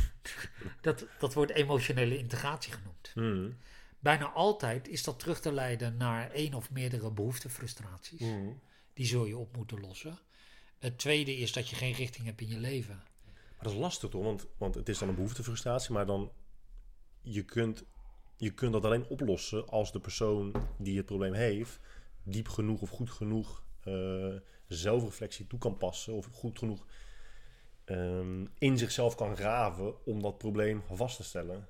dat, dat wordt emotionele integratie genoemd. Hmm. Bijna altijd is dat terug te leiden naar één of meerdere behoeftefrustraties. Hmm. Die zul je op moeten lossen. Het tweede is dat je geen richting hebt in je leven. Maar dat is lastig toch? Want, want het is dan een behoeftefrustratie, maar dan je kunt, je kunt dat alleen oplossen als de persoon die het probleem heeft diep genoeg of goed genoeg eh, zelfreflectie toe kan passen of goed genoeg ehm, in zichzelf kan graven om dat probleem vast te stellen.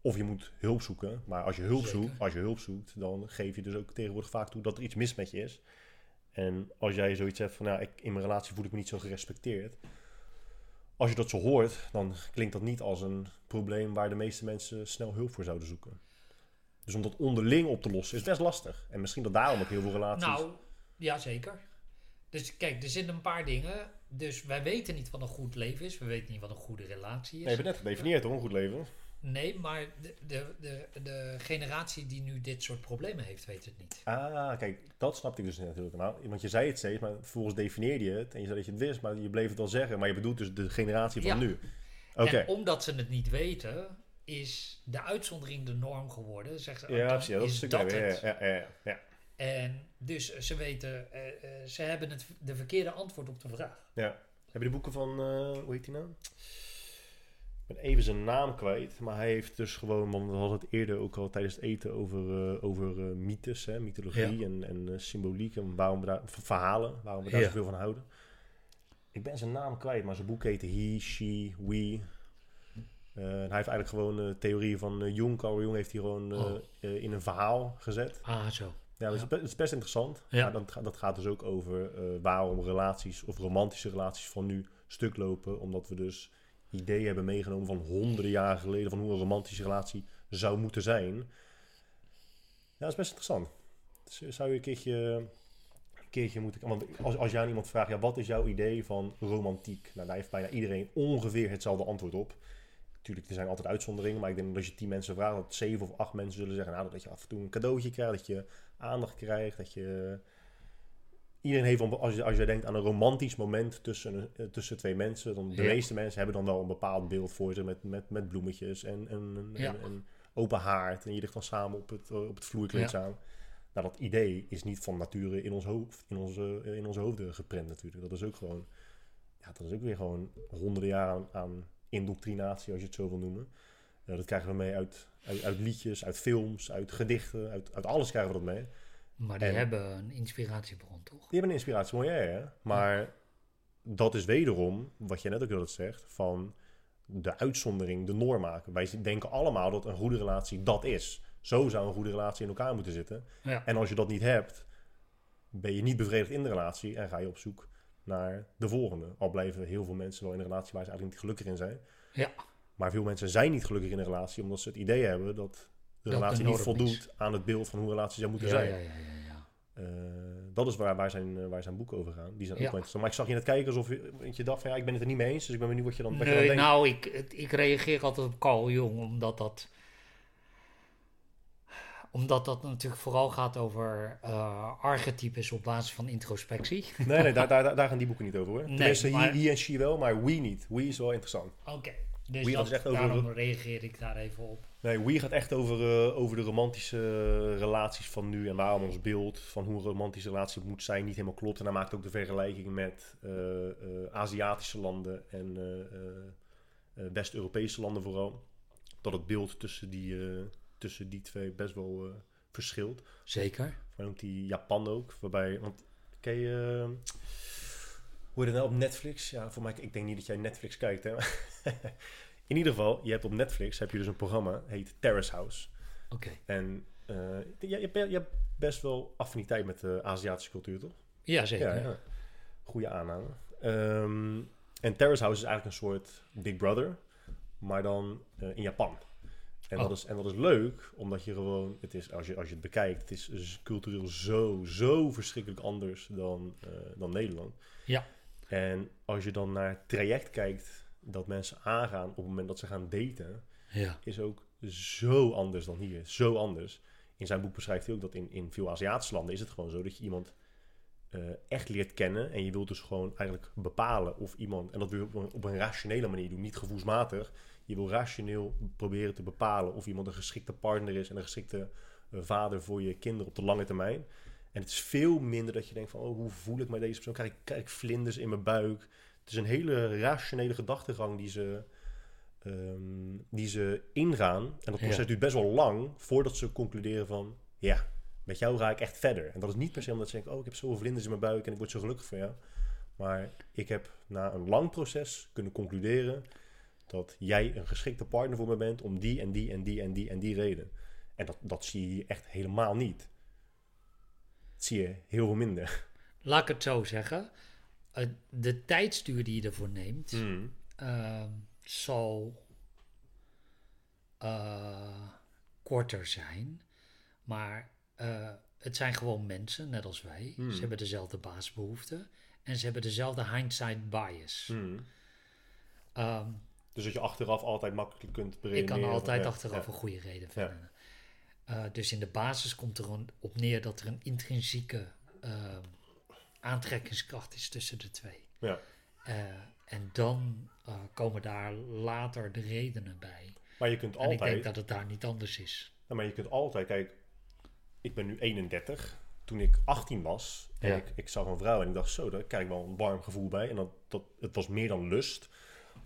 Of je moet hulp zoeken, maar als je hulp, Zeker. zoekt, als je hulp zoekt, dan geef je dus ook tegenwoordig vaak toe dat er iets mis met je is. En als jij zoiets hebt van, nou, ik, in mijn relatie voel ik me niet zo gerespecteerd. Als je dat zo hoort, dan klinkt dat niet als een probleem waar de meeste mensen snel hulp voor zouden zoeken. Dus om dat onderling op te lossen is best lastig. En misschien dat daarom ook heel veel relaties... Nou, ja zeker. Dus kijk, er zitten een paar dingen. Dus wij weten niet wat een goed leven is. We weten niet wat een goede relatie is. nee, je hebt het net gedefinieerd hoor, een goed leven. Nee, maar de, de, de, de generatie die nu dit soort problemen heeft, weet het niet. Ah, kijk, dat snapte ik dus natuurlijk. Nou, want je zei het steeds, maar vervolgens definieerde je het. En je zei dat je het wist, maar je bleef het al zeggen. Maar je bedoelt dus de generatie van Ja. nu. Oké. En omdat ze het niet weten, is de uitzondering de norm geworden. Zeggen ze, Ja, precies. Ja, dat is dat het. ja, ja, ja, ja. En dus ze weten, eh, eh, ze hebben het de verkeerde antwoord op de vraag. Ja. Heb je de boeken van, eh, hoe heet die nou? Ben even zijn naam kwijt, maar hij heeft dus gewoon, want we hadden het eerder ook al tijdens het eten over, eh, over eh, mythes, hè, mythologie Ja. en, en eh, symboliek en waarom we daar, verhalen, waarom we daar Ja. zoveel van houden. Ik ben zijn naam kwijt, maar zijn boek heette He, She, We. Hij heeft eigenlijk gewoon theorieën van Jung. Carl Jung heeft hij gewoon Oh. in een verhaal gezet. Ah, zo. Ja, dat is, Ja. be- dat is best interessant. Ja. Maar dat, ga- dat gaat dus ook over waarom relaties of romantische relaties van nu stuk lopen. Omdat we dus ideeën hebben meegenomen van honderden jaren geleden van hoe een romantische relatie zou moeten zijn. Ja, dat is best interessant. Dus, eh, zou je een keertje, een keertje moeten... Want als, als jij aan iemand vraagt, ja, wat is jouw idee van romantiek? Nou, daar heeft bijna iedereen ongeveer hetzelfde antwoord op. Natuurlijk, er zijn altijd uitzonderingen, maar ik denk dat als je tien mensen vraagt, dat zeven of acht mensen zullen zeggen, nou, dat je af en toe een cadeautje krijgt, dat je aandacht krijgt, dat je... Iedereen heeft, als je, als je denkt aan een romantisch moment tussen, een- eh, tussen twee mensen, dan de Ja. meeste mensen hebben dan wel een bepaald beeld voor zich met, met, met bloemetjes en, en, en, Ja. en- en open haard. En je ligt dan samen op het, eh, op het vloerkleed Ja. samen. Nou, dat idee is niet van nature in ons hoofd, in onze, eh, in onze hoofden geprent natuurlijk. Dat is ook gewoon, ja, dat is ook weer gewoon honderden jaar aan, indoctrinatie, als je het zo wil noemen. Dat krijgen we mee uit, uit, uit liedjes, uit films, uit gedichten, uit, uit alles krijgen we dat mee. Maar die En- hebben een inspiratiebron, toch? Die hebben een inspiratie, mooi ja, ja. Maar dat is wederom, wat je net ook altijd zegt, van de uitzondering de norm maken. Wij denken allemaal dat een goede relatie dat is. Zo zou een goede relatie in elkaar moeten zitten. Ja. En als je dat niet hebt, ben je niet bevredigd in de relatie en ga je op zoek naar de volgende. Al blijven heel veel mensen wel in een relatie waar ze eigenlijk niet gelukkig in zijn. Ja. Maar veel mensen zijn niet gelukkig in een relatie omdat ze het idee hebben dat de relatie niet voldoet aan het beeld van hoe een relatie zou moeten Ja, zijn. ja, ja, ja, ja. Eh, dat is waar, waar, zijn, eh, waar zijn boeken over gaan. Die zijn ook interessant. Maar ik zag je net kijken alsof je, je dacht van ja, ik ben het er niet mee eens. Dus ik ben benieuwd wat je dan, wat je dan Nee, denkt. nou, ik, ik reageer altijd op Carl Jung, omdat dat... Omdat dat natuurlijk vooral gaat over eh, archetypes op basis van introspectie. Nee, nee, daar, daar, daar gaan die boeken niet over hoor. Nee, Tenminste, maar- he, he en she wel, maar we niet. We is wel interessant. Oké, dus Wie dat, gaat echt over- daarom reageer ik daar even op. Nee, we gaat echt over, eh, over de romantische relaties van nu. En waarom ons beeld van hoe een romantische relatie moet zijn niet helemaal klopt. En hij maakt ook de vergelijking met eh, eh, Aziatische landen en eh, eh, eh, West-Europese landen vooral. Dat het beeld tussen die, eh, tussen die twee best wel eh, verschilt. Zeker. Hij noemt die Japan ook. Waarbij, want ken je... hoe nou op Netflix? Ja, voor mij, ik denk niet dat jij Netflix kijkt, hè. In ieder geval, je hebt op Netflix heb je dus een programma, heet Terrace House. Oké. En eh, je, je, hebt- je hebt best wel affiniteit met de Aziatische cultuur, toch? Ja, zeker. Ja, ja. Goede aanname. Ehm, en Terrace House is eigenlijk een soort Big Brother, maar dan eh, in Japan. En, Oh. dat is, en dat is leuk, omdat je gewoon, het is, als, je, als je het bekijkt, het is dus cultureel zo, zo verschrikkelijk anders dan, eh, dan Nederland. Ja. En als je dan naar het traject kijkt dat mensen aangaan op het moment dat ze gaan daten, Ja. is ook zo anders dan hier. Zo anders. In zijn boek beschrijft hij ook dat in, in veel Aziatische landen is het gewoon zo dat je iemand eh, echt leert kennen. En je wilt dus gewoon eigenlijk bepalen of iemand, en dat wil je op een, op een rationele manier doen, niet gevoelsmatig. Je wil rationeel proberen te bepalen of iemand een geschikte partner is en een geschikte eh, vader voor je kinderen op de lange termijn. En het is veel minder dat je denkt van, oh, hoe voel ik mij deze persoon? Krijg ik, krijg ik vlinders in mijn buik? Het is een hele rationele gedachtegang die ze, ehm, die ze ingaan. En dat proces Ja. duurt best wel lang voordat ze concluderen van, ja, met jou ga ik echt verder. En dat is niet per se omdat ze denken, oh, ik heb zoveel vlinders in mijn buik en ik word zo gelukkig van jou. Maar ik heb na een lang proces kunnen concluderen dat jij een geschikte partner voor me bent om die en die en die en die en die reden. En dat, dat zie je echt helemaal niet. Zie je heel veel minder. Laat ik het zo zeggen. Eh, de tijdsduur die je ervoor neemt, Hmm. ehm, zal eh, korter zijn. Maar eh, het zijn gewoon mensen, net als wij. Hmm. Ze hebben dezelfde basisbehoeften. En ze hebben dezelfde hindsight bias. Hmm. Ehm, Dus dat je achteraf altijd makkelijk kunt ik beredeneren. kan altijd Ja, achteraf ja. een goede reden vinden. Eh, dus in de basis komt er een- op neer dat er een intrinsieke ehm, aantrekkingskracht is tussen de twee. Ja. Eh, en dan eh, komen daar later de redenen bij. Maar je kunt En ik denk altijd, dat het daar niet anders is. ja, maar je kunt altijd, kijk, ik ben nu 31. Toen ik 18 was en Ja. ik, ik zag een vrouw en ik dacht zo, daar krijg ik wel een warm gevoel bij. En dat, dat, het was meer dan lust.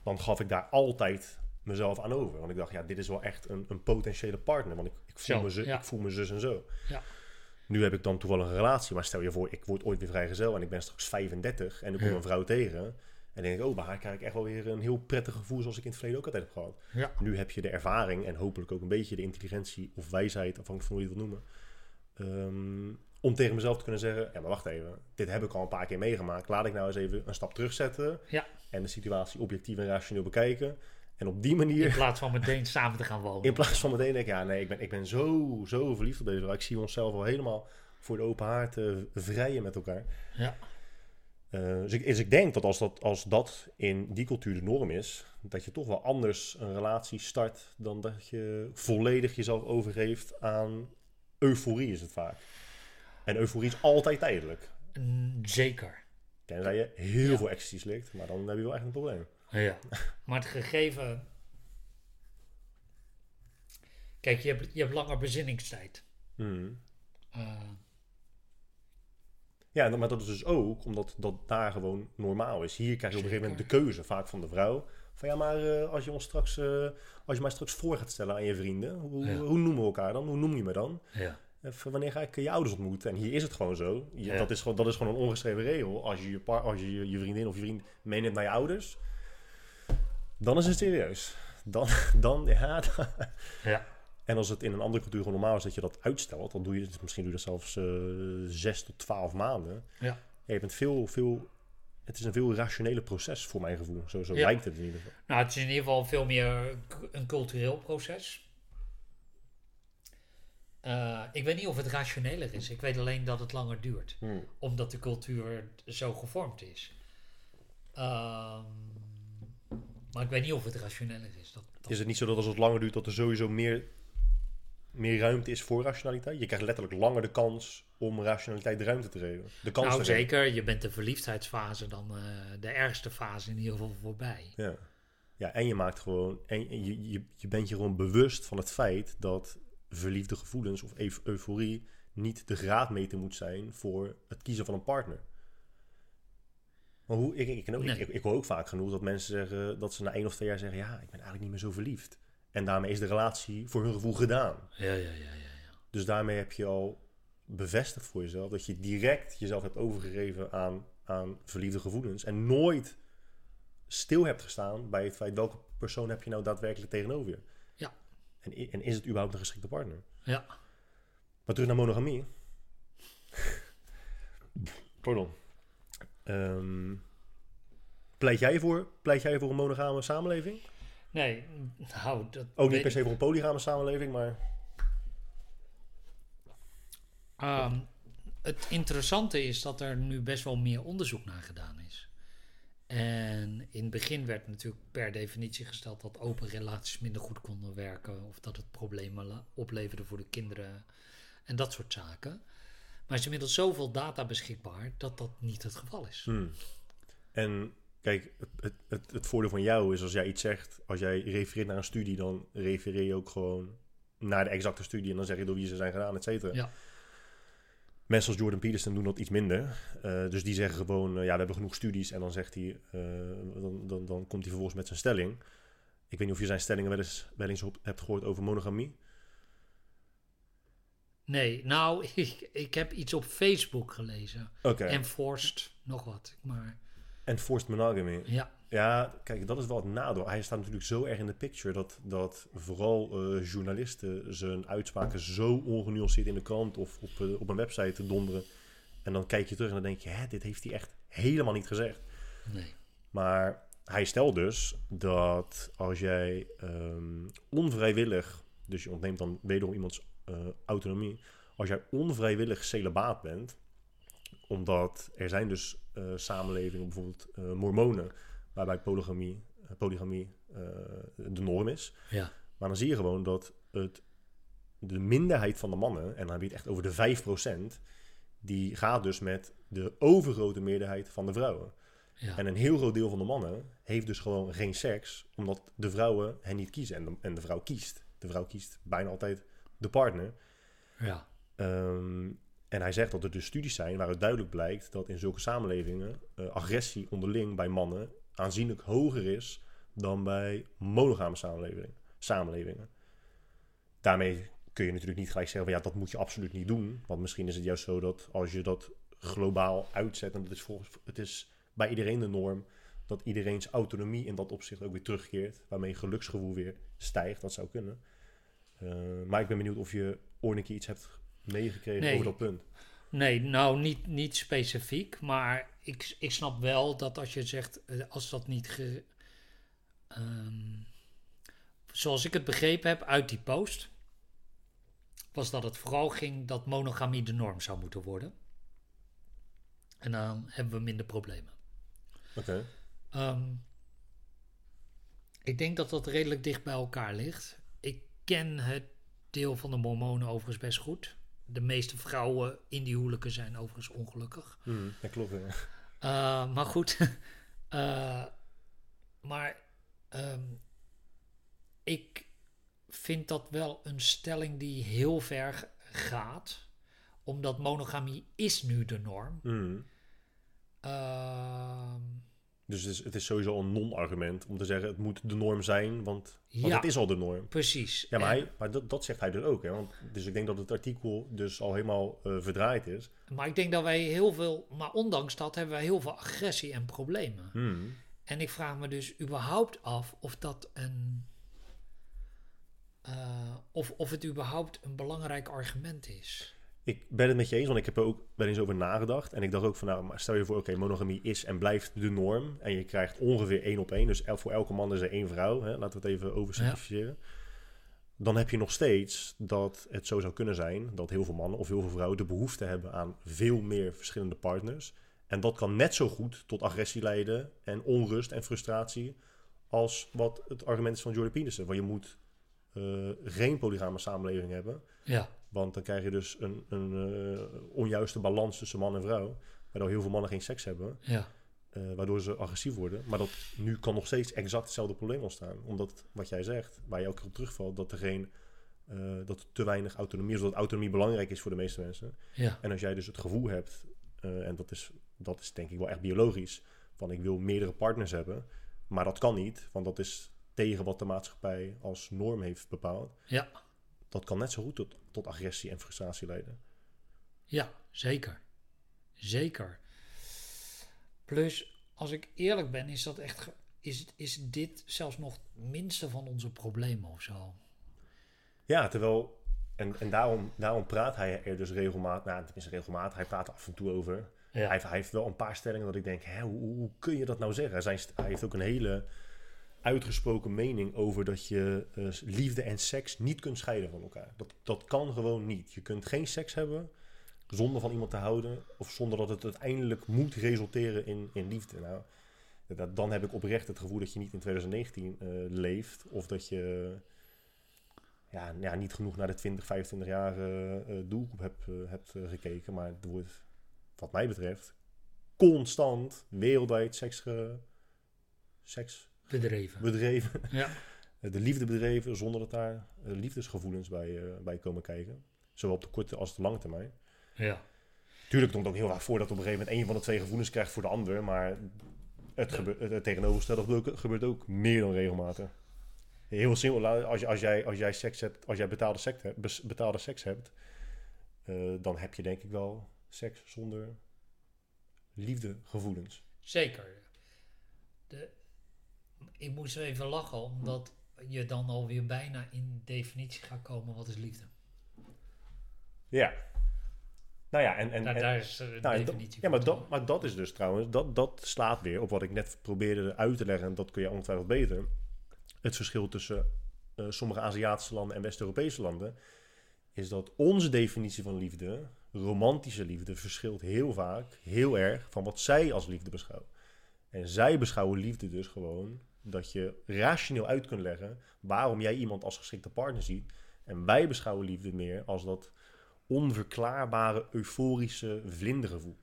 Dan gaf ik daar altijd mezelf aan over. Want ik dacht, ja, dit is wel echt een, een potentiële partner. Want ik, ik, voel Zo, me zus, ja. ik voel me zus en zo. Ja. Nu heb ik dan toevallig een relatie. Maar stel je voor, ik word ooit weer vrijgezel en ik ben straks 35. En ik kom Ja. een vrouw tegen. En denk ik, oh, bij haar krijg ik echt wel weer een heel prettig gevoel zoals ik in het verleden ook altijd heb gehad. Ja. Nu heb je de ervaring en hopelijk ook een beetje de intelligentie of wijsheid, afhankelijk van hoe je het wil noemen. ehm, om tegen mezelf te kunnen zeggen, ja maar wacht even, dit heb ik al een paar keer meegemaakt. Laat ik nou eens even een stap terugzetten Ja. en de situatie objectief en rationeel bekijken. En op die manier, In plaats van meteen samen te gaan wonen. in plaats van meteen denk ik, ja nee, ik ben, ik ben zo, zo verliefd op deze vrouw. Ik zie onszelf al helemaal voor de open haard eh, vrijen met elkaar. Ja. Eh, dus, ik, dus ik denk dat als, dat als dat in die cultuur de norm is, dat je toch wel anders een relatie start dan dat je volledig jezelf overgeeft aan euforie is het vaak. En euforie is altijd tijdelijk. Zeker. Tenzij je heel Ja. veel ecstasy slikt, maar dan heb je wel echt een probleem. Ja. Maar het gegeven... Kijk, je hebt, je hebt langer bezinningstijd. Hmm. Eh, Ja, maar dat is dus ook omdat dat daar gewoon normaal is. Hier krijg je op een gegeven moment de keuze, vaak van de vrouw. Van ja, maar eh, als je ons straks, eh, als je mij straks voor gaat stellen aan je vrienden, hoe, Ja. hoe noemen we elkaar dan? Hoe noem je me dan? ja. Even, wanneer ga ik je ouders ontmoeten? En hier is het gewoon zo. Je- Ja. dat, is gewoon, dat is gewoon een ongeschreven regel. Als je je, par- als je, je vriendin of je vriend meeneemt naar je ouders, dan is het serieus. Dan, dan ja. dan- Ja. En als het in een andere cultuur gewoon normaal is dat je dat uitstelt, dan doe je het, misschien doe je dat zelfs eh zes tot twaalf maanden. Ja. je bent veel, veel, het is een veel rationele proces voor mijn gevoel. Zo, zo Ja. lijkt het in ieder geval. Nou, het is in ieder geval veel meer een cultureel proces. Eh, ik weet niet of het rationeler is. Ik weet alleen dat het langer duurt. Hmm. Omdat de cultuur zo gevormd is. Ehm, maar ik weet niet of het rationeler is. Dat, dat- Is het niet zo dat als het langer duurt, dat er sowieso meer, meer ruimte is voor rationaliteit? Je krijgt letterlijk langer de kans om rationaliteit de ruimte te geven. De kans nou, zeker. Je bent de verliefdheidsfase dan eh, de ergste fase in ieder geval voorbij. Ja. ja, en je maakt gewoon, en en je, je, je bent je gewoon bewust van het feit dat verliefde gevoelens of eu- euforie niet de graadmeter moet zijn voor het kiezen van een partner. Maar hoe, ik, ik, Nee. ik, ik hoor ook vaak genoeg dat mensen zeggen dat ze na één of twee jaar zeggen: Ja, ik ben eigenlijk niet meer zo verliefd. En daarmee is de relatie voor hun gevoel gedaan. Ja, ja, ja, ja. ja. Dus daarmee heb je al bevestigd voor jezelf dat je direct jezelf hebt overgegeven aan, aan verliefde gevoelens. En nooit stil hebt gestaan bij het feit welke persoon heb je nou daadwerkelijk tegenover je. Ja. En, en is het überhaupt een geschikte partner? ja. Maar terug naar monogamie. Pardon. Ehm, pleit, jij voor, pleit jij voor een monogame samenleving? Nee, nou, dat Ook niet per se voor een polygame samenleving, maar... Ehm, het interessante is dat er nu best wel meer onderzoek naar gedaan is. En in het begin werd natuurlijk per definitie gesteld dat open relaties minder goed konden werken of dat het problemen opleverde voor de kinderen en dat soort zaken. Maar er is inmiddels zoveel data beschikbaar dat dat niet het geval is. Hmm. En kijk, het, het, het, het voordeel van jou is als jij iets zegt, als jij refereert naar een studie, dan refereer je ook gewoon naar de exacte studie en dan zeg je door wie ze zijn gedaan, et cetera. Ja. Mensen als Jordan Peterson doen dat iets minder. Eh, dus die zeggen gewoon, eh, ja, we hebben genoeg studies. En dan zegt hij, eh, dan, dan, dan komt hij vervolgens met zijn stelling. Ik weet niet of je zijn stellingen wel eens, wel eens op, hebt gehoord over monogamie. Nee, nou, ik, ik heb iets op Facebook gelezen. Oké. Enforced, nog wat. Maar Enforced monogamy. ja, Ja, kijk, dat is wel het nadeel. Hij staat natuurlijk zo erg in de picture dat, dat vooral eh, journalisten zijn uitspraken zo ongenuanceerd in de krant of op, eh, op een website te donderen. En dan kijk je terug en dan denk je, hè, dit heeft hij echt helemaal niet gezegd. nee. Maar hij stelt dus dat als jij ehm, onvrijwillig, dus je ontneemt dan wederom iemands eh, autonomie, als jij onvrijwillig celibaat bent, omdat er zijn dus eh, samenlevingen, bijvoorbeeld eh, mormonen, waarbij polygamie, polygamie de norm is. Ja, Maar dan zie je gewoon dat het, de minderheid van de mannen, en dan heb je het echt over de 5%, die gaat dus met de overgrote meerderheid van de vrouwen. ja, En een heel groot deel van de mannen heeft dus gewoon geen seks, omdat de vrouwen hen niet kiezen. En de, en de vrouw kiest. De vrouw kiest bijna altijd de partner. ja, Ehm, en hij zegt dat er dus studies zijn waaruit duidelijk blijkt dat in zulke samenlevingen eh, agressie onderling bij mannen aanzienlijk hoger is dan bij monogame samenlevingen. samenlevingen. Daarmee kun je natuurlijk niet gelijk zeggen van ja, dat moet je absoluut niet doen. Want misschien is het juist zo dat als je dat globaal uitzet, en dat is volgens het is bij iedereen de norm, dat iedereen's autonomie in dat opzicht ook weer terugkeert, waarmee geluksgevoel weer stijgt. Dat zou kunnen. Eh, maar ik ben benieuwd of je ooit een keer iets hebt meegekregen Nee. over dat punt. Nee, nou niet, niet specifiek, maar ik, ik snap wel dat als je zegt, eh, als dat niet ge, ehm, zoals ik het begrepen heb uit die post, was dat het vooral ging dat monogamie de norm zou moeten worden. En dan hebben we minder problemen. Oké. Ehm, ik denk dat dat redelijk dicht bij elkaar ligt. Ken het deel van de mormonen overigens best goed. De meeste vrouwen in die huwelijken zijn overigens ongelukkig. Hmm, dat klopt. Ja. Uh, maar goed. Uh, maar um, ik vind dat wel een stelling die heel ver gaat. Omdat monogamie is nu de norm. Uh, Dus het is, het is sowieso een non-argument om te zeggen het moet de norm zijn, want, want Ja. het is al de norm. precies. Ja, maar, En- hij, maar dat, dat zegt hij dus ook. Hè? Want, dus ik denk dat het artikel dus al helemaal eh, verdraaid is. Maar ik denk dat wij heel veel, maar ondanks dat hebben wij heel veel agressie en problemen. Hmm. En ik vraag me dus überhaupt af of dat een. eh, of, of het überhaupt een belangrijk argument is. Ik ben het met je eens, want ik heb er ook wel eens over nagedacht. En ik dacht ook van, nou, maar stel je voor, oké, monogamie is en blijft de norm. En je krijgt ongeveer één op één. Dus voor elke man is er één vrouw. Hè? Laten we het even oversimplificeren. Dan heb je nog steeds dat het zo zou kunnen zijn dat heel veel mannen of heel veel vrouwen de behoefte hebben aan veel meer verschillende partners. En dat kan net zo goed tot agressie leiden en onrust en frustratie als wat het argument is van Jordan Peterson. Want je moet eh, geen polygame samenleving hebben. Ja, Want dan krijg je dus een, een eh, onjuiste balans tussen man en vrouw. Waardoor heel veel mannen geen seks hebben. ja, eh, waardoor ze agressief worden. Maar dat nu kan nog steeds exact hetzelfde probleem ontstaan. Omdat wat jij zegt, waar je ook op terugvalt, dat er geen. eh, dat er te weinig autonomie is. Dat autonomie belangrijk is voor de meeste mensen. ja, En als jij dus het gevoel hebt, en dat is, dat is denk ik wel echt biologisch, van ik wil meerdere partners hebben. Maar dat kan niet, want dat is tegen wat de maatschappij als norm heeft bepaald. ja, Dat kan net zo goed tot, tot agressie en frustratie leiden. ja, zeker. Zeker. Plus, als ik eerlijk ben, is dat echt. Is, is dit zelfs nog het minste van onze problemen of zo? Ja, terwijl. En, en daarom, daarom praat hij er dus regelmatig. Nou, tenminste regelmatig. Hij praat er af en toe over. Ja, Hij, heeft, hij heeft wel een paar stellingen dat ik denk: hè, hoe, hoe kun je dat nou zeggen? Zijn, hij heeft ook een hele uitgesproken mening over dat je eh, liefde en seks niet kunt scheiden van elkaar. Dat, dat kan gewoon niet. Je kunt geen seks hebben zonder van iemand te houden. Of zonder dat het uiteindelijk moet resulteren in, in liefde. Nou, dat, dan heb ik oprecht het gevoel dat je niet in 2019 eh, leeft. Of dat je ja, ja, niet genoeg naar de 20, 25 jaar eh, doelgroep heb, hebt eh, gekeken. Maar er wordt, wat mij betreft, constant wereldwijd seks, seks Bedreven. bedreven. Ja. de liefde bedreven zonder dat daar eh, liefdesgevoelens bij, eh, bij komen kijken. Zowel op de korte als de lange termijn. Ja. Tuurlijk komt het ook heel vaak voor dat op een gegeven moment een van de twee gevoelens krijgt voor de ander. Maar het, gebeurt, het, tegenovergestelde gebeurt ook, meer dan regelmatig. Heel simpel, als, je, als, jij, als jij seks hebt, als jij betaalde seks hebt, betaalde seks hebt eh, dan heb je denk ik wel seks zonder liefdegevoelens. Zeker. De, ik moest even lachen, omdat je dan alweer bijna in definitie gaat komen wat is liefde. Ja. Nou ja, en, en, daar, en- daar is eh, de Nou, dat- definitie ja, maar dat, maar dat is dus trouwens, dat, dat slaat weer op wat ik net probeerde uit te leggen. En dat kun je ongetwijfeld beter. Het verschil tussen eh, sommige Aziatische landen en West-Europese landen. Is dat onze definitie van liefde, romantische liefde, verschilt heel vaak, heel erg van wat zij als liefde beschouwen. En zij beschouwen liefde dus gewoon dat je rationeel uit kunt leggen waarom jij iemand als geschikte partner ziet. En wij beschouwen liefde meer als dat onverklaarbare, euforische vlindergevoel.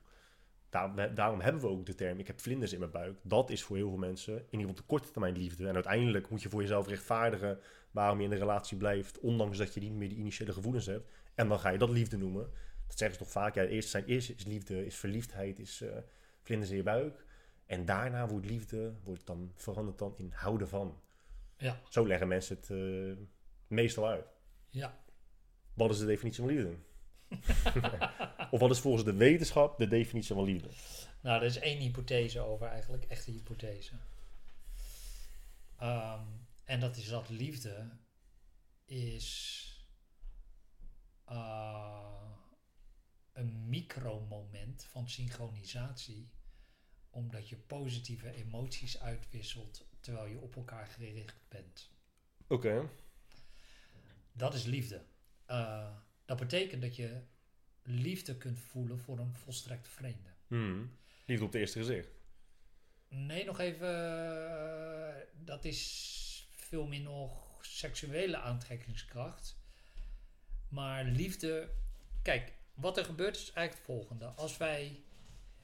Daar, daarom hebben we ook de term, ik heb vlinders in mijn buik. Dat is voor heel veel mensen in ieder geval de korte termijn liefde. En uiteindelijk moet je voor jezelf rechtvaardigen waarom je in een relatie blijft, ondanks dat je niet meer die initiële gevoelens hebt. En dan ga je dat liefde noemen. Dat zeggen ze toch vaak. Ja, eerst zijn eerst is liefde, is verliefdheid, is eh, vlinders in je buik. En daarna wordt liefde, wordt dan, verandert dan in houden van. Ja, Zo leggen mensen het eh, meestal uit. ja. Wat is de definitie van liefde? of wat is volgens de wetenschap de definitie van liefde? Nou, er is één hypothese over eigenlijk, echte hypothese. Ehm, en dat is dat liefde is eh, een micromoment van synchronisatie, omdat je positieve emoties uitwisselt terwijl je op elkaar gericht bent. Oké. Dat is liefde. Eh, dat betekent dat je liefde kunt voelen voor een volstrekt vreemde. Hmm. Liefde op het eerste gezicht. Nee, nog even. eh, dat is veel meer nog seksuele aantrekkingskracht. Maar liefde. Kijk, wat er gebeurt is eigenlijk het volgende. Als wij.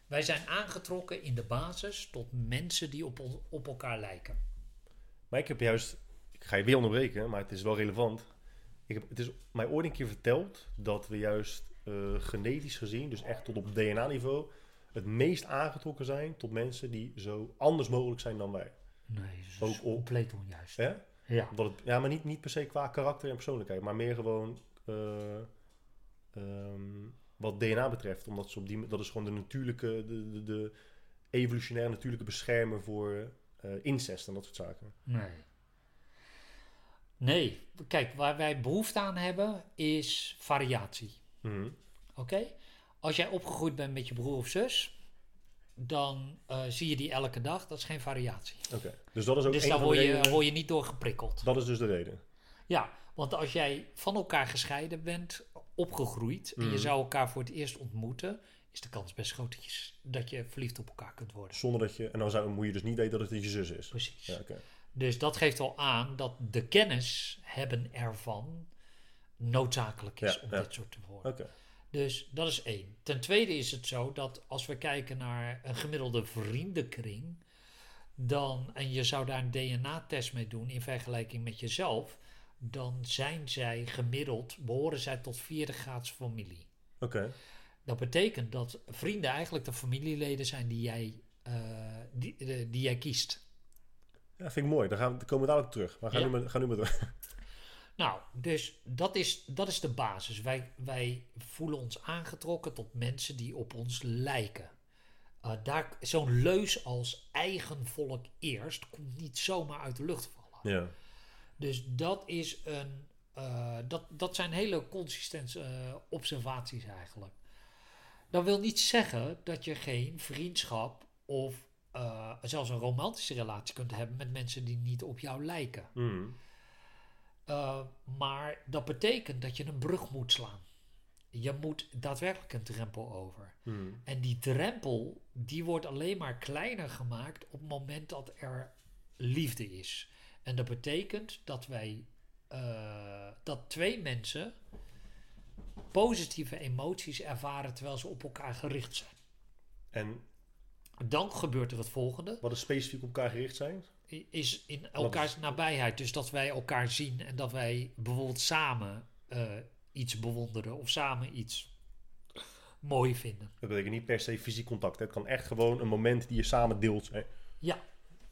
Wij zijn aangetrokken in de basis tot mensen die op, op elkaar lijken. Maar ik heb juist, ik ga je weer onderbreken, maar het is wel relevant. Ik heb, het is mij ooit een keer verteld dat we juist eh, genetisch gezien, dus echt tot op DNA-niveau, het meest aangetrokken zijn tot mensen die zo anders mogelijk zijn dan wij. Nee, dat is Ook compleet onjuist. Hè? Ja. Omdat het, ja, maar niet, niet per se qua karakter en persoonlijkheid, maar meer gewoon ehm, wat DNA betreft. Omdat ze op die, dat is gewoon de natuurlijke, de, de, de evolutionaire natuurlijke beschermer voor eh, incest en dat soort zaken. Nee. Nee, kijk, waar wij behoefte aan hebben is variatie. Mhm. Oké? Als jij opgegroeid bent met je broer of zus, dan eh, zie je die elke dag. Dat is geen variatie. Oké, dus dat is ook Dus daar redenen. word je niet door geprikkeld. Dat is dus de reden. Ja, want als jij van elkaar gescheiden bent, opgegroeid, en Mhm. je zou elkaar voor het eerst ontmoeten, is de kans best groot dat je, s- dat je verliefd op elkaar kunt worden. Zonder dat je, en dan zou, moet je dus niet weten dat het je zus is. Precies. Ja, oké. Dus dat geeft al aan dat de kennis hebben ervan noodzakelijk is Ja, om ja. dit soort te worden. Oké. Dus dat is één. Ten tweede is het zo dat als we kijken naar een gemiddelde vriendenkring, dan, en je zou daar een DNA-test mee doen in vergelijking met jezelf, dan zijn zij gemiddeld, behoren zij tot vierde graads familie. Oké. Dat betekent dat vrienden eigenlijk de familieleden zijn die jij, eh, die, eh, die jij kiest. Ja, vind ik mooi. Daar, gaan we, daar komen we dadelijk terug. Maar ga Ja. nu maar, ga nu maar door. Nou, dus dat is, dat is de basis. Wij, wij voelen ons aangetrokken tot mensen die op ons lijken. Eh, daar, zo'n leus als eigen volk eerst komt niet zomaar uit de lucht vallen. Ja. Dus dat, is een, eh, dat, dat zijn hele consistente eh, observaties eigenlijk. Dat wil niet zeggen dat je geen vriendschap of eh, zelfs een romantische relatie kunt hebben met mensen die niet op jou lijken. Uh, maar dat betekent dat je een brug moet slaan. Je moet daadwerkelijk een drempel over. Mhm. En die drempel, die wordt alleen maar kleiner gemaakt op het moment dat er liefde is. En dat betekent dat wij eh, dat twee mensen positieve emoties ervaren terwijl ze op elkaar gericht zijn. En Dan gebeurt er het volgende. wat is specifiek op elkaar gericht zijn? Is in elkaars nabijheid. Dus dat wij elkaar zien en dat wij bijvoorbeeld samen eh, iets bewonderen of samen iets mooi vinden. Dat betekent niet per se fysiek contact. hè. Het kan echt gewoon een moment die je samen deelt zijn. Ja,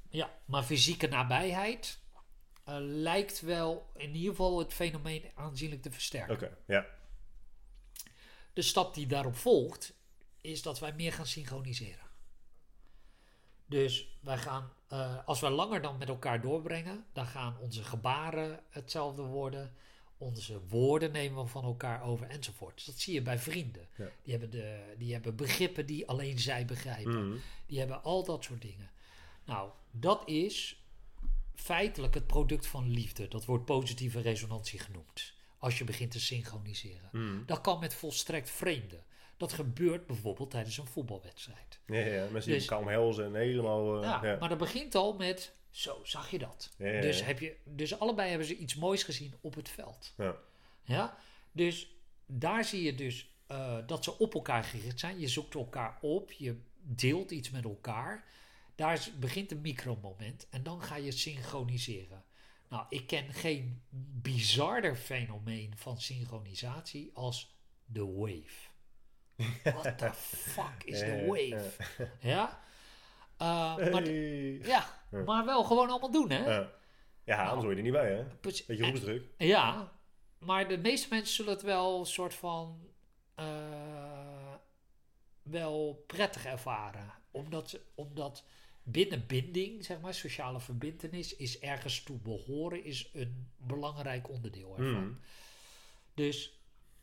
ja maar fysieke nabijheid lijkt wel in ieder geval het fenomeen aanzienlijk te versterken. Oké, ja. De stap die daarop volgt, is dat wij meer gaan synchroniseren. Dus wij gaan, eh, als we langer dan met elkaar doorbrengen, dan gaan onze gebaren hetzelfde worden. Onze woorden nemen we van elkaar over enzovoort. Dat zie je bij vrienden. Ja. Die, hebben de, die hebben begrippen die alleen zij begrijpen. Mhm. Die hebben al dat soort dingen. Nou, dat is feitelijk het product van liefde. Dat wordt positieve resonantie genoemd. Als je begint te synchroniseren. Mhm. Dat kan met volstrekt vreemden. Dat gebeurt bijvoorbeeld tijdens een voetbalwedstrijd. Ja, ja, mensen die Dus- omhelzen en helemaal... eh, ja, ja. Maar dat begint al met, zo zag je dat. Ja, Dus, heb je, dus allebei hebben ze iets moois gezien op het veld. Ja. Ja? Dus daar zie je dus eh, dat ze op elkaar gericht zijn. Je zoekt elkaar op, je deelt iets met elkaar. Daar begint een micromoment en dan ga je synchroniseren. Nou, ik ken geen bizarder fenomeen van synchronisatie als de wave. What the fuck is de wave? Ja? Eh, maar, Hey. ja, maar wel gewoon allemaal doen, hè? Ja. Ja, anders hoor je er niet bij, hè? Precies. Beetje groepsdruk. Ja, maar de meeste mensen zullen het wel een soort van eh, wel prettig ervaren. Omdat, omdat binnen binding, zeg maar, sociale verbindenis, is ergens toe behoren, is een belangrijk onderdeel ervan. Mhm. Dus,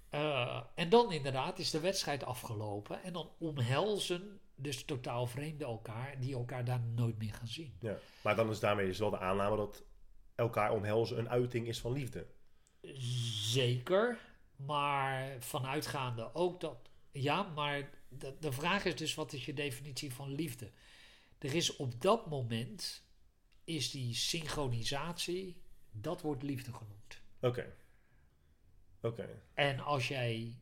eh, en dan inderdaad is de wedstrijd afgelopen en dan omhelzen dus totaal vreemden elkaar, die elkaar daar nooit meer gaan zien. Ja. Maar dan is daarmee dus wel de aanname dat elkaar omhelzen een uiting is van liefde. Zeker, maar vanuitgaande ook dat. Ja, maar de, de vraag is dus: wat is je definitie van liefde? Er is op dat moment, is die synchronisatie, dat wordt liefde genoemd. Oké. Oké. En als jij.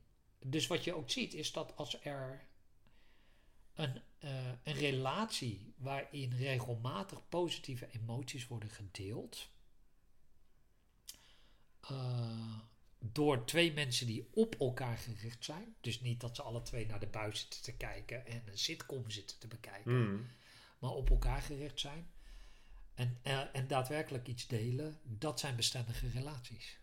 Dus wat je ook ziet, is dat als er een, eh, een relatie waarin regelmatig positieve emoties worden gedeeld. eh, door twee mensen die op elkaar gericht zijn. Dus niet dat ze alle twee naar de buis zitten te kijken en een sitcom zitten te bekijken Mhm. Maar op elkaar gericht zijn. En, eh, en daadwerkelijk iets delen, dat zijn bestendige relaties.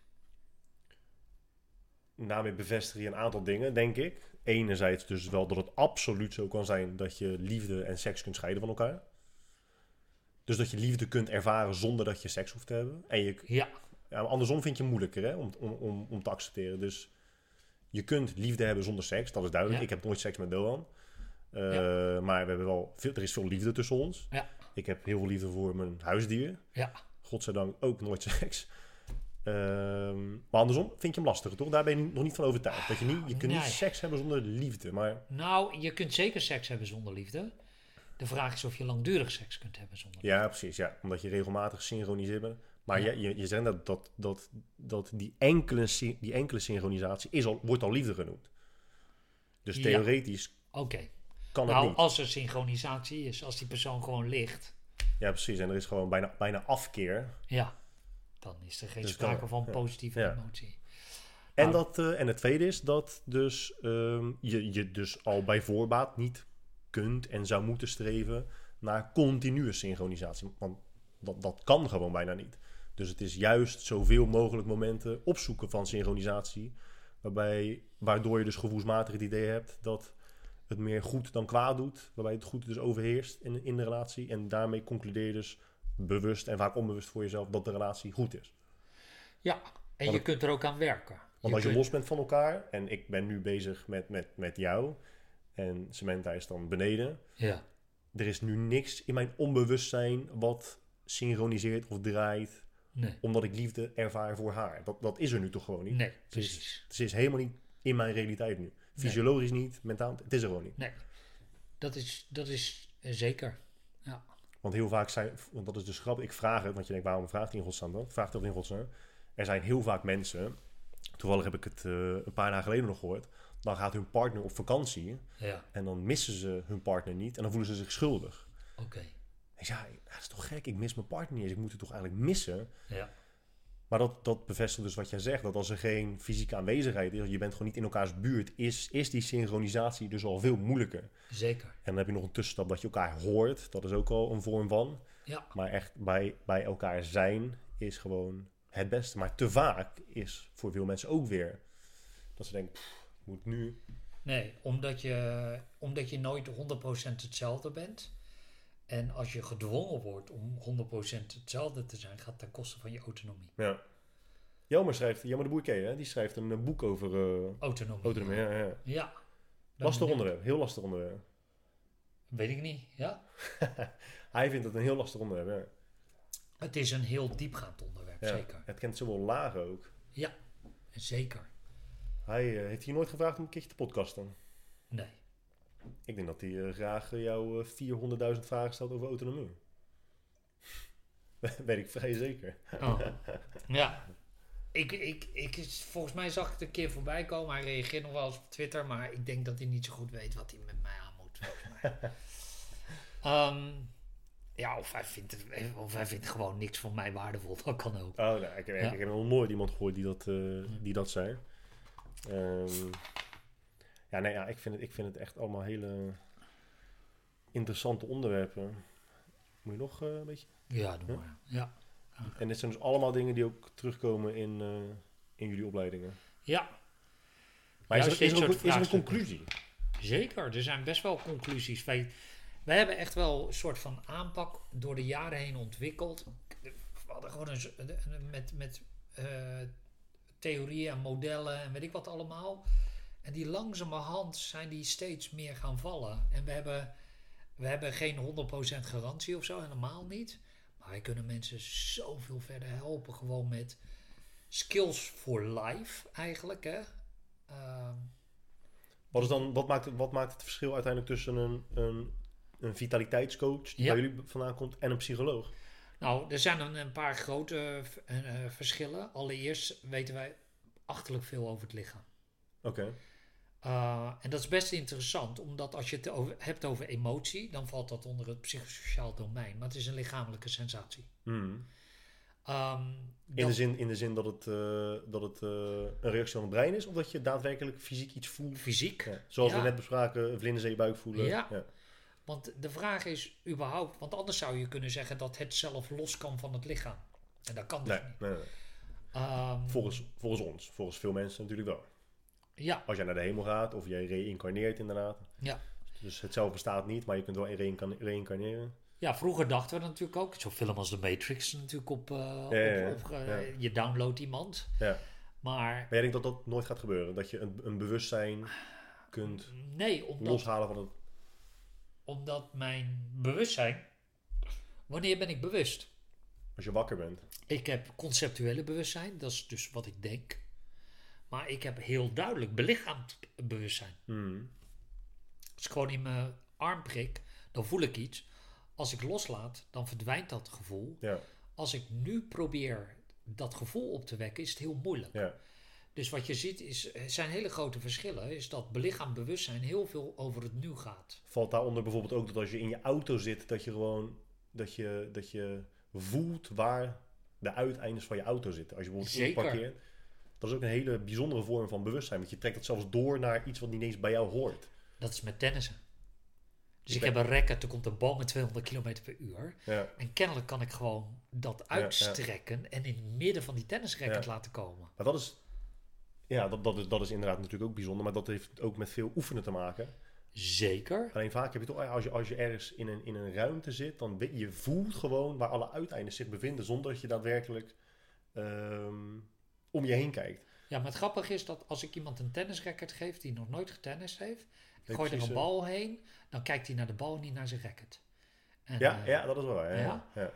Daarmee bevestig je een aantal dingen, denk ik. Enerzijds dus wel dat het absoluut zo kan zijn dat je liefde en seks kunt scheiden van elkaar. Dus dat je liefde kunt ervaren zonder dat je seks hoeft te hebben. En je, Ja, andersom vind je het moeilijker hè, om, om, om, om te accepteren. Dus je kunt liefde hebben zonder seks, dat is duidelijk. Ja. Ik heb nooit seks met Doan. Eh, Ja. Maar we hebben wel veel, er is veel liefde tussen ons. Ja. Ik heb heel veel liefde voor mijn huisdier. ja, Godzijdank ook nooit seks. Ehm, maar andersom vind je hem lastiger, toch? Daar ben je nog niet van overtuigd. Dat je, niet, je kunt Nee. niet seks hebben zonder liefde. Maar nou, je kunt zeker seks hebben zonder liefde. De vraag is of je langdurig seks kunt hebben zonder liefde. ja, precies. Ja. Omdat je regelmatig synchroniseert bent. Maar Ja. je, je, je zegt dat, dat, dat, dat die, enkele, die enkele synchronisatie is al, wordt al liefde genoemd. Dus Ja. theoretisch Oké, kan nou niet. als er synchronisatie is, als die persoon gewoon ligt, Ja, precies. En er is gewoon bijna, bijna afkeer. ja, dan is er geen Dus sprake kan- van positieve Ja. emotie. En, Nou. dat, eh, en het tweede is dat dus, ehm, je, je dus al bij voorbaat niet kunt en zou moeten streven naar continue synchronisatie. Want dat, dat kan gewoon bijna niet. Dus het is juist zoveel mogelijk momenten opzoeken van synchronisatie. Waarbij, waardoor je dus gevoelsmatig het idee hebt dat het meer goed dan kwaad doet. Waarbij het goed dus overheerst in, in de relatie. En daarmee concludeer je dus bewust en vaak onbewust voor jezelf dat de relatie goed is. Ja, en Want je het- kunt er ook aan werken. Want als je los bent van elkaar, en ik ben nu bezig met, met, met jou, en Samantha is dan beneden, Ja, er is nu niks in mijn onbewustzijn wat synchroniseert of draait, nee, omdat ik liefde ervaar voor haar. Dat, dat is er nu toch gewoon niet. nee, is, precies. ze is helemaal niet in mijn realiteit nu. Fysiologisch niet, mentaal, het is er gewoon niet. Nee, dat is, dat is eh, zeker. Ja. Want heel vaak zijn, want dat is dus grappig, ik vraag het, want je denkt, waarom vraagt hij in godsnaam dat? Vraagt dat in godsnaam? er zijn heel vaak mensen, toevallig heb ik het eh, een paar dagen geleden nog gehoord, dan gaat hun partner op vakantie Ja, en dan missen ze hun partner niet en dan voelen ze zich schuldig. oké. Ik zei, ja, dat is toch gek, ik mis mijn partner niet eens, ik moet het toch eigenlijk missen? Ja, Maar dat, dat bevestigt dus wat jij zegt, dat als er geen fysieke aanwezigheid is, je bent gewoon niet in elkaars buurt, is, is die synchronisatie dus al veel moeilijker. zeker. En dan heb je nog een tussenstap dat je elkaar hoort, dat is ook al een vorm van. Ja, Maar echt bij, bij elkaar zijn is gewoon het beste. Maar te vaak is voor veel mensen ook weer dat ze denken, "Pff, ik moet nu. nee, omdat je, omdat je nooit 100% hetzelfde bent. En als je gedwongen wordt om 100% hetzelfde te zijn, gaat ten koste van je autonomie. Ja. Jelmer schrijft, Jelmer de Boer ken je, hè? die schrijft een eh, boek over uh, Autonomie. autonomie. Ja, ja. Lastig onderwerp, heel lastig onderwerp. Weet ik niet, ja. Hij vindt het een heel lastig onderwerp. Ja. Het is een heel diepgaand onderwerp, Ja. zeker. Het kent zoveel lagen ook. Ja, zeker. Hij eh, heeft je nooit gevraagd om een keertje te podcasten. Nee. Ik denk dat hij eh, graag eh, jou eh, 400.000 vragen stelt over autonomie. Weet ik vrij zeker. Oh. ja. Ik, ik, ik, volgens mij zag ik het een keer voorbij komen. Hij reageert nog wel eens op Twitter, maar ik denk dat hij niet zo goed weet wat hij met mij aan moet. Ehm, ja, of hij, vindt of hij vindt gewoon niks van mij waardevol. Dat kan ook. Oh, nou, ik, heb, Ja. ik heb nog nooit iemand gehoord die dat, eh, die dat zei. Ehm, ja, nee, ja, ik, vind het, ik vind het echt allemaal hele interessante onderwerpen. Moet je nog eh, een beetje? Ja, doe Ja? maar. Ja. En dit zijn dus allemaal dingen die ook terugkomen in, eh, in jullie opleidingen. ja, Maar is, er, is, er, ook- is er een conclusie? Zeker, er zijn best wel conclusies. Wij, wij hebben echt wel een soort van aanpak door de jaren heen ontwikkeld. We hadden gewoon een, met, met eh, theorieën en modellen en weet ik wat allemaal. En die langzamerhand zijn die steeds meer gaan vallen. En we hebben, we hebben geen 100% garantie of zo, helemaal niet. Maar wij kunnen mensen zoveel verder helpen. Gewoon met skills for life eigenlijk. Hè? Ehm, Wat, is dan, wat, maakt, het- wat maakt het verschil uiteindelijk tussen een, een, een vitaliteitscoach die Ja. bij jullie vandaan komt en een psycholoog? Nou, er zijn een, een paar grote eh, verschillen. Allereerst weten wij achterlijk veel over het lichaam. Oké. Uh, en dat is best interessant, omdat als je het over, hebt over emotie, dan valt dat onder het psychosociaal domein. Maar het is een lichamelijke sensatie. Hmm. Um, In, de zin, in de zin dat het, eh, dat het eh, een reactie van het brein is, of dat je daadwerkelijk fysiek iets voelt? fysiek. Ja. Zoals Ja. we net bespraken, vlinders in je buik voelen. Ja. Want de vraag is überhaupt, want anders zou je kunnen zeggen dat het zelf los kan van het lichaam. En dat kan dus Nee, niet. nee, nee. Um, Volgens, volgens ons, volgens veel mensen natuurlijk wel. Ja, Als jij naar de hemel gaat of jij reïncarneert inderdaad. ja. Dus het zelf bestaat niet, maar je kunt wel reïncarne- reïncarneren. Ja, vroeger dachten we natuurlijk ook, zo'n film als The Matrix natuurlijk op, eh, Ja, op, op, eh, je downloadt iemand. Ja. Maar Maar jij denkt dat dat nooit gaat gebeuren? Dat je een, een bewustzijn kunt nee, omdat, loshalen van het... omdat mijn bewustzijn, wanneer ben ik bewust? Als je wakker bent. Ik heb conceptuele bewustzijn, dat is dus wat ik denk. Maar ik heb heel duidelijk belichaamd bewustzijn. Hmm. Als ik gewoon in mijn arm prik, dan voel ik iets. Als ik loslaat, dan verdwijnt dat gevoel. Ja, Als ik nu probeer dat gevoel op te wekken, is het heel moeilijk. ja. Dus wat je ziet, is, er zijn hele grote verschillen. Is dat belichaamd bewustzijn heel veel over het nu gaat. Valt daaronder bijvoorbeeld ook dat als je in je auto zit, dat je gewoon dat je, dat je voelt waar de uiteindes van je auto zitten. Als je bijvoorbeeld Zeker. inparkeert. Dat is ook een hele bijzondere vorm van bewustzijn. Want je trekt het zelfs door naar iets wat niet eens bij jou hoort. Dat is met tennissen. Dus ik heb een racket, er komt een bal met 200 km per uur. Ja, En kennelijk kan ik gewoon dat ja. uitstrekken en in het midden van die tennisracket laten komen. maar dat is, ja, dat, dat, is, dat is inderdaad natuurlijk ook bijzonder. Maar dat heeft ook met veel oefenen te maken. Zeker. Alleen vaak heb je toch, als je, als je ergens in een, in een ruimte zit, dan weet je voelt gewoon waar alle uiteindes zich bevinden. Zonder dat je daadwerkelijk ehm, om je heen kijkt. Ja, maar het grappige is dat als ik iemand een tennisracket geef die nog nooit getennist heeft, ik gooi er een bal heen, dan kijkt hij naar de bal en niet naar zijn racket. En, Ja, eh, ja, dat is wel waar. Ja, ja? ja.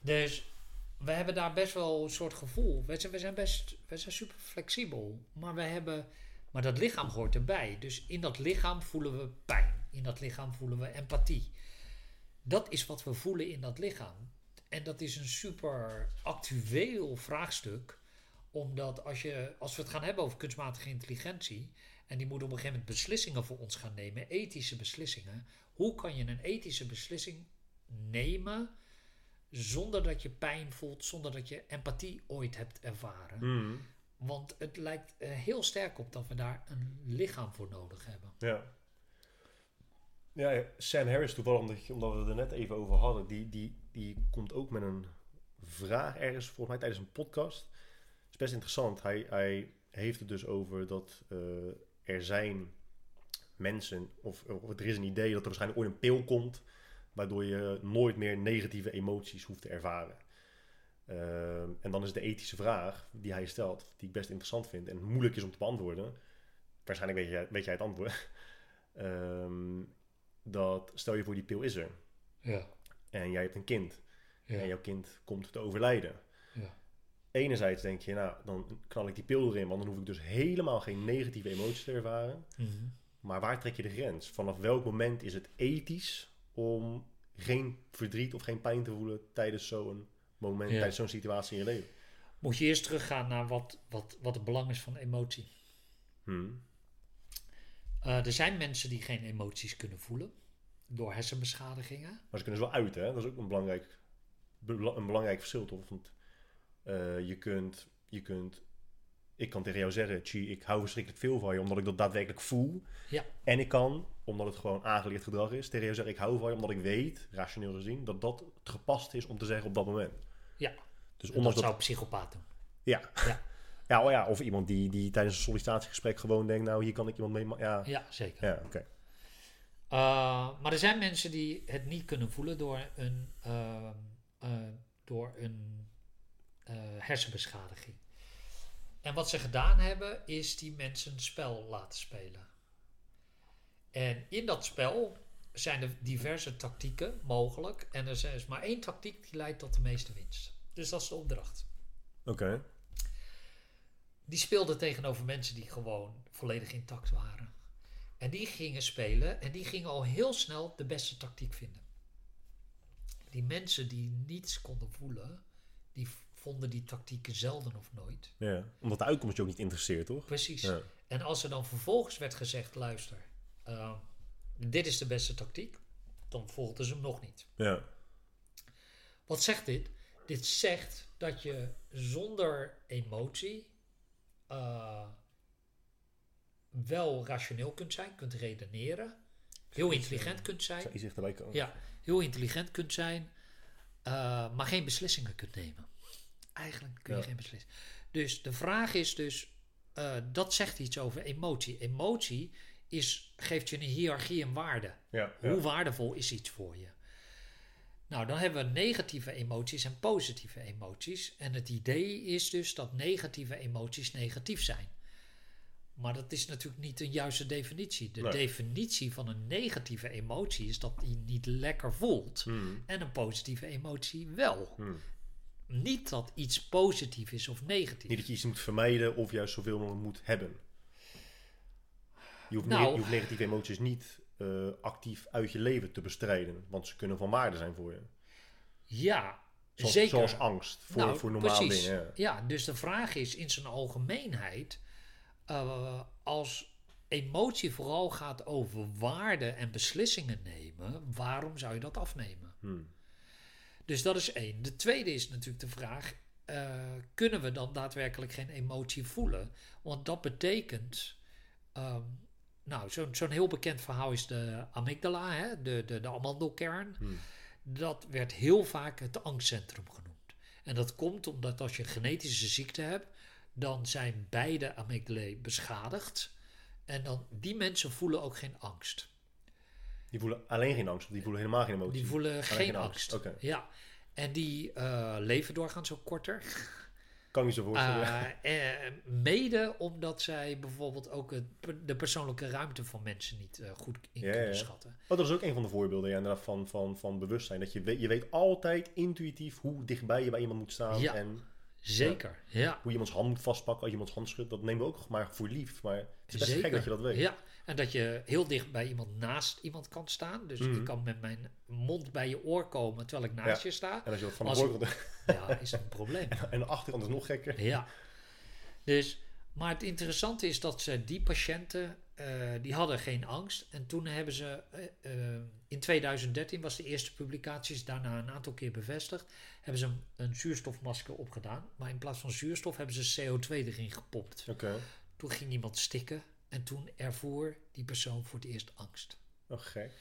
Dus we hebben daar best wel een soort gevoel. We zijn, we zijn best we zijn super flexibel. Maar we hebben. Maar dat lichaam hoort erbij. Dus in dat lichaam voelen we pijn. In dat lichaam voelen we empathie. Dat is wat we voelen in dat lichaam. En dat is een super actueel vraagstuk. Omdat als, je, als we het gaan hebben over kunstmatige intelligentie. en die moet op een gegeven moment beslissingen voor ons gaan nemen, ethische beslissingen. Hoe kan je een ethische beslissing nemen. zonder dat je pijn voelt, zonder dat je empathie ooit hebt ervaren? Hmm. Want het lijkt er heel sterk op dat we daar een lichaam voor nodig hebben. Ja. Ja, Sam Harris toevallig, omdat we het er net even over hadden, die, die, die komt ook met een vraag ergens, volgens mij tijdens een podcast. Is best interessant. Hij, hij heeft het dus over dat eh, er zijn mensen, of, of er is een idee dat er waarschijnlijk ooit een pil komt, waardoor je nooit meer negatieve emoties hoeft te ervaren. Ehm, en dan is de ethische vraag die hij stelt, die ik best interessant vind en moeilijk is om te beantwoorden. Waarschijnlijk weet jij, weet jij het antwoord. Ehm, dat stel je voor die pil is er Ja. en jij hebt een kind Ja. en jouw kind komt te overlijden. Ja. Enerzijds denk je, nou, dan knal ik die pil erin, want dan hoef ik dus helemaal geen negatieve emoties te ervaren. Mhm. Maar waar trek je de grens? Vanaf welk moment is het ethisch om geen verdriet of geen pijn te voelen tijdens zo'n moment, Ja. tijdens zo'n situatie in je leven? Moet je eerst teruggaan naar wat, wat, wat het belang is van emotie. Hmm. Eh, er zijn mensen die geen emoties kunnen voelen door hersenbeschadigingen. Maar ze kunnen ze wel uiten, hè? Dat is ook een belangrijk, bela- een belangrijk verschil, toch? Want eh, je, kunt, je kunt... Ik kan tegen jou zeggen, Chi, ik hou verschrikkelijk veel van je, omdat ik dat daadwerkelijk voel. Ja. En ik kan, omdat het gewoon aangeleerd gedrag is, tegen jou zeggen, ik hou van je, omdat ik weet, rationeel gezien, dat dat het gepast is om te zeggen op dat moment. Ja. Dus dat ondanks dat... zou een psychopaat doen. Ja. Ja. Ja, oh ja, of iemand die, die tijdens een sollicitatiegesprek gewoon denkt, nou, hier kan ik iemand mee... Ja, Ja, zeker. ja oké. Uh, maar er zijn mensen die het niet kunnen voelen door een, uh, uh, door een uh, hersenbeschadiging. En wat ze gedaan hebben, is die mensen een spel laten spelen. En in dat spel zijn er diverse tactieken mogelijk. En er is maar één tactiek die leidt tot de meeste winst. Dus dat is de opdracht. Oké. Die speelden tegenover mensen die gewoon volledig intact waren. En die gingen spelen en die gingen al heel snel de beste tactiek vinden. Die mensen die niets konden voelen, die vonden die tactieken zelden of nooit. Ja, omdat de uitkomst je ook niet interesseert, toch? Precies. Ja. En als er dan vervolgens werd gezegd, luister, uh, dit is de beste tactiek, dan volgden ze hem nog niet. Ja. Wat zegt dit? Dit zegt dat je zonder emotie uh, wel rationeel kunt zijn, kunt redeneren, heel intelligent kunt zijn. Zou je zich daarbij komen? Ja, heel intelligent kunt zijn, uh, maar geen beslissingen kunt nemen. Eigenlijk kun je Ja. geen beslissingen. Dus de vraag is dus, uh, dat zegt iets over emotie. Emotie is, geeft je een hiërarchie en waarde. Ja, ja. Hoe waardevol is iets voor je? Nou, dan hebben we negatieve emoties en positieve emoties. En het idee is dus dat negatieve emoties negatief zijn. Maar dat is natuurlijk niet een juiste definitie. De Nee. definitie van een negatieve emotie is dat die niet lekker voelt. Hmm. En een positieve emotie wel. Hmm. Niet dat iets positief is of negatief. Niet dat je iets moet vermijden of juist zoveel mogelijk moet hebben. Je hoeft, Nou. ne- je hoeft negatieve emoties niet eh, actief uit je leven te bestrijden. Want ze kunnen van waarde zijn voor je. Ja, Zoals, zeker. zoals angst voor, Nou, voor normale precies. dingen. Ja. Ja, dus de vraag is in zijn algemeenheid, eh, als emotie vooral gaat over waarde en beslissingen nemen, waarom zou je dat afnemen? Hmm. Dus dat is één. De tweede is natuurlijk de vraag, eh, kunnen we dan daadwerkelijk geen emotie voelen? Want dat betekent, ehm, nou, zo'n zo'n heel bekend verhaal is de amygdala, hè? De, de, de amandelkern. Hmm. Dat werd heel vaak het angstcentrum genoemd. En dat komt omdat als je een genetische ziekte hebt, dan zijn beide amygdalae beschadigd. En dan, die mensen voelen ook geen angst. Die voelen alleen geen angst, die voelen helemaal geen emotie. Die voelen geen, geen angst. Ja. En die eh, leven doorgaans ook korter. Kan me zo voorstellen. Uh, eh, mede omdat zij bijvoorbeeld ook het, de persoonlijke ruimte van mensen niet uh, goed in Ja, kunnen ja. schatten. Oh, dat is ook een van de voorbeelden ja, van, van, van bewustzijn. Dat je weet, je weet altijd intuïtief hoe dichtbij je bij iemand moet staan. Ja. En Zeker, ja. hoe je iemands hand moet vastpakken als je iemands hand schudt. Dat nemen we ook maar voor lief. Maar het is best Zeker. gek dat je dat weet. Ja, en dat je heel dicht bij iemand naast iemand kan staan. Dus Mhm. ik kan met mijn mond bij je oor komen terwijl ik naast Ja. je sta. En als je dat van de Ja, is een probleem. en de achterkant is nog gekker. Ja. Dus, maar het interessante is dat ze die patiënten, eh, die hadden geen angst. En toen hebben ze, eh, eh, in 2013 was de eerste publicatie, is daarna een aantal keer bevestigd, hebben ze een, een zuurstofmasker opgedaan. Maar in plaats van zuurstof hebben ze CO2 erin gepompt. Oké. Toen ging iemand stikken en toen ervoor die persoon voor het eerst angst. Oh, gek.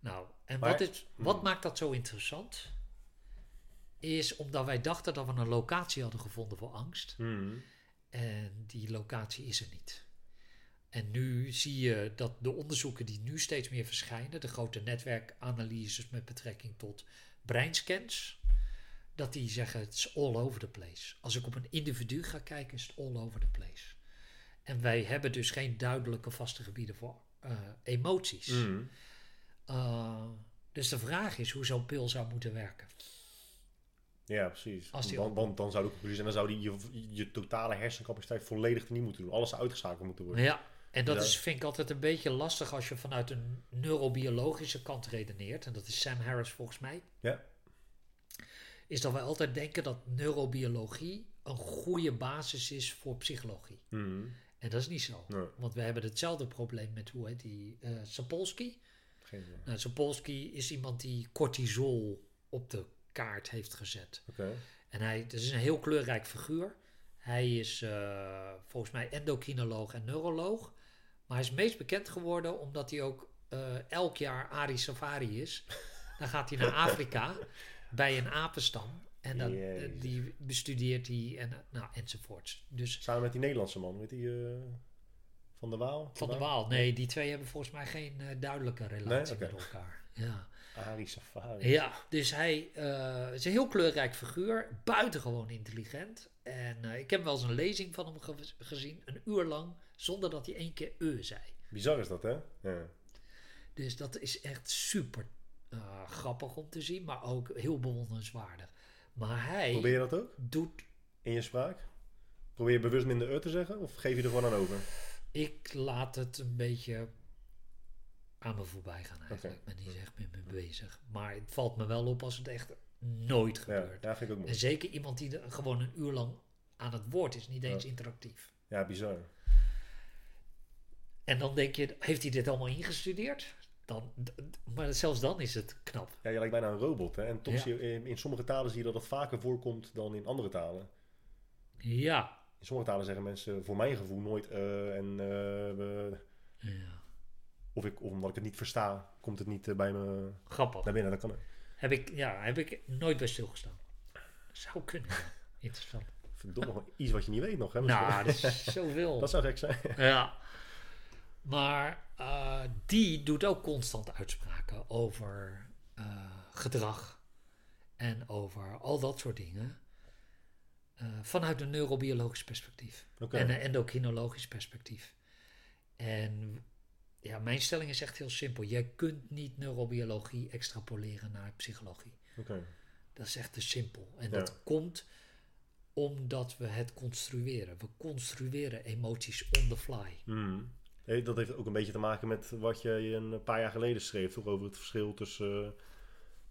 Nou, en Maar- wat, is, wat Hmm. maakt dat zo interessant? Is omdat wij dachten dat we een locatie hadden gevonden voor angst. Hmm. En die locatie is er niet. En nu zie je dat de onderzoeken die nu steeds meer verschijnen, de grote netwerkanalyses met betrekking tot breinscans, dat die zeggen het is all over the place. Als ik op een individu ga kijken, is het all over the place. En wij hebben dus geen duidelijke vaste gebieden voor eh, emoties. Hmm. Uh, dus de vraag is hoe zo'n pil zou moeten werken. Ja, precies. Als die want, dan zou de conclusie zijn, dan zou die je, je totale hersencapaciteit volledig niet moeten doen. Alles zou uitgeschakeld moeten worden. Ja, en dat Ja. is, vind ik altijd een beetje lastig als je vanuit een neurobiologische kant redeneert. En dat is Sam Harris volgens mij. Ja. Is dat wij altijd denken dat neurobiologie een goede basis is voor psychologie. Hmm. En dat is niet zo. Nee, Want we hebben hetzelfde probleem met, hoe heet die, eh Sapolsky. geen. Nou, Sapolsky is iemand die cortisol op de kaart heeft gezet. Oké. En hij het is een heel kleurrijk figuur. Hij is eh, volgens mij endocrinoloog en neuroloog. Maar hij is meest bekend geworden omdat hij ook eh, elk jaar Ari Safari is. Dan gaat hij naar Afrika bij een apenstam. En dan, eh, Jezus. die bestudeert hij en, eh, nou, enzovoorts. Dus Samen met die Nederlandse man, weet die eh, Van de Waal? Van der Waal. Nee, die twee hebben volgens mij geen duidelijke relatie Nee? Met elkaar. Ja. Ari Safari. Ja, dus hij is een heel kleurrijk figuur, buitengewoon intelligent. En ik heb wel eens een lezing van hem ge- gezien, een uur lang, zonder dat hij één keer e zei. Bizar is dat, hè? Ja. Dus dat is echt super grappig om te zien, maar ook heel bewonderenswaardig. Maar hij Probeer je dat ook doet, in je spraak? Probeer je bewust minder ur te zeggen? Of geef je er gewoon aan over? ik laat het een beetje aan me voorbij gaan eigenlijk. Ik ben niet echt met me bezig. Maar het valt me wel op als het echt nooit gebeurt. ja, vind ik ook En mooi. zeker iemand die er gewoon een uur lang aan het woord is, niet eens Ja. interactief. Ja, bizar. En dan denk je, heeft hij dit allemaal ingestudeerd? Dan, maar zelfs dan is het knap. Ja, je lijkt bijna een robot, hè? En toch Ja. zie je, in, in sommige talen zie je dat het vaker voorkomt dan in andere talen. Ja. In sommige talen zeggen mensen voor mijn gevoel nooit eh, en eh, ja. of, ik, of omdat ik het niet versta, komt het niet eh, bij me Grappig. naar binnen. Dat kan ook. Heb ik, ja, heb ik nooit bij stilgestaan. Zou kunnen. Interessant. Verdomme, iets wat je niet weet nog, hè? nou, dat is zoveel. dat zou gek zijn. Ja. Maar eh, die doet ook constant uitspraken over eh, gedrag en over al dat soort dingen. eh, vanuit een neurobiologisch perspectief en een endocrinologisch perspectief. En ja, mijn stelling is echt heel simpel. Je kunt niet neurobiologie extrapoleren naar psychologie. Oké. Dat is echt te simpel. En Ja. dat komt omdat we het construeren. We construeren emoties on the fly. Hmm. Dat heeft ook een beetje te maken met wat je een paar jaar geleden schreef, toch? Over het verschil tussen.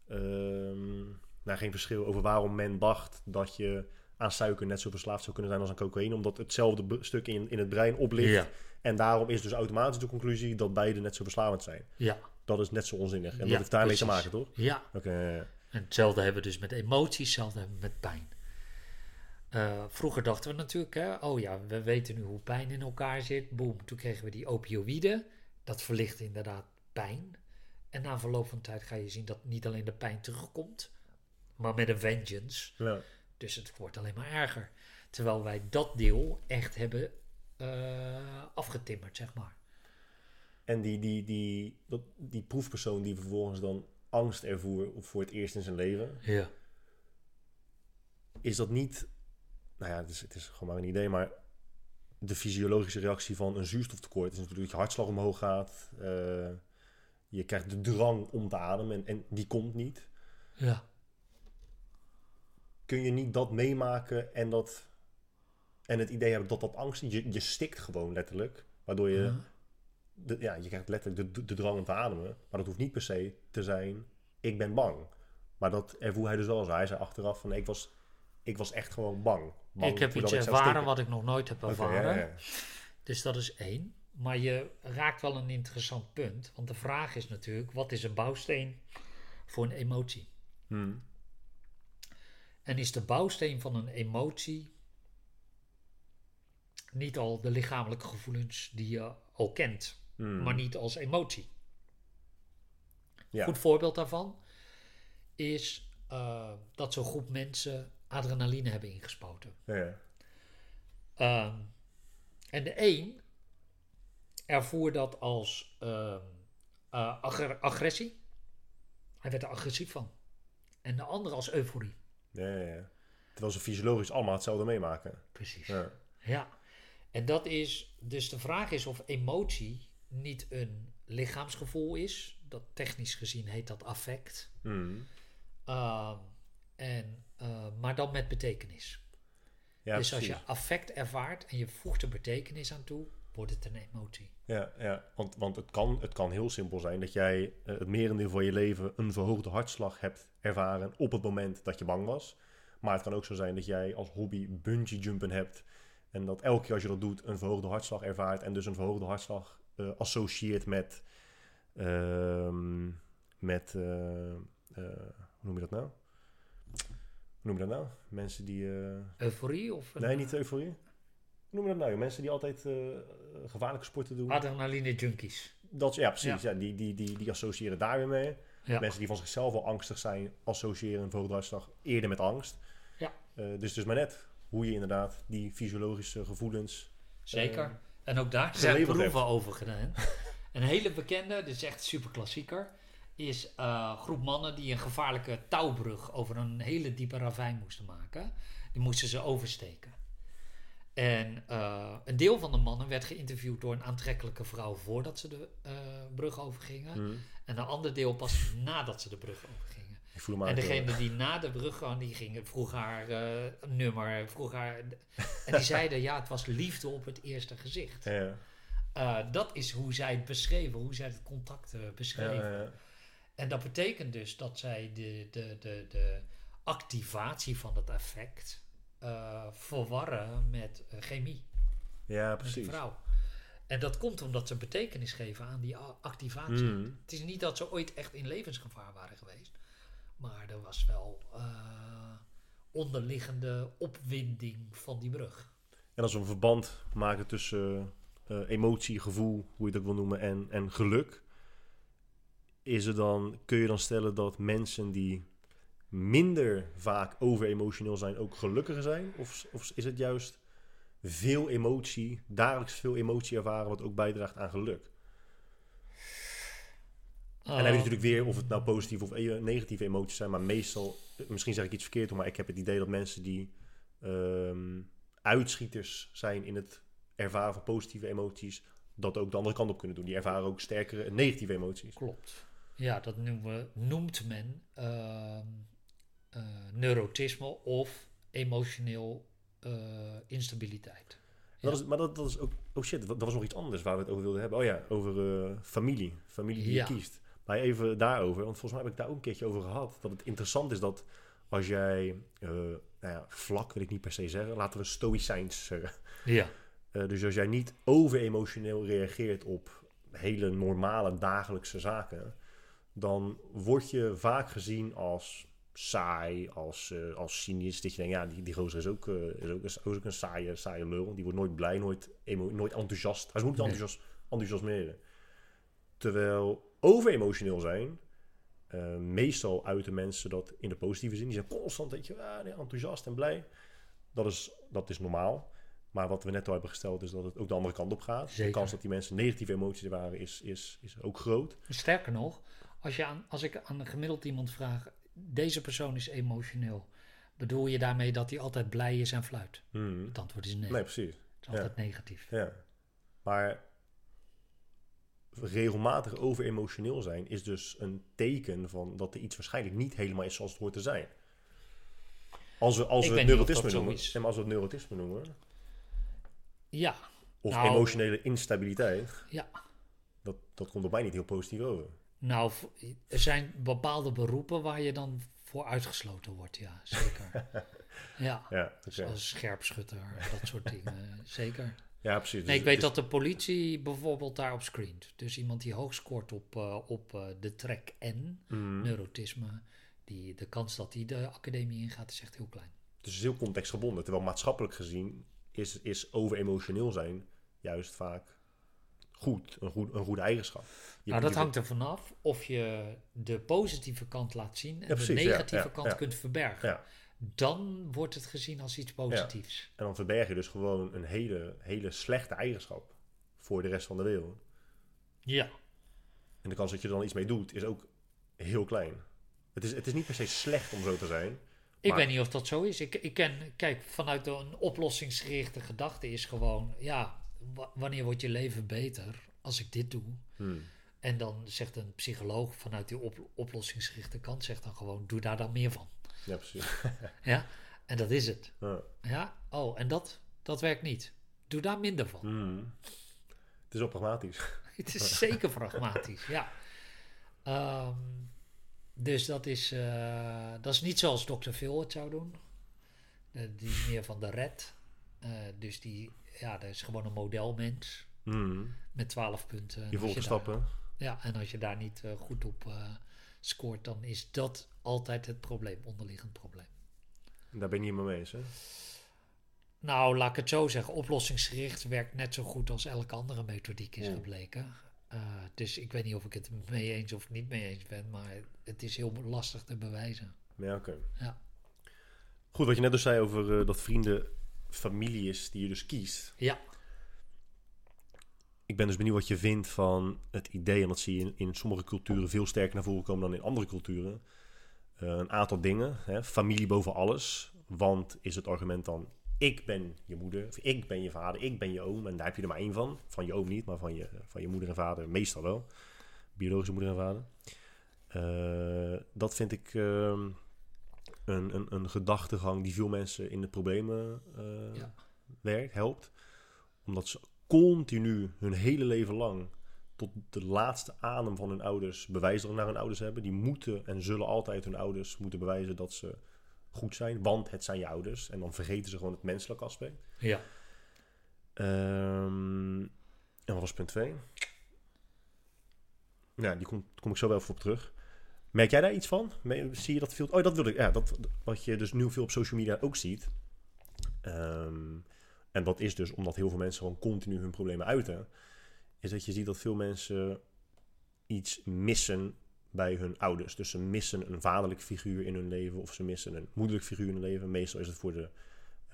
eh, ehm, nou, geen verschil. Over waarom men dacht dat je aan suiker net zo verslaafd zou kunnen zijn als aan cocaïne. Omdat hetzelfde stuk in, in het brein oplicht. Ja. En daarom is dus automatisch de conclusie dat beide net zo verslavend zijn. Ja, Dat is net zo onzinnig. En Ja, dat heeft daarmee te precies. maken, toch? ja. Oké. ja. En hetzelfde hebben we dus met emoties, hetzelfde hebben we met pijn. Eh, vroeger dachten we natuurlijk, hè, oh ja, we weten nu hoe pijn in elkaar zit. Boom, toen kregen we die opioïden. Dat verlicht inderdaad pijn. En na verloop van tijd ga je zien dat niet alleen de pijn terugkomt, maar met een vengeance. Ja. Dus het wordt alleen maar erger. Terwijl wij dat deel echt hebben eh, afgetimmerd, zeg maar. En die, die, die, dat, die proefpersoon die vervolgens dan angst ervoer voor het eerst in zijn leven. Ja. is dat niet, nou ja, het is, het is gewoon maar een idee, maar de fysiologische reactie van een zuurstoftekort is natuurlijk dat je hartslag omhoog gaat. eh, je krijgt de drang om te ademen en, en die komt niet. Ja. Kun je niet dat meemaken en, dat, en het idee hebben dat dat angst is? Je, je stikt gewoon letterlijk, waardoor je, Ja. de, ja, je krijgt letterlijk de, de drang om te ademen. Maar dat hoeft niet per se te zijn, ik ben bang. Maar dat ervoer hij dus wel zo. Hij zei achteraf van, ik was, ik was echt gewoon bang. Ik heb iets ervaren wat ik nog nooit heb ervaren. ja, ja. Dus dat is één. Maar je raakt wel een interessant punt. Want de vraag is natuurlijk, wat is een bouwsteen voor een emotie? Hmm. En is de bouwsteen van een emotie niet al de lichamelijke gevoelens die je al kent, Hmm. maar niet als emotie? Ja. Goed voorbeeld daarvan is eh, dat zo'n groep mensen adrenaline hebben ingespoten. Ja. Ehm, en de een ervoer dat als ehm, eh, agre- agressie. Hij werd er agressief van. En de andere als euforie. Ja, ja, ja. Terwijl ze fysiologisch allemaal hetzelfde meemaken. Precies. Ja. Ja. En dat is, dus de vraag is of emotie niet een lichaamsgevoel is. Dat technisch gezien heet dat affect. Ehm, en, eh, maar dan met betekenis. Ja, dus als je affect ervaart en je voegt er betekenis aan toe, wordt het een emotie. Ja, ja. Want, want het, kan, het kan heel simpel zijn dat jij eh, het merendeel van je leven een verhoogde hartslag hebt ervaren op het moment dat je bang was. Maar het kan ook zo zijn dat jij als hobby bungee jumpen hebt. En dat elke keer als je dat doet een verhoogde hartslag ervaart. En dus een verhoogde hartslag eh, associeert met. ehm, met. hoe noem je dat nou? Hoe noem je dat nou? Mensen die. eh, Euforie of een nee, niet euforie. Hoe noem je dat nou? Mensen die altijd eh, gevaarlijke sporten doen. adrenaline junkies. Dat, ja, precies. Ja. die, die, die, die associëren daar weer mee. Ja. Mensen die van zichzelf al angstig zijn, associëren een hartslag eerder met angst. Ja. Eh, dus dus maar net hoe je inderdaad die fysiologische gevoelens... Zeker. En ook daar zijn proeven over gedaan. een hele bekende, dus echt super klassieker, is een groep mannen die een gevaarlijke touwbrug over een hele diepe ravijn moesten maken. Die moesten ze oversteken. En eh, een deel van de mannen werd geïnterviewd door een aantrekkelijke vrouw voordat ze de eh, brug overgingen. hmm, En een ander deel pas nadat ze de brug overgingen. ik voel me En degene die na de brug kwam, die ging, vroeg haar nummer, vroeg haar... En die zeiden, ja, het was liefde op het eerste gezicht. Ja, dat is hoe zij het beschreven, hoe zij het contact beschreven. ja, ja. En dat betekent dus dat zij de, de, de, de activatie van het effect eh, verwarren met eh, chemie, Ja, met precies. vrouw. En dat komt omdat ze betekenis geven aan die activatie. Hmm. Het is niet dat ze ooit echt in levensgevaar waren geweest. Maar er was wel eh, onderliggende opwinding van die brug. En als we een verband maken tussen emotie, gevoel, hoe je ook wil noemen, en, en geluk, is er dan, kun je dan stellen dat mensen die minder vaak over-emotioneel zijn ook gelukkiger zijn? Of, of is het juist veel emotie, dagelijks veel emotie ervaren, wat ook bijdraagt aan geluk? En dan heb je natuurlijk weer of het nou positieve of eh, negatieve emoties zijn, maar meestal, misschien zeg ik iets verkeerd, maar ik heb het idee dat mensen die ehm, uitschieters zijn in het ervaren van positieve emoties, dat ook de andere kant op kunnen doen. Die ervaren ook sterkere negatieve emoties. Klopt. Ja, dat noemen noemt men ehm, eh, neurotisme of emotioneel eh, instabiliteit. Dat is, maar dat, dat is ook, oh shit, dat, dat was nog iets anders waar we het over wilden hebben. Oh ja, over eh, familie. Familie die Ja. je kiest. Maar even daarover, want volgens mij heb ik daar ook een keertje over gehad. Dat het interessant is dat als jij, nou ja, vlak wil ik niet per se zeggen, laten we stoïcijns zeggen. Ja, dus als jij niet over-emotioneel reageert op hele normale dagelijkse zaken, dan word je vaak gezien als saai, als, eh, als cynisch. Dat je denkt, ja, die, die gozer is ook, eh, is ook, is ook een saaie, saaie lul. Die wordt nooit blij, nooit, emo- nooit enthousiast. Hij moet niet Nee. enthousiast, enthousiasmeren. Terwijl over-emotioneel zijn, eh, meestal uiten mensen dat in de positieve zin. Die zijn constant, weet je, ah, nee, enthousiast en blij. Dat is, dat is normaal. Maar wat we net al hebben gesteld is dat het ook de andere kant op gaat. De kans dat die mensen negatieve emoties ervaren is, is, is ook groot. sterker nog, als, je aan, als ik aan een gemiddeld iemand vraag, deze persoon is emotioneel, bedoel je daarmee dat hij altijd blij is en fluit? Hmm. Het antwoord is nee, Nee, precies. het is altijd negatief. Ja. Maar regelmatig over-emotioneel zijn is dus een teken van dat er iets waarschijnlijk niet helemaal is zoals het hoort te zijn. Als we, als we het neurotisme noemen, maar als we het neurotisme noemen, Ja, of Nou. emotionele instabiliteit, ja. dat, dat komt op mij niet heel positief over. Nou, er zijn bepaalde beroepen waar je dan voor uitgesloten wordt, ja, zeker. ja, Ja, zoals scherpschutter, dat soort dingen, zeker. ja precies. Nee, Dus ik weet het is- dat de politie bijvoorbeeld daarop screent. Dus iemand die hoog scoort op, eh, op eh, de track N, Mhm. neurotisme, die, de kans dat hij de academie ingaat is echt heel klein. Dus het is heel contextgebonden. Terwijl maatschappelijk gezien is, is over emotioneel zijn juist vaak goed. Een, goed, een goede eigenschap. Je- nou, dat hangt er vanaf of je de positieve kant laat zien en precies, de negatieve ja, kant kunt verbergen. Dan wordt het gezien als iets positiefs. En dan verberg je dus gewoon een hele, hele slechte eigenschap voor de rest van de wereld. Ja. En de kans dat je er dan iets mee doet is ook heel klein. Het is, het is niet per se slecht om zo te zijn. Ik Maar- weet niet of dat zo is. Ik, ik ken, kijk, vanuit een oplossingsgerichte gedachte is gewoon, ja, wanneer wordt je leven beter als ik dit doe? Hmm. En dan zegt een psycholoog vanuit die op, oplossingsgerichte kant, zegt dan gewoon, doe daar dan meer van. Ja, precies. Ja, en dat is het. Ja. Ja, oh, en dat, dat werkt niet. Doe daar minder van. Hmm. Het is wel pragmatisch. Het is zeker pragmatisch, ja. Ehm, dus dat is, eh, dat is niet zoals Dr. Phil het zou doen. Eh, die meer van de red. Eh, dus die, ja, dat is gewoon een modelmens Hmm. met 12 punten. En Je volgt stappen. Ja, en als je daar niet eh, goed op eh, scoort, dan is dat altijd het probleem, onderliggend probleem. Daar ben je niet mee eens, hè? Nou, laat ik het zo zeggen. Oplossingsgericht werkt net zo goed als elke andere methodiek is Mm. gebleken. Eh, dus ik weet niet of ik het mee eens of niet mee eens ben, maar het is heel lastig te bewijzen. Ja, oké. Ja. Goed, wat je net dus zei over dat vrienden familie is die je dus kiest. Ja, Ik ben dus benieuwd wat je vindt van het idee, en dat zie je in, in sommige culturen veel sterker naar voren komen dan in andere culturen. Eh, een aantal dingen. Hè, familie boven alles. Want is het argument dan, ik ben je moeder, of ik ben je vader, ik ben je oom. En daar heb je er maar één van. Van je oom niet, maar van je, van je moeder en vader meestal wel. Biologische moeder en vader. Eh, dat vind ik ehm, een, een, een gedachtegang die veel mensen in de problemen eh, Ja. werkt, helpt. Omdat ze continu hun hele leven lang tot de laatste adem van hun ouders bewijsdrang naar hun ouders hebben. Die moeten en zullen altijd hun ouders moeten bewijzen dat ze goed zijn, want het zijn je ouders. En dan vergeten ze gewoon het menselijke aspect. ja. Ehm, en wat was punt 2? Ja, die kom, kom ik zo wel even op terug. Merk jij daar iets van? Zie je dat veel? Oh, dat wilde ik. Ja, dat, wat je dus nu veel op social media ook ziet. Ehm, en dat is dus omdat heel veel mensen gewoon continu hun problemen uiten. Is dat je ziet dat veel mensen iets missen bij hun ouders. Dus ze missen een vaderlijk figuur in hun leven of ze missen een moederlijk figuur in hun leven. Meestal is het voor de.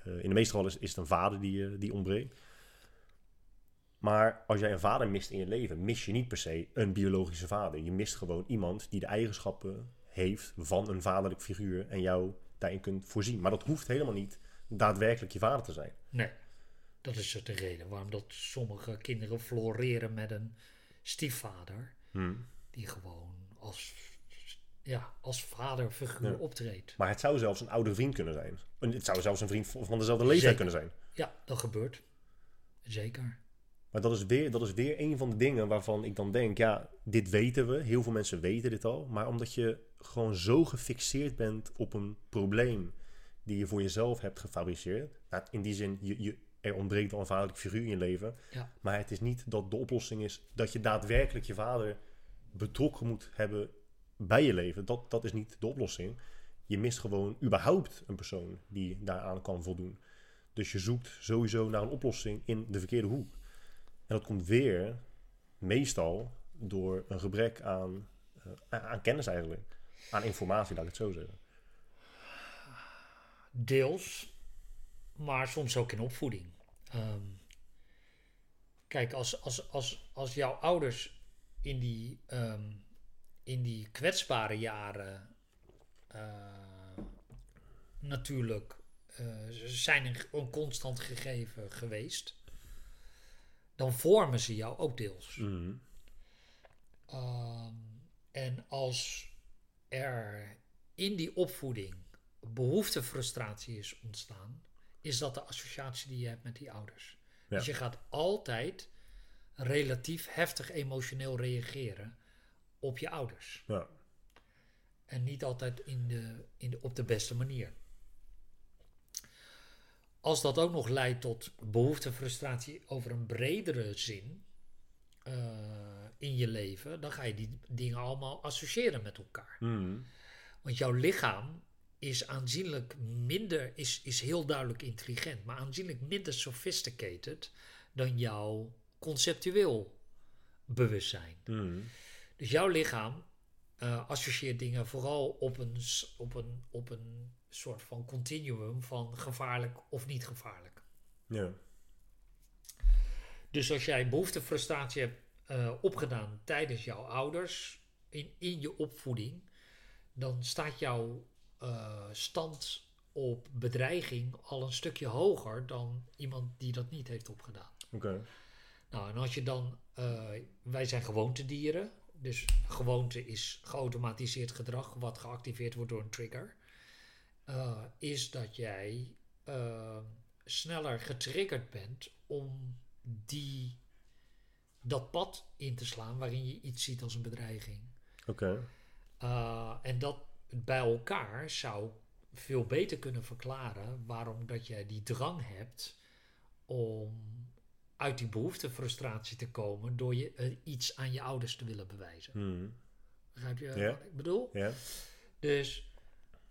eh, in de meeste gevallen is, is het een vader die, eh, die ontbreekt. Maar als jij een vader mist in je leven, mis je niet per se een biologische vader. Je mist gewoon iemand die de eigenschappen heeft van een vaderlijk figuur en jou daarin kunt voorzien. Maar dat hoeft helemaal niet daadwerkelijk je vader te zijn. Nee, dat is de reden waarom dat sommige kinderen floreren met een stiefvader die gewoon als, ja, als vaderfiguur Ja. optreedt. Maar het zou zelfs een oudere vriend kunnen zijn. Het zou zelfs een vriend van van dezelfde leeftijd Zeker. kunnen zijn. Ja, dat gebeurt. Zeker. Maar dat is, weer, dat is weer een van de dingen waarvan ik dan denk, ja, dit weten we. Heel veel mensen weten dit al. Maar omdat je gewoon zo gefixeerd bent op een probleem die je voor jezelf hebt gefabriceerd. Nou, in die zin, je, je, er ontbreekt wel een vaderlijk figuur in je leven. Ja. Maar het is niet dat de oplossing is dat je daadwerkelijk je vader betrokken moet hebben bij je leven. Dat, dat is niet de oplossing. Je mist gewoon überhaupt een persoon die daaraan kan voldoen. Dus je zoekt sowieso naar een oplossing in de verkeerde hoek. En dat komt weer meestal door een gebrek aan, eh, aan kennis eigenlijk. Aan informatie, laat ik het zo zeggen. Deels, maar soms ook in opvoeding. Ehm, kijk, als, als, als, als jouw ouders in die, ehm, in die kwetsbare jaren eh, natuurlijk ze zijn een, een constant gegeven geweest, dan vormen ze jou ook deels. Ehm, en als er in die opvoeding behoefte, frustratie is ontstaan, is dat de associatie die je hebt met die ouders. Ja. Dus je gaat altijd relatief heftig emotioneel reageren op je ouders. Ja. En niet altijd in de, in de, op de beste manier. Als dat ook nog leidt tot behoefte, frustratie over een bredere zin eh, in je leven, dan ga je die dingen allemaal associëren met elkaar. Hmm. Want jouw lichaam is aanzienlijk minder, is, is heel duidelijk intelligent, maar aanzienlijk minder sophisticated dan jouw conceptueel bewustzijn. Hmm. Dus jouw lichaam eh, associeert dingen vooral op een, op, een, op een soort van continuum van gevaarlijk of niet gevaarlijk. Ja. Dus als jij behoefte, frustratie hebt eh, opgedaan tijdens jouw ouders in, in je opvoeding, dan staat jouw eh, stand op bedreiging al een stukje hoger dan iemand die dat niet heeft opgedaan. Oké. Nou, en als je dan, eh, wij zijn gewoontedieren, dus gewoonte is geautomatiseerd gedrag wat geactiveerd wordt door een trigger, eh, is dat jij eh, sneller getriggerd bent om die, dat pad in te slaan waarin je iets ziet als een bedreiging. Oké. Uh, en dat bij elkaar zou veel beter kunnen verklaren waarom dat jij die drang hebt om uit die behoefte frustratie te komen door je eh, iets aan je ouders te willen bewijzen. Hmm. Begrijp je wat ik bedoel? Ja. Dus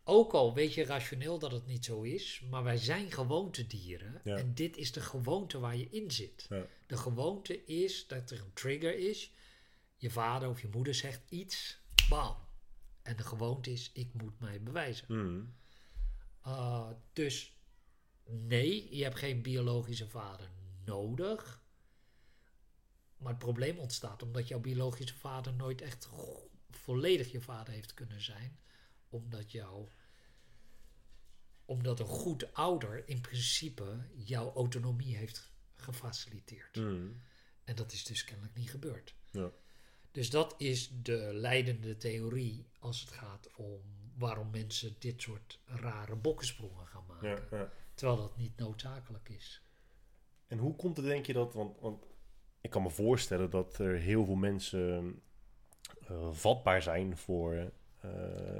ook al weet je rationeel dat het niet zo is, maar wij zijn gewoontedieren Ja. en dit is de gewoonte waar je in zit. Ja. De gewoonte is dat er een trigger is. Je vader of je moeder zegt iets, bam. En de gewoonte is, ik moet mij bewijzen. Hmm. Uh, dus nee, je hebt geen biologische vader nodig. Maar het probleem ontstaat omdat jouw biologische vader nooit echt volledig je vader heeft kunnen zijn. Omdat jouw omdat een goed ouder in principe jouw autonomie heeft gefaciliteerd. Hmm. En dat is dus kennelijk niet gebeurd. Ja. Dus dat is de leidende theorie als het gaat om waarom mensen dit soort rare bokkensprongen gaan maken. Ja, ja. Terwijl dat niet noodzakelijk is. En hoe komt het, denk je, dat... Want, want ik kan me voorstellen dat er heel veel mensen eh, vatbaar zijn voor eh,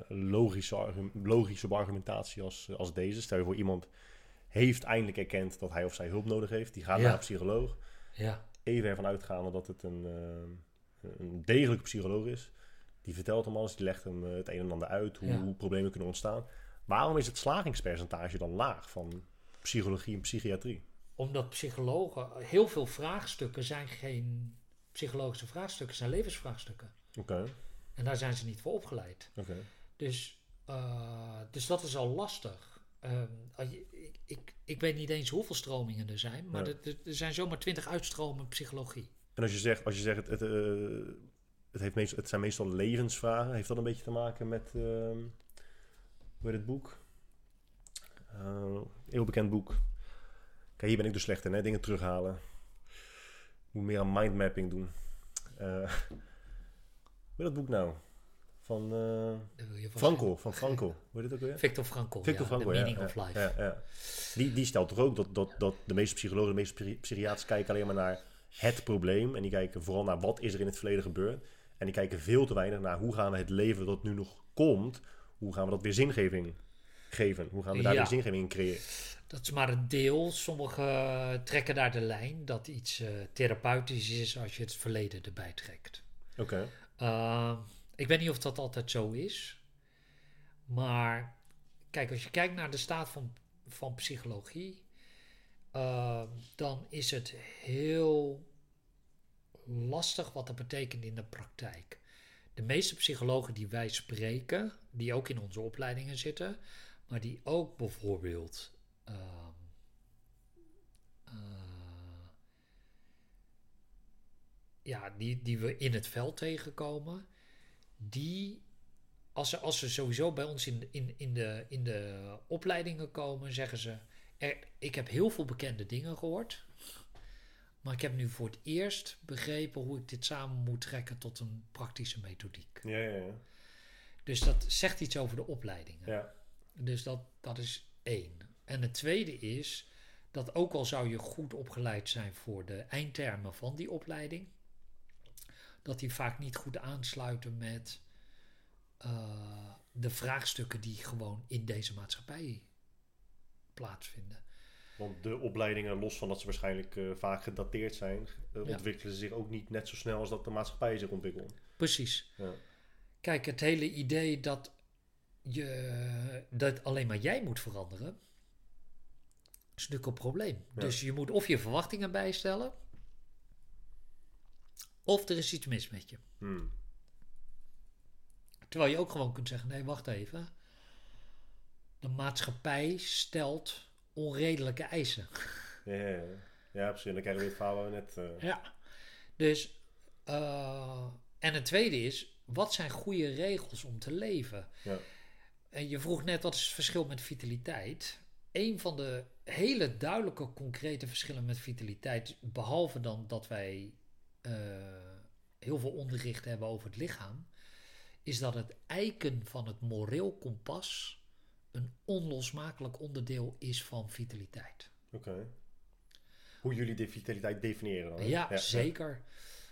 logische, argu- logische argumentatie als, als deze. Stel je voor, iemand heeft eindelijk erkend dat hij of zij hulp nodig heeft. Die gaat Ja. naar een psycholoog. Ja, Even ervan uitgaande dat het een, eh, een degelijke psycholoog is. Die vertelt hem alles, die legt hem eh, het een en ander uit, hoe, Ja. hoe problemen kunnen ontstaan. Waarom is het slagingspercentage dan laag van psychologie en psychiatrie? omdat psychologen, heel veel vraagstukken zijn geen psychologische vraagstukken, zijn levensvraagstukken. Oké, En daar zijn ze niet voor opgeleid. Dus, eh, dus dat is al lastig. Ehm, ik, ik, ik weet niet eens hoeveel stromingen er zijn, maar Ja. er, zijn zomaar twintig uitstromen psychologie. En als je zegt, als je zegt het, het, eh, het, heeft meest, het zijn meestal levensvragen, heeft dat een beetje te maken met, ehm heet het boek? Eh, heel bekend boek. Kijk, hier ben ik dus slecht in, hè? dingen terughalen. Moet meer aan mindmapping doen. Eh hoe dat boek nou? Van eh Franco, van Franco. Hoe heet het ook weer? Victor Frankl, Victor ja, Frankl, The ja, Meaning ja, of Life. Die, die stelt toch ook dat, dat, dat de meeste psychologen, de meeste psychi- psychiaters kijken alleen maar naar het probleem. En die kijken vooral naar wat is er in het verleden gebeurd. En die kijken veel te weinig naar hoe gaan we het leven dat nu nog komt, hoe gaan we dat weer zingeving geven? Hoe gaan we daar weer zingeving in creëren? Dat is maar een deel. Sommigen trekken daar de lijn dat iets eh, therapeutisch is als je het verleden erbij trekt. Oké. Uh, ik weet niet of dat altijd zo is. Maar kijk, als je kijkt naar de staat van, van psychologie, uh, dan is het heel lastig wat dat betekent in de praktijk. De meeste psychologen die wij spreken, die ook in onze opleidingen zitten, maar die ook bijvoorbeeld. Uh, ja, die, die we in het veld tegenkomen, die, als ze, als ze sowieso bij ons in, in, in, de, in de opleidingen komen, zeggen ze: er, Ik heb heel veel bekende dingen gehoord, maar ik heb nu voor het eerst begrepen hoe ik dit samen moet trekken tot een praktische methodiek. Ja, ja, ja. Dus dat zegt iets over de opleidingen. Ja. Dus dat, dat is één. En het tweede is dat ook al zou je goed opgeleid zijn voor de eindtermen van die opleiding, dat die vaak niet goed aansluiten met uh, de vraagstukken die gewoon in deze maatschappij plaatsvinden. Want de opleidingen, los van dat ze waarschijnlijk eh, vaak gedateerd zijn, eh, Ja. ontwikkelen zich ook niet net zo snel als dat de maatschappij zich ontwikkelt. Precies. Ja. Kijk, het hele idee dat, je, dat alleen maar jij moet veranderen, is natuurlijk een probleem. Ja. Dus je moet of je verwachtingen bijstellen, of er is iets mis met je. Hmm. Terwijl je ook gewoon kunt zeggen: nee, wacht even. De maatschappij stelt onredelijke eisen. Ja, ja, ja. ja, precies. Dan krijgen we het verhaal waar we net... eh, Ja. Dus, eh, en het tweede is: wat zijn goede regels om te leven? Ja. En je vroeg net wat is het verschil met vitaliteit. Een van de hele duidelijke, concrete verschillen met vitaliteit, behalve dan dat wij eh, heel veel onderricht hebben over het lichaam, is dat het eiken van het moreel kompas een onlosmakelijk onderdeel is van vitaliteit. Oké. Hoe jullie de vitaliteit definiëren dan? Ja, zeker.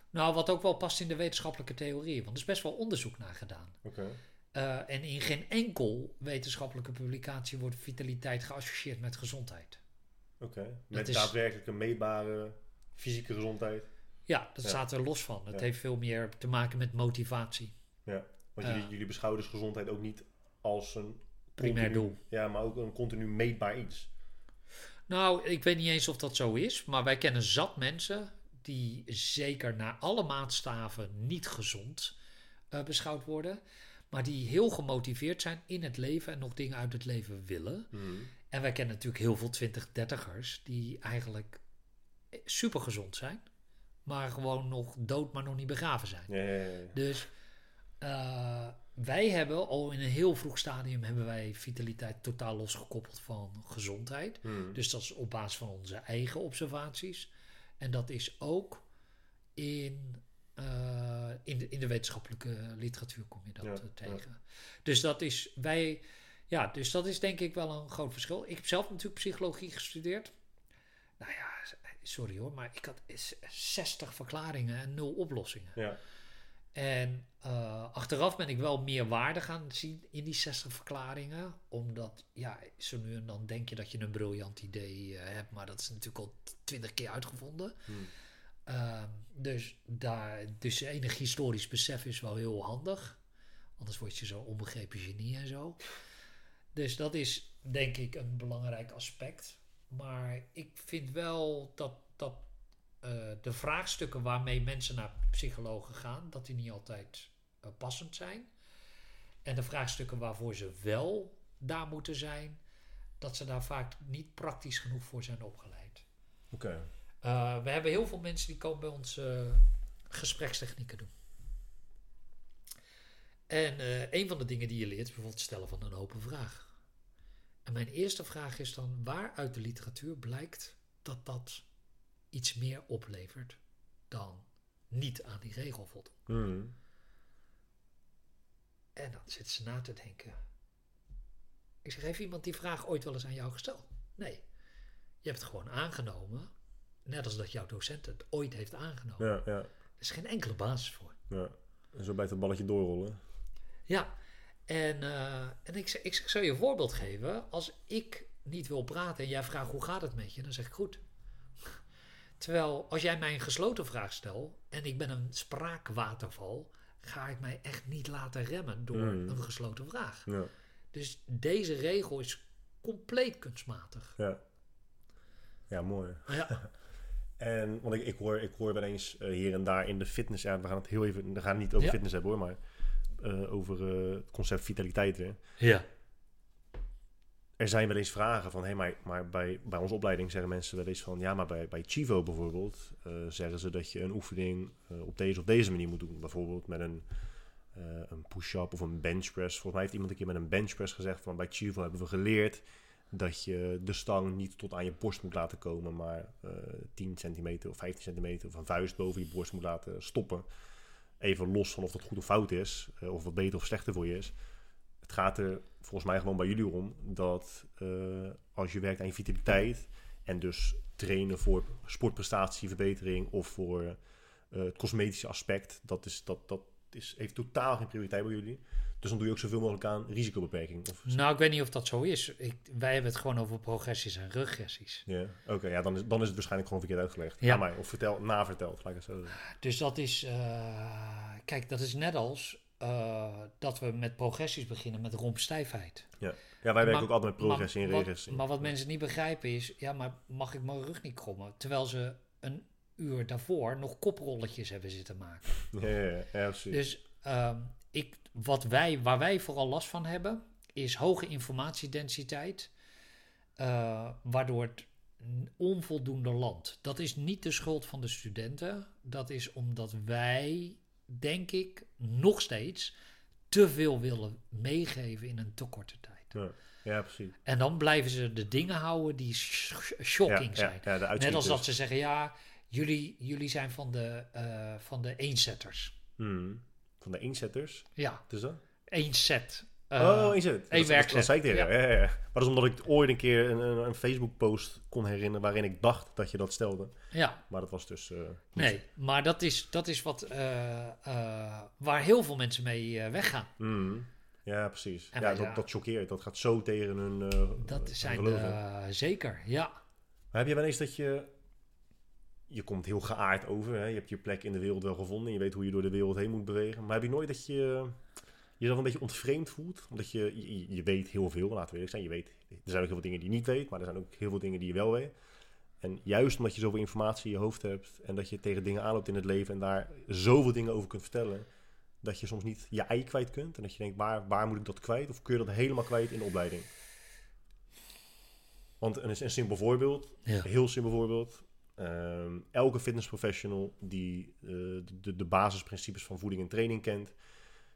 Nou, wat ook wel past in de wetenschappelijke theorie, want er is best wel onderzoek naar gedaan. Oké. Eh, en in geen enkel wetenschappelijke publicatie wordt vitaliteit geassocieerd met gezondheid. Oké. Met is- daadwerkelijk een meetbare fysieke gezondheid. Ja, dat Ja. staat er los van. Het Ja. heeft veel meer te maken met motivatie. Ja. Want jullie, jullie beschouwen dus gezondheid ook niet als een... Primair continu- doel. Ja, maar ook een continu meetbaar iets. Nou, ik weet niet eens of dat zo is, maar wij kennen zat mensen die zeker naar alle maatstaven niet gezond eh, beschouwd worden, maar die heel gemotiveerd zijn in het leven en nog dingen uit het leven willen. Hmm. En wij kennen natuurlijk heel veel 20-30ers die eigenlijk super gezond zijn, maar gewoon nog dood, maar nog niet begraven zijn. Ja, ja, ja, ja. Dus eh, wij hebben al in een heel vroeg stadium hebben wij vitaliteit totaal losgekoppeld van gezondheid. Hmm. Dus dat is op basis van onze eigen observaties. En dat is ook in, eh, in, de, in de wetenschappelijke literatuur kom je dat eh, tegen. Dus dat is wij. Ja, dus dat is denk ik wel een groot verschil. Ik heb zelf natuurlijk psychologie gestudeerd. Nou ja, sorry hoor, maar ik had 60 verklaringen en nul oplossingen. Ja. En eh, achteraf ben ik wel meer waarde gaan zien in die 60 verklaringen. Omdat, ja, zo nu en dan denk je dat je een briljant idee eh, hebt. Maar dat is natuurlijk al twintig keer uitgevonden. Hmm. Ehm, dus, daar, dus enig historisch besef is wel heel handig. Anders word je zo onbegrepen genie en zo. Dus dat is denk ik een belangrijk aspect. Maar ik vind wel dat, dat eh, de vraagstukken waarmee mensen naar psychologen gaan, dat die niet altijd eh, passend zijn. En de vraagstukken waarvoor ze wel daar moeten zijn, dat ze daar vaak niet praktisch genoeg voor zijn opgeleid. Oké. Uh, we hebben heel veel mensen die komen bij ons gesprekstechnieken doen. En een van de dingen die je leert is bijvoorbeeld stellen van een open vraag. En mijn eerste vraag is dan: waar uit de literatuur blijkt dat dat iets meer oplevert dan niet aan die regel voldoen? Hmm. En dan zit ze na te denken. Ik zeg: heeft iemand die vraag ooit wel eens aan jou gesteld? Nee. Je hebt het gewoon aangenomen Net als dat jouw docent het ooit heeft aangenomen. Ja, ja. Er is geen enkele basis voor. ja. En zo blijft het balletje doorrollen. Ja, en, uh, en ik, ik, ik zal je een voorbeeld geven. Als ik niet wil praten en jij vraagt hoe gaat het met je, dan zeg ik goed. Terwijl als jij mij een gesloten vraag stelt en ik ben een spraakwaterval, ga ik mij echt niet laten remmen door Mm. een gesloten vraag. Ja. Dus deze regel is compleet kunstmatig. Ja. Ja, mooi. Ja, En, want ik, ik, hoor, ik hoor wel eens eh, hier en daar in de fitness, ja, we gaan het heel even, we gaan het niet over Ja. fitness hebben hoor, maar eh, over eh, het concept vitaliteit weer. ja. Er zijn wel eens vragen van, hé, maar, maar bij, bij onze opleiding zeggen mensen wel eens van, ja, maar bij, bij Chivo bijvoorbeeld, eh, zeggen ze dat je een oefening op deze of deze manier moet doen. Bijvoorbeeld met een, een push-up of een benchpress. Volgens mij heeft iemand een keer met een benchpress gezegd van, bij Chivo hebben we geleerd dat je de stang niet tot aan je borst moet laten komen, maar eh 10 centimeter of 15 centimeter of een vuist boven je borst moet laten stoppen. Even los van of dat goed of fout is, eh, of wat beter of slechter voor je is. Het gaat er volgens mij gewoon bij jullie om dat eh, als je werkt aan je vitaliteit en dus trainen voor sportprestatieverbetering of voor eh, het cosmetische aspect, dat, is, dat, dat is, heeft totaal geen prioriteit bij jullie. Dus dan doe je ook zoveel mogelijk aan risicobeperking. Of, Nou, ik weet niet of dat zo is. Ik, wij hebben het gewoon over progressies en regressies. ja, oké, ja, dan is, dan is het waarschijnlijk gewoon verkeerd uitgelegd. Ja. Ja. mij, of vertel, naverteld, laat ik het zo zeggen. Dus dat is, eh, kijk, dat is net als eh, dat we met progressies beginnen met rompstijfheid. Ja, wij werken Maar- ook altijd met progressie en maar wat- regressie. Maar wat mensen niet begrijpen is, ja, maar mag ik mijn rug niet krommen? Terwijl ze een uur daarvoor nog koprolletjes hebben zitten maken. Ja, ja, ja, ja. Dus ehm, ik, wat wij, waar wij vooral last van hebben, is hoge informatiedensiteit, eh, waardoor het onvoldoende landt. Dat is niet de schuld van de studenten. Dat is omdat wij, denk ik, nog steeds te veel willen meegeven in een te korte tijd. ja, ja, precies. En dan blijven ze de dingen houden die sh- shocking ja, zijn. Ja, ja, de Net als dat ze zeggen, ja, jullie, jullie zijn van de, eh van de eenzetters. Hmm. Van de eenzetters, Ja, is dat? één set. Eh, oh, één. Dat- één dat- werkzet. Dat zei ik tegen Ja. Ja, ja, ja. Maar dat is omdat ik ooit een keer een, een, een Facebook-post kon herinneren waarin ik dacht dat je dat stelde. Ja, Maar dat was dus... eh, nee, maar dat is, dat is wat, eh, eh, waar heel veel mensen mee eh, weggaan. Mm. Ja, precies. En ja, wij- dat, dat choqueert. Dat gaat zo tegen hun eh Dat zijn eh, zeker, ja. Maar heb je wel eens dat je... Je komt heel geaard over. Hè? Je hebt je plek in de wereld wel gevonden. Je weet hoe je door de wereld heen moet bewegen. Maar heb je nooit dat je jezelf een beetje ontvreemd voelt? Omdat je, je, je weet heel veel, laten we eerlijk zijn. Je weet, er zijn ook heel veel dingen die je niet weet. Maar er zijn ook heel veel dingen die je wel weet. En juist omdat je zoveel informatie in je hoofd hebt... en dat je tegen dingen aanloopt in het leven... en daar zoveel dingen over kunt vertellen... dat je soms niet je ei kwijt kunt. En dat je denkt, waar, waar moet ik dat kwijt? Of kun je dat helemaal kwijt in de opleiding? Want een, een simpel voorbeeld, ja. heel simpel voorbeeld. Ehm, elke fitnessprofessional die eh, de, de basisprincipes van voeding en training kent,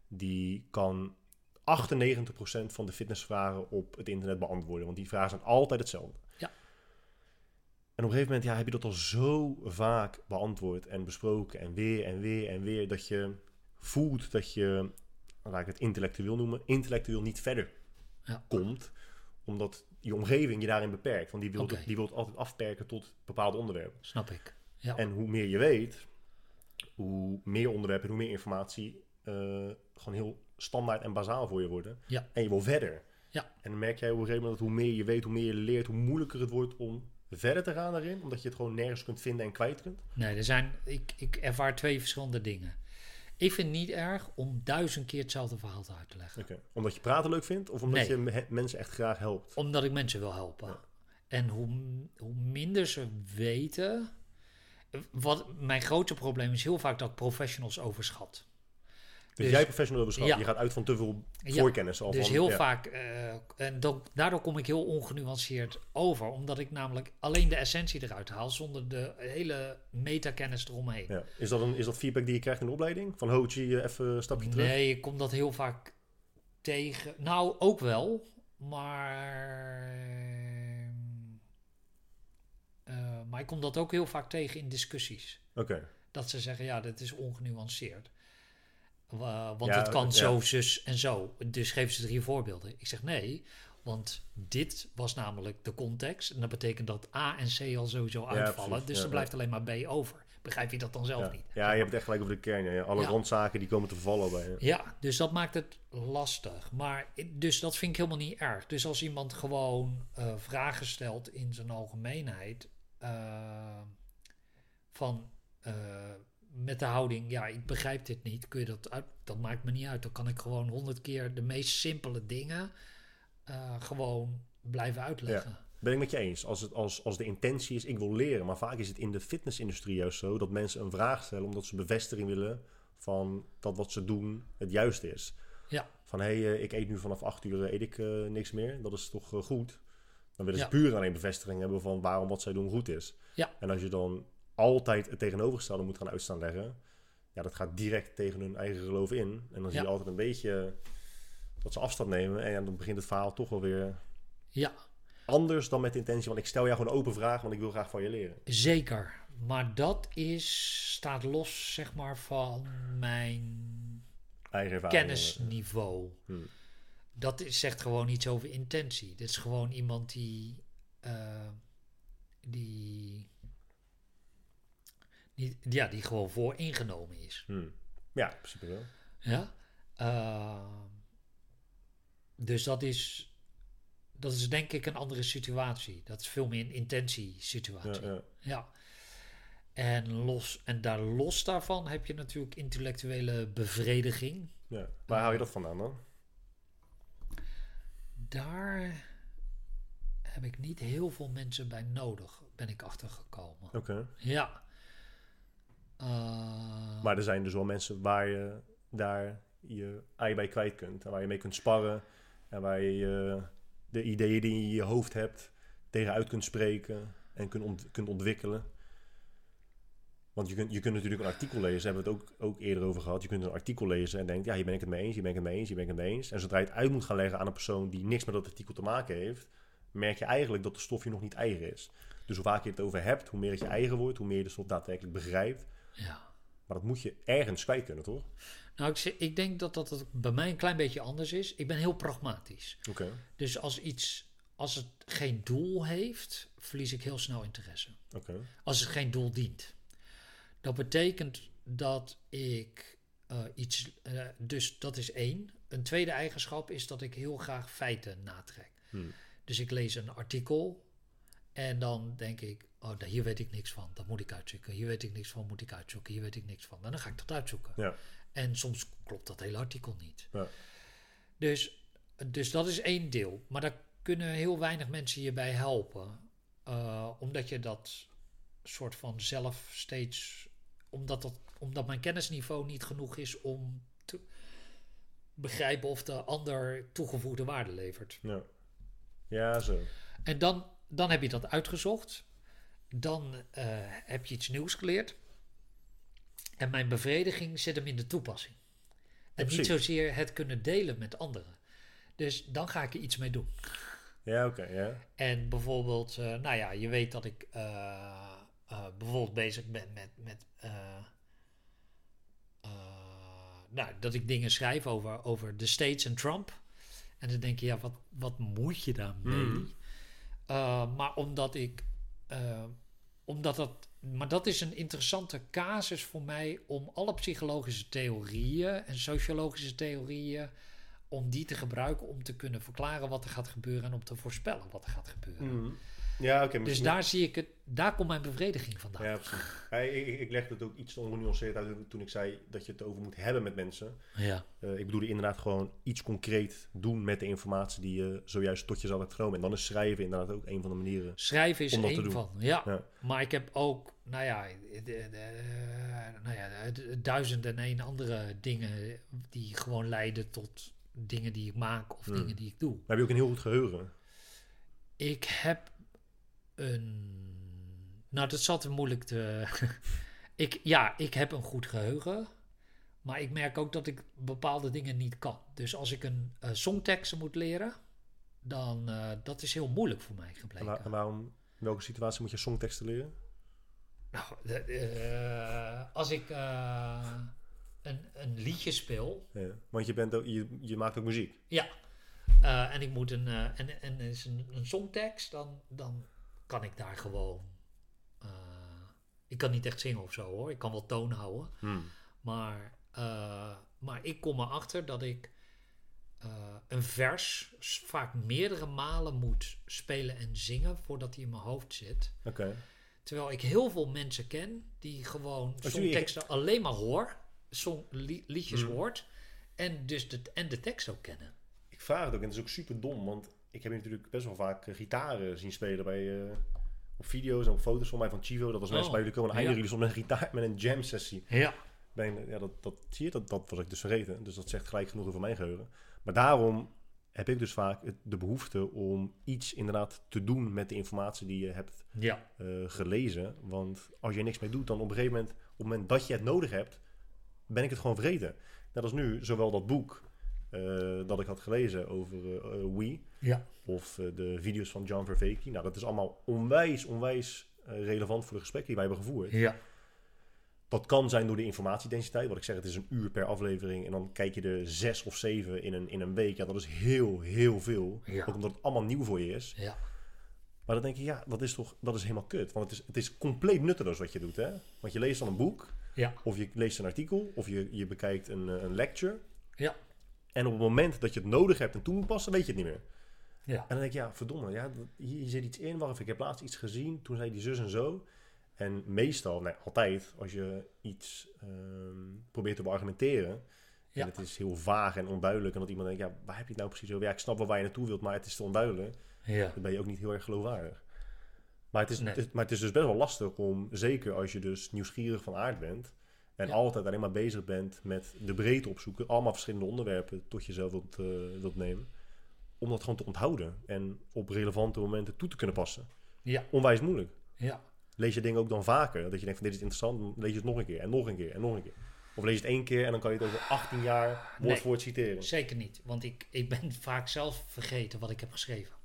die kan 98% van de fitnessvragen op het internet beantwoorden. Want die vragen zijn altijd hetzelfde. Ja. En op een gegeven moment ja, heb je dat al zo vaak beantwoord en besproken en weer en weer en weer, dat je voelt dat je, laat ik het intellectueel noemen, intellectueel niet verder Ja. komt. Omdat je omgeving je daarin beperkt. Want die wil, die wil het altijd afperken tot bepaalde onderwerpen. Snap ik. Ja. En hoe meer je weet, hoe meer onderwerpen en hoe meer informatie eh, gewoon heel standaard en bazaal voor je worden. Ja. En je wil verder. Ja. En dan merk jij op een gegeven moment dat hoe meer je weet, hoe meer je leert, hoe moeilijker het wordt om verder te gaan daarin. Omdat je het gewoon nergens kunt vinden en kwijt kunt. Nee, er zijn, ik, ik ervaar twee verschillende dingen. Ik vind het niet erg om duizend keer hetzelfde verhaal te uit te leggen. Omdat je praten leuk vindt of omdat Nee. je me- mensen echt graag helpt. Omdat ik mensen wil helpen. Ja. En hoe, hoe minder ze weten. Wat mijn grootste probleem is heel vaak dat professionals overschat. Dus, jij professional overschat. Ja. Je gaat uit van te veel voorkennis. Al Dus van, heel ja. vaak, eh, en dat, daardoor kom ik heel ongenuanceerd over, omdat ik namelijk alleen de essentie eruit haal zonder de hele metakennis eromheen. Ja. Is, dat een, is dat feedback die je krijgt in de opleiding? Van Hochi, even een stapje terug? Nee, ik kom dat heel vaak tegen. Nou, ook wel, maar. eh, maar ik kom dat ook heel vaak tegen in discussies. Oké. Dat ze zeggen, ja, dat is ongenuanceerd. Wa- want Ja, het kan ja. zo, zus en zo. Dus geven ze drie voorbeelden. Ik zeg nee, want dit was namelijk de context. En dat betekent dat A en C al sowieso uitvallen. dus er blijft alleen maar B over. Begrijp je dat dan zelf niet? ja, je hebt het echt gelijk over de kern. Ja. Alle Ja. randzaken die komen te vervallen bij je. Ja, dus dat maakt het lastig. Maar dus dat vind ik helemaal niet erg. Dus als iemand gewoon eh, vragen stelt in zijn algemeenheid, eh, van eh, met de houding, ja, ik begrijp dit niet, kun je dat uit? Dat maakt me niet uit. Dan kan ik gewoon honderd keer de meest simpele dingen eh, gewoon blijven uitleggen. Ben ik met je eens. Als, het, als, als de intentie is, ik wil leren. Maar vaak is het in de fitnessindustrie juist zo dat mensen een vraag stellen omdat ze bevestiging willen van dat wat ze doen het juiste is. Ja. Van hé, hey, eh, ik eet nu vanaf 8 uur eh, eet ik niks meer. Dat is toch goed? Dan willen ze Ja. puur en alleen bevestiging hebben van waarom wat zij doen goed is. Ja. En als je dan altijd het tegenovergestelde moet gaan uitstaan leggen, ja, dat gaat direct tegen hun eigen geloof in. En dan zie je Ja. altijd een beetje dat ze afstand nemen. En ja, dan begint het verhaal toch wel weer ja, anders dan met de intentie. Want ik stel jou gewoon een open vraag, want ik wil graag van je leren. zeker. Maar dat is, staat los, zeg maar, van mijn Eigen kennisniveau. Hmm. Dat is, zegt gewoon iets over intentie. Dit is gewoon iemand die. eh, die. Die, ja, die gewoon vooringenomen is. Hmm. Ja, in principe wel. Ja. Uh, dus dat is, dat is denk ik een andere situatie. Dat is veel meer een intentiesituatie. Ja, ja. ja. En, los, en daar los daarvan heb je natuurlijk intellectuele bevrediging. Ja. Waar haal je dat vandaan dan? Daar heb ik niet heel veel mensen bij nodig, ben ik achtergekomen. Oké. Ja. Uh, maar er zijn dus wel mensen waar je daar je ei bij kwijt kunt. En waar je mee kunt sparren. En waar je de ideeën die je in je hoofd hebt tegenuit kunt spreken en kunt, kunt ontwikkelen. Want je kunt, je kunt natuurlijk een artikel lezen, hebben we het ook, ook eerder over gehad. Je kunt een artikel lezen en denkt, ja, hier ben ik het mee eens, hier ben ik het mee eens, hier ben ik het mee eens. En zodra je het uit moet gaan leggen aan een persoon die niks met dat artikel te maken heeft, merk je eigenlijk dat de stof je nog niet eigen is. Dus hoe vaker je het over hebt, hoe meer het je eigen wordt, hoe meer je de stof daadwerkelijk begrijpt. Ja. Maar dat moet je ergens kwijt kunnen, toch? Nou, ik, ik denk dat dat bij mij een klein beetje anders is. Ik ben heel pragmatisch. Oké. Dus als iets, als het geen doel heeft, verlies ik heel snel interesse. Oké. Als het geen doel dient. Dat betekent dat ik uh, iets, uh, dus dat is één. Een tweede eigenschap is dat ik heel graag feiten natrek. Hmm. Dus ik lees een artikel en dan denk ik, oh, hier weet ik niks van, dat moet ik uitzoeken. Hier weet ik niks van, moet ik uitzoeken. Hier weet ik niks van. En dan ga ik dat uitzoeken. Ja. En soms klopt dat hele artikel niet. Ja. Dus, dus dat is één deel. Maar daar kunnen heel weinig mensen je bij helpen. Uh, omdat je dat soort van zelf steeds. Omdat, dat, omdat mijn kennisniveau niet genoeg is om te begrijpen of de ander toegevoegde waarde levert. Ja, ja zo. En dan, dan heb je dat uitgezocht. Dan uh, heb je iets nieuws geleerd. En mijn bevrediging zit hem in de toepassing. En niet zozeer het kunnen delen met anderen. Dus dan ga ik er iets mee doen. Ja, oké, ja. En bijvoorbeeld, uh, nou ja, je weet dat ik uh, uh, bijvoorbeeld bezig ben met, met nou, dat ik dingen schrijf over, over de States en Trump. En dan denk je, ja, wat, wat moet je daarmee? Mm. maar omdat ik, omdat dat maar dat is een interessante casus voor mij om alle psychologische theorieën en sociologische theorieën, om die te gebruiken om te kunnen verklaren wat er gaat gebeuren en om te voorspellen wat er gaat gebeuren. Mm. Ja, oké. dus daar zie ik het, daar komt mijn bevrediging vandaan. Ja, precies. ik, ik legde het ook iets ongenuanceerd uit toen ik zei dat je het over moet hebben met mensen. Ja. Uh, ik bedoelde inderdaad gewoon iets concreet doen met de informatie die je zojuist tot je zal genomen. En dan is schrijven inderdaad ook een van de manieren. Schrijven is één van, ja. ja. Maar ik heb ook, nou ja, de, de, nou ja duizend en één andere dingen die gewoon leiden tot dingen die ik maak of hmm. dingen die ik doe. Maar heb je ook een heel goed geheugen? Ik heb een. Nou, dat zat moeilijk te. ik, ja, ik heb een goed geheugen. Maar ik merk ook dat ik bepaalde dingen niet kan. Dus als ik een uh, songteksten moet leren, dan uh, dat is heel moeilijk voor mij gebleken. En, waarom, in welke situatie moet je songteksten leren? Nou, uh, als ik een, een liedje speel. Ja, want je, bent ook, je, je maakt ook muziek. Ja. en ik moet een, en, en is een, een songtekst, dan, dan kan ik daar gewoon. Uh, ik kan niet echt zingen of zo hoor. Ik kan wel toon houden. Hmm. Maar, uh, maar ik kom erachter dat ik uh, een vers vaak meerdere malen moet spelen en zingen voordat hij in mijn hoofd zit. Okay. Terwijl ik heel veel mensen ken die gewoon songteksten alleen maar hoor, song, li liedjes hmm. hoort en dus de, en de tekst ook kennen. Ik vraag het ook en het is ook super dom, want ik heb natuurlijk best wel vaak uh, gitaren zien spelen bij, uh, op video's en op foto's van mij van Chivo. Dat was oh, mensen bij jullie komen. En eindigen jullie soms met een gitaar met een jam sessie. Ja. Ben, ja, dat, dat zie je, dat, dat was ik dus vergeten. Dus dat zegt gelijk genoeg over mijn geheugen. Maar daarom heb ik dus vaak de behoefte om iets inderdaad te doen met de informatie die je hebt ja. uh, gelezen. Want als je niks mee doet, dan op een gegeven moment, op het moment dat je het nodig hebt, ben ik het gewoon vergeten. Net als nu, zowel dat boek dat ik had gelezen over uh, Wii. Ja. Of de video's van John Verveke. Nou, dat is allemaal onwijs, onwijs relevant voor de gesprekken die wij hebben gevoerd. Ja. Dat kan zijn door de informatiedensiteit. Wat ik zeg, het is een uur per aflevering. En dan kijk je er zes of zeven in een, in een week. Ja, dat is heel, heel veel. Ja. Ook omdat het allemaal nieuw voor je is. Ja. Maar dan denk je, ja, dat is toch dat is helemaal kut. Want het is, het is compleet nutteloos wat je doet, hè? Want je leest dan een boek. Ja, Of je leest een artikel, of je, je bekijkt een, eh, een lecture. ja, En op het moment dat je het nodig hebt en toe moet passen, weet je het niet meer. ja. En dan denk ik, ja, verdomme, ja, hier, hier zit iets in. Wacht even, ik heb laatst iets gezien. Toen zei die zus en zo. En meestal, nee, altijd, als je iets ehm, probeert te beargumenteren... Ja. en het is heel vaag en onduidelijk... en dat iemand denkt, ja, waar heb je het nou precies over? Ja, ik snap wel waar je naartoe wilt, maar het is te onduidelijk. ja. Dan ben je ook niet heel erg geloofwaardig. Maar het is, Nee. het is- maar het is dus best wel lastig om, zeker als je dus nieuwsgierig van aard bent... en Ja. altijd alleen maar bezig bent met de breedte opzoeken... allemaal verschillende onderwerpen tot jezelf wilt, eh, wilt nemen... om dat gewoon te onthouden en op relevante momenten toe te kunnen passen. Ja, Onwijs moeilijk. ja. Lees je dingen ook dan vaker? Dat je denkt van dit is interessant, dan lees je het nog een keer en nog een keer en nog een keer. Of lees je het één keer en dan kan je het over 18 jaar woord Nee. voor woord citeren. Zeker niet, want ik, ik ben vaak zelf vergeten wat ik heb geschreven.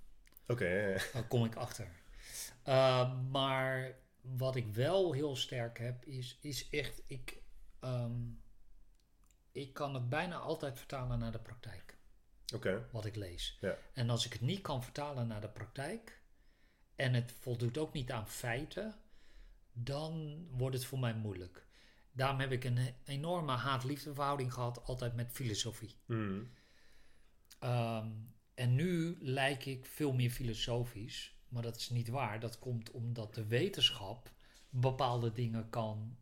Oké, ja. Daar kom ik achter. Uh, maar wat ik wel heel sterk heb, is, is echt, ik, ehm, ik kan het bijna altijd vertalen naar de praktijk, oké. wat ik lees. Ja. En als ik het niet kan vertalen naar de praktijk, en het voldoet ook niet aan feiten, dan wordt het voor mij moeilijk. Daarom heb ik een enorme haat-liefdeverhouding gehad, altijd met filosofie. Mhm. Ehm, en nu lijk ik veel meer filosofisch, maar dat is niet waar. Dat komt omdat de wetenschap bepaalde dingen kan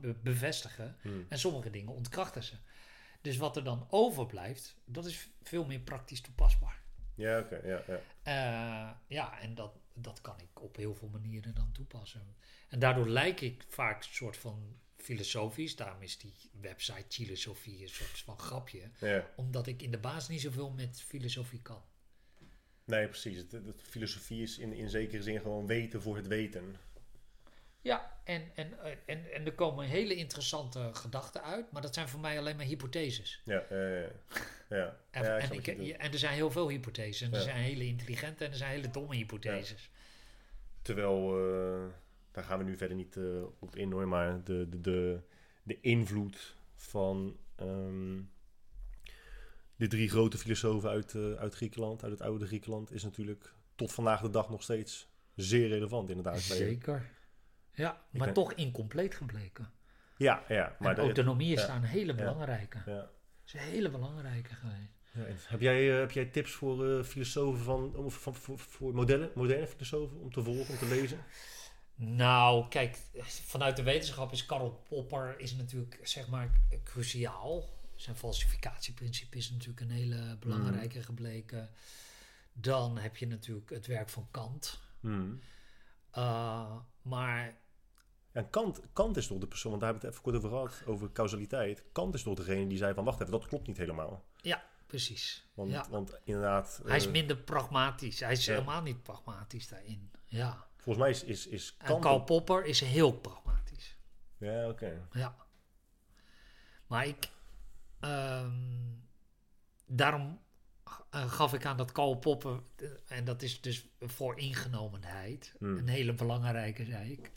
be- bevestigen Mhm. en sommige dingen ontkrachten ze. Dus wat er dan overblijft, dat is veel meer praktisch toepasbaar. Ja, oké, ja, ja. Eh, ja, en dat, dat kan ik op heel veel manieren dan toepassen. En daardoor lijk ik vaak een soort van filosofisch. Daarom is die website Filosofie een soort van grapje ja. omdat ik in de baas niet zoveel met filosofie kan. Nee, precies. Het, het- filosofie is in, in zekere zin gewoon weten voor het weten. Ja, en, en, en, en er komen hele interessante gedachten uit, maar dat zijn voor mij alleen maar hypotheses. Ja, ja. ja. En, ja, ik, er zijn heel veel hypotheses. En er zijn hele intelligente en er zijn hele domme hypotheses. Terwijl, eh, daar gaan we nu verder niet eh, op in hoor, maar de, de, de, de invloed van ehm, de drie grote filosofen uit, eh, uit Griekenland, uit het oude Griekenland, is natuurlijk tot vandaag de dag nog steeds zeer relevant in het dagelijks leven. Zeker. Ja, maar ben- toch incompleet gebleken. Ja, ja. Maar de- autonomie is ja. daar een hele belangrijke. ja. is een hele belangrijke geweest. Ja, heb, jij, eh, heb jij tips voor eh, filosofen van, van, voor, voor modellen, moderne filosofen om te volgen, om te lezen? Nou, kijk, vanuit de wetenschap is Karl Popper is natuurlijk zeg maar cruciaal. Zijn falsificatieprincipe is natuurlijk een hele belangrijke gebleken. Dan heb je natuurlijk het werk van Kant. Hmm. Uh, maar En Kant, Kant is toch de persoon, want daar hebben we het even kort over gehad, over causaliteit. Kant is toch degene die zei van, wacht even, dat klopt niet helemaal. ja, precies. Want, Ja. want inderdaad, Hij is eh, minder pragmatisch. Hij is ja. helemaal niet pragmatisch daarin. Ja. volgens mij is, is, is En Kant... Karl ook- Popper is heel pragmatisch. Ja, oké. Ja. Maar ik. Ehm, daarom eh, gaf ik aan dat Karl Popper. eh, en dat is dus voor ingenomenheid. Hmm. Een hele belangrijke, zei ik.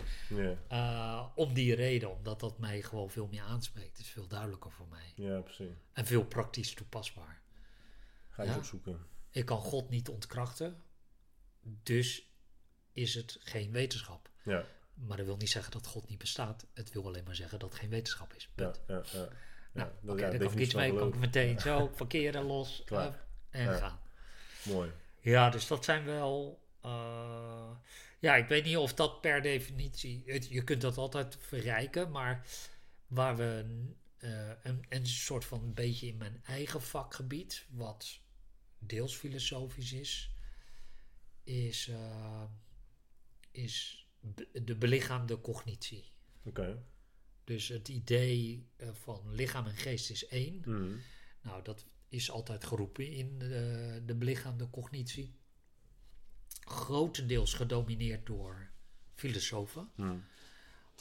Eh, om die reden, omdat dat mij gewoon veel meer aanspreekt. Het is veel duidelijker voor mij. ja, precies. En veel praktisch toepasbaar. Ga je Ja. opzoeken. Ik kan God niet ontkrachten. Dus is het geen wetenschap. Ja, Maar dat wil niet zeggen dat God niet bestaat. Het wil alleen maar zeggen dat het geen wetenschap is. ja, Punt. ja. ja. Ja, oké, dat- ja, daar kan ik iets mee. Kan ik meteen zo parkeren, los en gaan. Mooi. Ja, dus dat zijn wel... eh, ja, ik weet niet of dat per definitie... het- je kunt dat altijd verrijken, maar waar we eh, een, een soort van een beetje in mijn eigen vakgebied... wat deels filosofisch is... is, eh, is de belichaamde cognitie. Oké. Dus het idee eh, van lichaam en geest is één. Hmm. Nou, dat is altijd geroepen in de, de belichaamde cognitie. Grotendeels gedomineerd door filosofen. Hmm.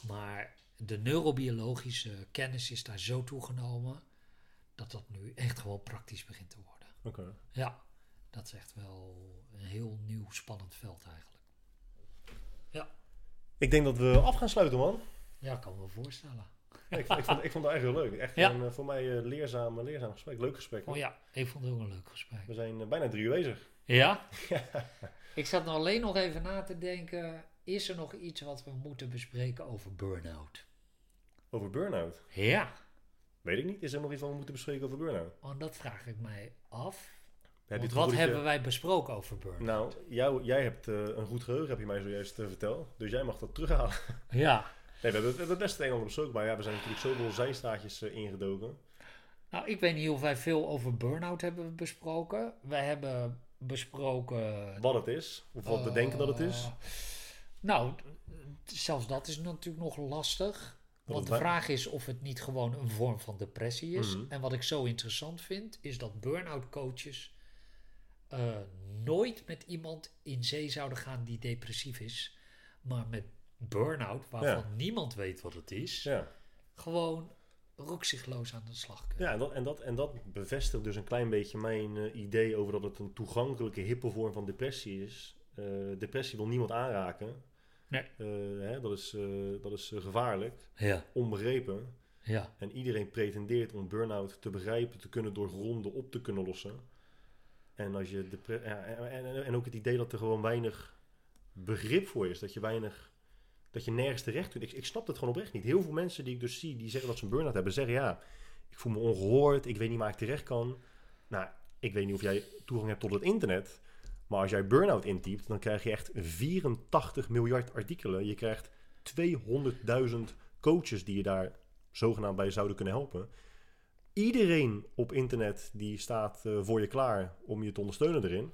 Maar de neurobiologische kennis is daar zo toegenomen dat dat nu echt gewoon praktisch begint te worden. Oké. Ja, dat is echt wel een heel nieuw spannend veld eigenlijk. Ja, Ik denk dat we af gaan sluiten, man. Ja kan me wel voorstellen. Ik, ik, vond, ik vond het echt heel leuk. Echt Ja. een, eh, voor mij eh, leerzaam, leerzaam gesprek. Leuk gesprek. Oh ja, ik vond het ook een leuk gesprek. We zijn eh, bijna drie uur bezig. Ja? Ik zat nou alleen nog even na te denken. is er nog iets wat we moeten bespreken over burn-out? Over burn-out? Ja, Weet ik niet. Is er nog iets wat we moeten bespreken over burn-out? want dat vraag ik mij af. Heb je wat je- hebben wij besproken over burn-out? Nou, jou, jij hebt een goed geheugen, heb je mij zojuist verteld. Dus jij mag dat terughalen. Ja, Nee, we hebben, we hebben best het een en ander maar ja, we zijn natuurlijk zoveel zijstraatjes eh, ingedoken. nou ik weet niet of wij veel over burn-out hebben besproken. Wij hebben besproken... Wat het is, of wat we eh, denken dat het is. Nou, d- zelfs dat is natuurlijk nog lastig. Want de vraag is of het niet gewoon een vorm van depressie is. Mhm. En wat ik zo interessant vind, is dat burn-out coaches eh, nooit met iemand in zee zouden gaan die depressief is. Maar met burn-out, waarvan niemand weet wat het is, Ja, gewoon rukzichtloos aan de slag kunnen. ja en, dat, en, dat, en dat bevestigt dus een klein beetje mijn eh, idee over dat het een toegankelijke, hippe vorm van depressie is. Eh, depressie wil niemand aanraken. Nee. Eh, hè, dat is, dat is gevaarlijk, Ja, onbegrepen. ja. En iedereen pretendeert om burn-out te begrijpen, te kunnen doorgronden, op te kunnen lossen. En, als je en, en, en ook het idee dat er gewoon weinig begrip voor is. Dat je weinig. Dat je nergens terecht kunt. Ik, snap het gewoon oprecht niet. Heel veel mensen die ik dus zie, die zeggen dat ze een burn-out hebben, zeggen ja, ik voel me ongehoord, ik weet niet waar ik terecht kan. Nou, ik weet niet of jij toegang hebt tot het internet. Maar als jij burn-out intypt, dan krijg je echt 84 miljard artikelen. Je krijgt 200.000 coaches die je daar zogenaamd bij zouden kunnen helpen. Iedereen op internet die staat eh, voor je klaar om je te ondersteunen erin.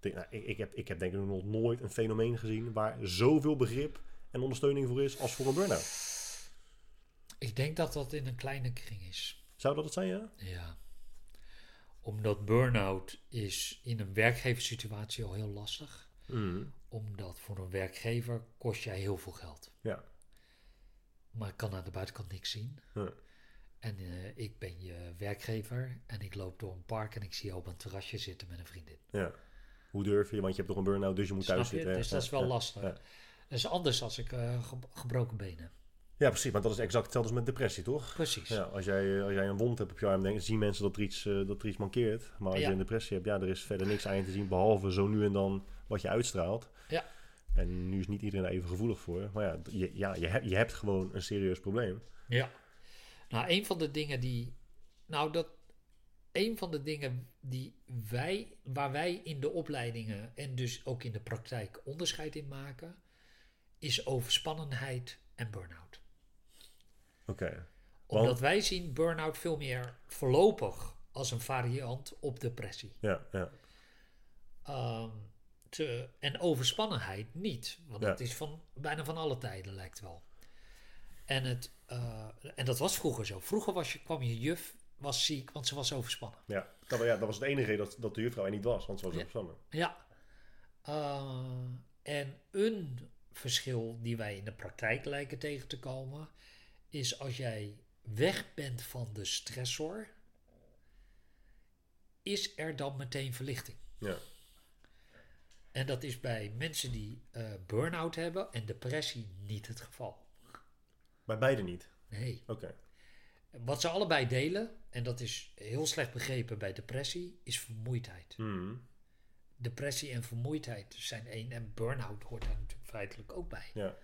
Nou, heb, ik heb denk ik nog nooit een fenomeen gezien waar zoveel begrip en ondersteuning voor is als voor een burn-out. Ik denk dat dat in een kleine kring is. Zou dat het zijn, ja? Ja. Omdat burn-out is in een werkgeverssituatie al heel lastig. Omdat voor een werkgever kost jij heel veel geld. Ja. Maar ik kan aan de buitenkant niks zien. Ja. En eh, ik ben je werkgever en ik loop door een park en ik zie je op een terrasje zitten met een vriendin. ja. Hoe durf je? Want je hebt toch een burn-out, dus je moet thuis je? zitten. Dus Ja, dat is wel ja, lastig. ja. Dat is anders als ik eh, ge- gebroken benen. Ja, precies. Maar dat is exact hetzelfde als met depressie, toch? Precies. Ja, als jij, als jij een wond hebt op je arm, dan zien mensen dat er iets, eh, dat er iets mankeert. Maar als Ja. je een depressie hebt, ja, er is verder niks aan je te zien, behalve zo nu en dan wat je uitstraalt. Ja. En nu is niet iedereen daar even gevoelig voor. Maar ja, je, ja je, hebt, je hebt gewoon een serieus probleem. Ja. Nou, een van de dingen die. Nou, dat. Een van de dingen die wij, waar wij in de opleidingen en dus ook in de praktijk onderscheid in maken, is overspannenheid en burn-out. Oké. Omdat Want- wij zien burn-out veel meer voorlopig als een variant op depressie. Ja, ja. Ehm, te, en overspannenheid niet. Want Ja. dat is van, bijna van alle tijden, lijkt wel. En, het, eh, en dat was vroeger zo. Vroeger was je, kwam je juf was ziek, want ze was overspannen. Ja, dat, ja, dat was het enige dat, dat de juffrouw er niet was, want ze was Ja. overspannen. Ja. Eh, en een verschil die wij in de praktijk lijken tegen te komen, is als jij weg bent van de stressor, is er dan meteen verlichting. Ja. En dat is bij mensen die eh burn-out hebben en depressie niet het geval. Bij beide niet. Nee. Oké. Wat ze allebei delen, en dat is heel slecht begrepen bij depressie, is vermoeidheid. Mhm. Depressie en vermoeidheid zijn één. En burn-out hoort daar natuurlijk feitelijk ook bij. Ja.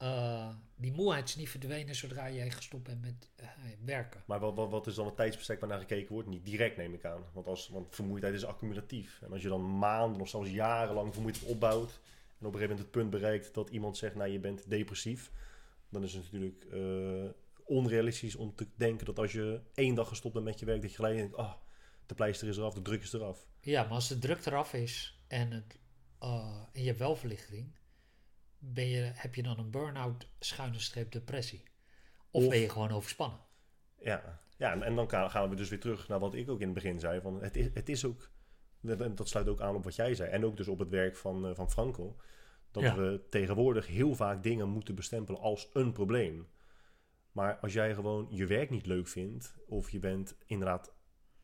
Eh, die moeheid is niet verdwenen zodra jij gestopt bent met eh, werken. Maar wat, wat, wat is dan het tijdsbestek waar naar gekeken wordt? Niet direct neem ik aan. Want, als, want vermoeidheid is accumulatief. En als je dan maanden of zelfs jarenlang vermoeidheid opbouwt... en op een gegeven moment het punt bereikt dat iemand zegt... nou, je bent depressief... dan is het natuurlijk eh, onrealistisch om te denken dat als je één dag gestopt bent met je werk... dat je gelijk denkt, ah, de pleister is eraf, de druk is eraf. Ja, maar als de druk eraf is en, het, en je hebt wel verlichting, ben je, heb je dan een burn-out schuine streep depressie? Of, Of- ben je gewoon overspannen? Ja, ja en, dan gaan we dus weer terug naar wat ik ook in het begin zei. Van het, is, het is ook, dat sluit ook aan op wat jij zei. En ook dus op het werk van, eh, van Franco. Dat Ja. we tegenwoordig heel vaak dingen moeten bestempelen als een probleem. Maar als jij gewoon je werk niet leuk vindt, of je bent inderdaad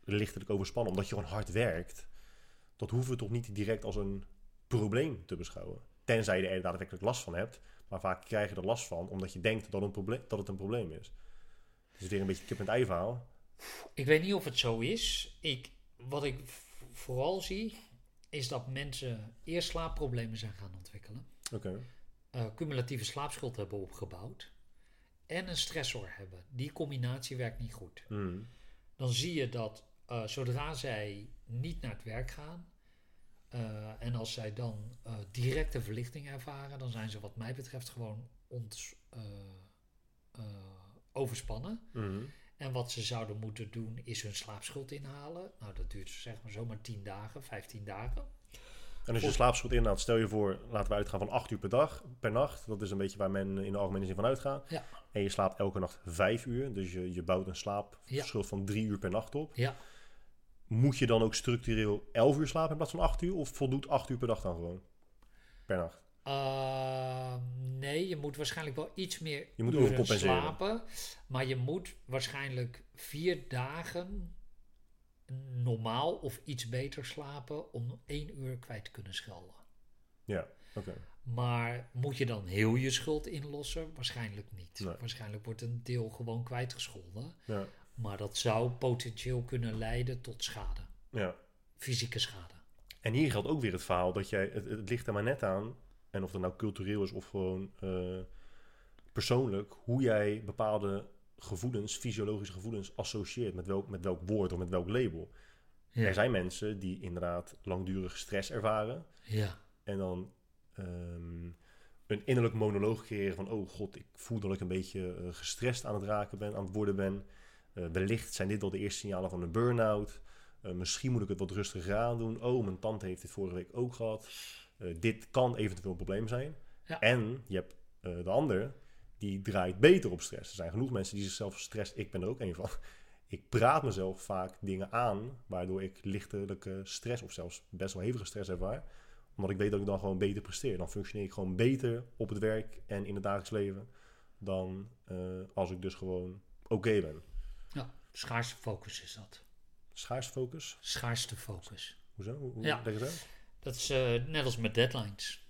lichtelijk overspannen omdat je gewoon hard werkt, dat hoeven we toch niet direct als een probleem te beschouwen. Tenzij je er daadwerkelijk last van hebt. Maar vaak krijg je er last van omdat je denkt dat, een dat het een probleem is. Het is weer een beetje kip en ei verhaal. Ik weet niet of het zo is. Ik, wat ik vooral zie, is dat mensen eerst slaapproblemen zijn gaan ontwikkelen. Eh, cumulatieve slaapschuld hebben opgebouwd en een stressor hebben. Die combinatie werkt niet goed. Mm. Dan zie je dat eh, zodra zij niet naar het werk gaan eh, en als zij dan eh, directe verlichting ervaren, dan zijn ze wat mij betreft gewoon ont, eh, overspannen. Mm. En wat ze zouden moeten doen is hun slaapschuld inhalen. Nou, dat duurt zeg maar zomaar 10 dagen, 15 dagen. En als je slaapschuld inhaalt, stel je voor, laten we uitgaan van 8 uur per dag, per nacht. Dat is een beetje waar men in de algemene zin van uitgaat. Ja. En je slaapt elke nacht 5 uur, dus je, je bouwt een slaapschuld van 3 uur per nacht op. Ja, Moet je dan ook structureel 11 uur slapen in plaats van 8 uur? Of voldoet 8 uur per dag dan gewoon? Per nacht. Ehm, nee, je moet waarschijnlijk wel iets meer Je moet uren slapen. Maar je moet waarschijnlijk vier dagen normaal of iets beter slapen om één uur kwijt te kunnen schelden. Ja, oké. Maar moet je dan heel je schuld inlossen? Waarschijnlijk niet. Nee. Waarschijnlijk wordt een deel gewoon kwijtgescholden. Ja, Maar dat zou potentieel kunnen leiden tot schade. ja. Fysieke schade. En hier geldt ook weer het verhaal dat jij, het, het ligt er maar net aan, en of dat nou cultureel is of gewoon eh, persoonlijk, hoe jij bepaalde gevoelens, fysiologische gevoelens, associeert met welk, met welk woord of met welk label. Er zijn mensen die inderdaad langdurig stress ervaren Ja, en dan ehm, een innerlijk monoloog creëren van, oh god, ik voel dat ik een beetje eh, gestrest aan het raken ben, aan het worden ben. Eh, wellicht zijn dit wel de eerste signalen van een burn-out. Eh, misschien moet ik het wat rustiger aan doen. Oh, mijn tante heeft dit vorige week ook gehad. Eh, dit kan eventueel een probleem zijn. Ja. En je hebt de ander, die draait beter op stress. Er zijn genoeg mensen die zichzelf stress. Ik ben er ook een van. Ik praat mezelf vaak dingen aan, waardoor ik lichtelijke stress of zelfs best wel hevige stress ervaar. Omdat ik weet dat ik dan gewoon beter presteer. Dan functioneer ik gewoon beter op het werk en in het dagelijks leven dan als ik dus gewoon oké ben. Ja. schaarste focus is dat. Schaars focus. Schaarste focus. Hoezo? Hoe, Ja. leg uit? Dat is eh, net als met deadlines.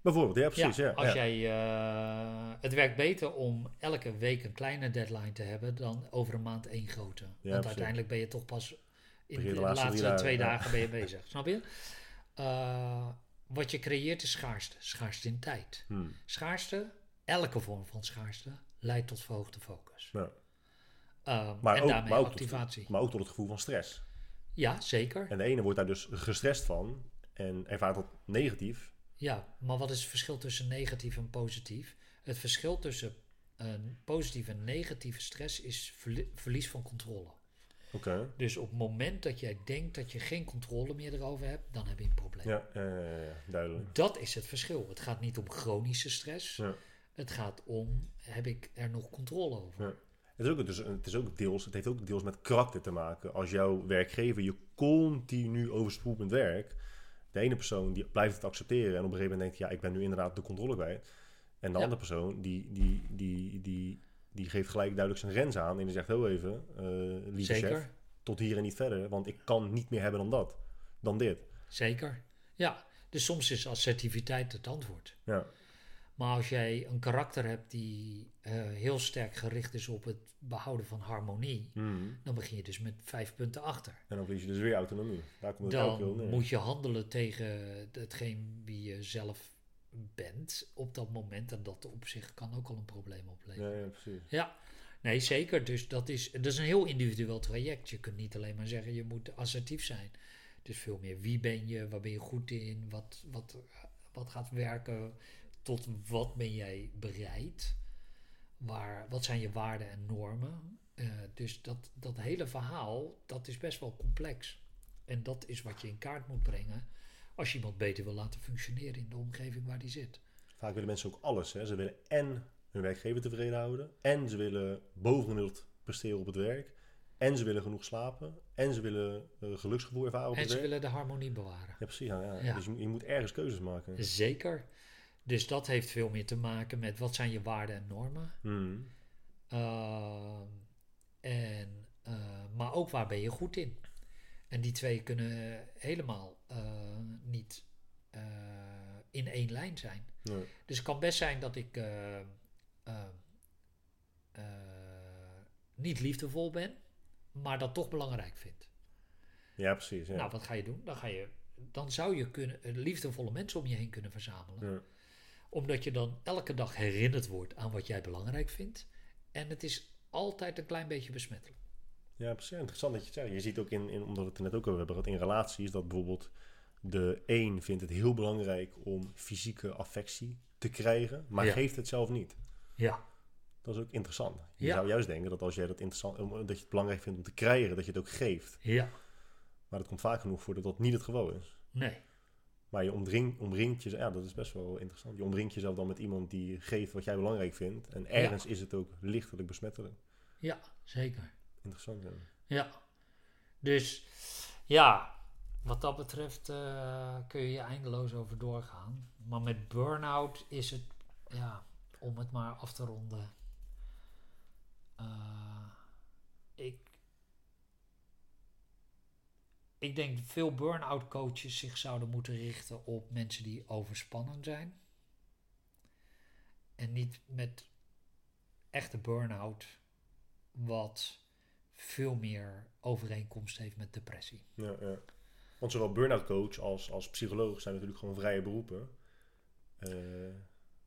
Bijvoorbeeld, ja precies. Ja, als ja. jij, eh, het werkt beter om elke week een kleine deadline te hebben dan over een maand één grote. Want precies. uiteindelijk ben je toch pas in de, de laatste, twee dagen, ja. dagen ben je bezig. Snap je? Eh, wat je creëert is schaarste. Schaarste in tijd. Hmm. Schaarste, elke vorm van schaarste, leidt tot verhoogde focus. Ja. Eh, Maar, en ook, daarmee maar, ook tot, activatie. maar ook tot het gevoel van stress. Ja, zeker. En de ene wordt daar dus gestrest van en ervaart dat negatief. Ja, maar wat is het verschil tussen negatief en positief? Het verschil tussen een positieve en negatieve stress is verli- verlies van controle. Oké. Dus op het moment dat jij denkt dat je geen controle meer erover hebt, dan heb je een probleem. Ja, ja, ja, ja, ja, duidelijk. Dat is het verschil. Het gaat niet om chronische stress. Ja. Het gaat om, heb ik er nog controle over? Het, is ook, dus, het, is ook deels, het heeft ook deels met karakter te maken. Als jouw werkgever je continu overspoelt met werk, de ene persoon die blijft het accepteren en op een gegeven moment denkt, ja, ik ben nu inderdaad de controle kwijt. En de Ja. andere persoon die, die, die, die, die geeft gelijk duidelijk zijn grens aan en die zegt, heel even, eh lieve Zeker, chef, tot hier en niet verder, want ik kan niet meer hebben dan dat, dan dit. zeker. Ja, dus soms is assertiviteit het antwoord. Ja, Maar als jij een karakter hebt die eh, heel sterk gericht is op het behouden van harmonie, Mhm. dan begin je dus met vijf punten achter. en dan verlies je dus weer autonomie. Daar komt het Dan neer. moet je handelen tegen hetgeen wie je zelf bent op dat moment. En dat op zich kan ook al een probleem opleveren. Ja, ja, precies. Ja, nee zeker. Dus dat is, dat is een heel individueel traject. Je kunt niet alleen maar zeggen je moet assertief zijn. Het is veel meer wie ben je, waar ben je goed in, wat, wat, wat gaat werken, tot wat ben jij bereid, waar, wat zijn je waarden en normen. Eh, dus dat, dat hele verhaal, dat is best wel complex. En dat is wat je in kaart moet brengen als je iemand beter wil laten functioneren in de omgeving waar die zit. Vaak willen mensen ook alles. Hè. Ze willen en hun werkgever tevreden houden. En ze willen bovengemiddeld presteren op het werk. En ze willen genoeg slapen. En ze willen eh, geluksgevoel ervaren op En het ze werk. willen de harmonie bewaren. Ja, precies. Ja, ja. Ja. Dus je, je moet ergens keuzes maken. Zeker. Dus dat heeft veel meer te maken met wat zijn je waarden en normen. Hmm. Ehm, en, eh, maar ook waar ben je goed in. En die twee kunnen helemaal eh, niet eh, in één lijn zijn. Nee. Dus het kan best zijn dat ik niet liefdevol ben, maar dat toch belangrijk vind. Ja, precies. Ja. Nou, wat ga je doen? Dan, ga je, dan zou je kunnen, liefdevolle mensen om je heen kunnen verzamelen. Ja. Omdat je dan elke dag herinnerd wordt aan wat jij belangrijk vindt. En het is altijd een klein beetje besmettelijk. Ja, precies. Interessant dat je het zegt. Je ziet ook in, in omdat we het er net ook over hebben gehad, in relaties, dat bijvoorbeeld de een vindt het heel belangrijk om fysieke affectie te krijgen, maar Ja. geeft het zelf niet. Ja, Dat is ook interessant. Je Ja. zou juist denken dat als jij dat interessant, dat je het belangrijk vindt om te krijgen, dat je het ook geeft. ja, Maar dat komt vaak genoeg voor dat dat niet het geval is. nee. Maar je omring, omringt jezelf, ja, dat is best wel interessant. Je omringt jezelf dan met iemand die geeft wat jij belangrijk vindt. En ergens is het ook lichtelijk besmettelijk. Ja, zeker. Interessant. Ja. Ja. Dus ja, wat dat betreft eh, kun je je eindeloos over doorgaan. Maar met burn-out is het, ja, om het maar af te ronden. eh, ik, ik denk veel burn-out coaches zich zouden moeten richten op mensen die overspannen zijn. En niet met echte burn-out, wat veel meer overeenkomst heeft met depressie. Ja, ja. Want zowel burn-out coach als, als psycholoog zijn natuurlijk gewoon vrije beroepen. Eh,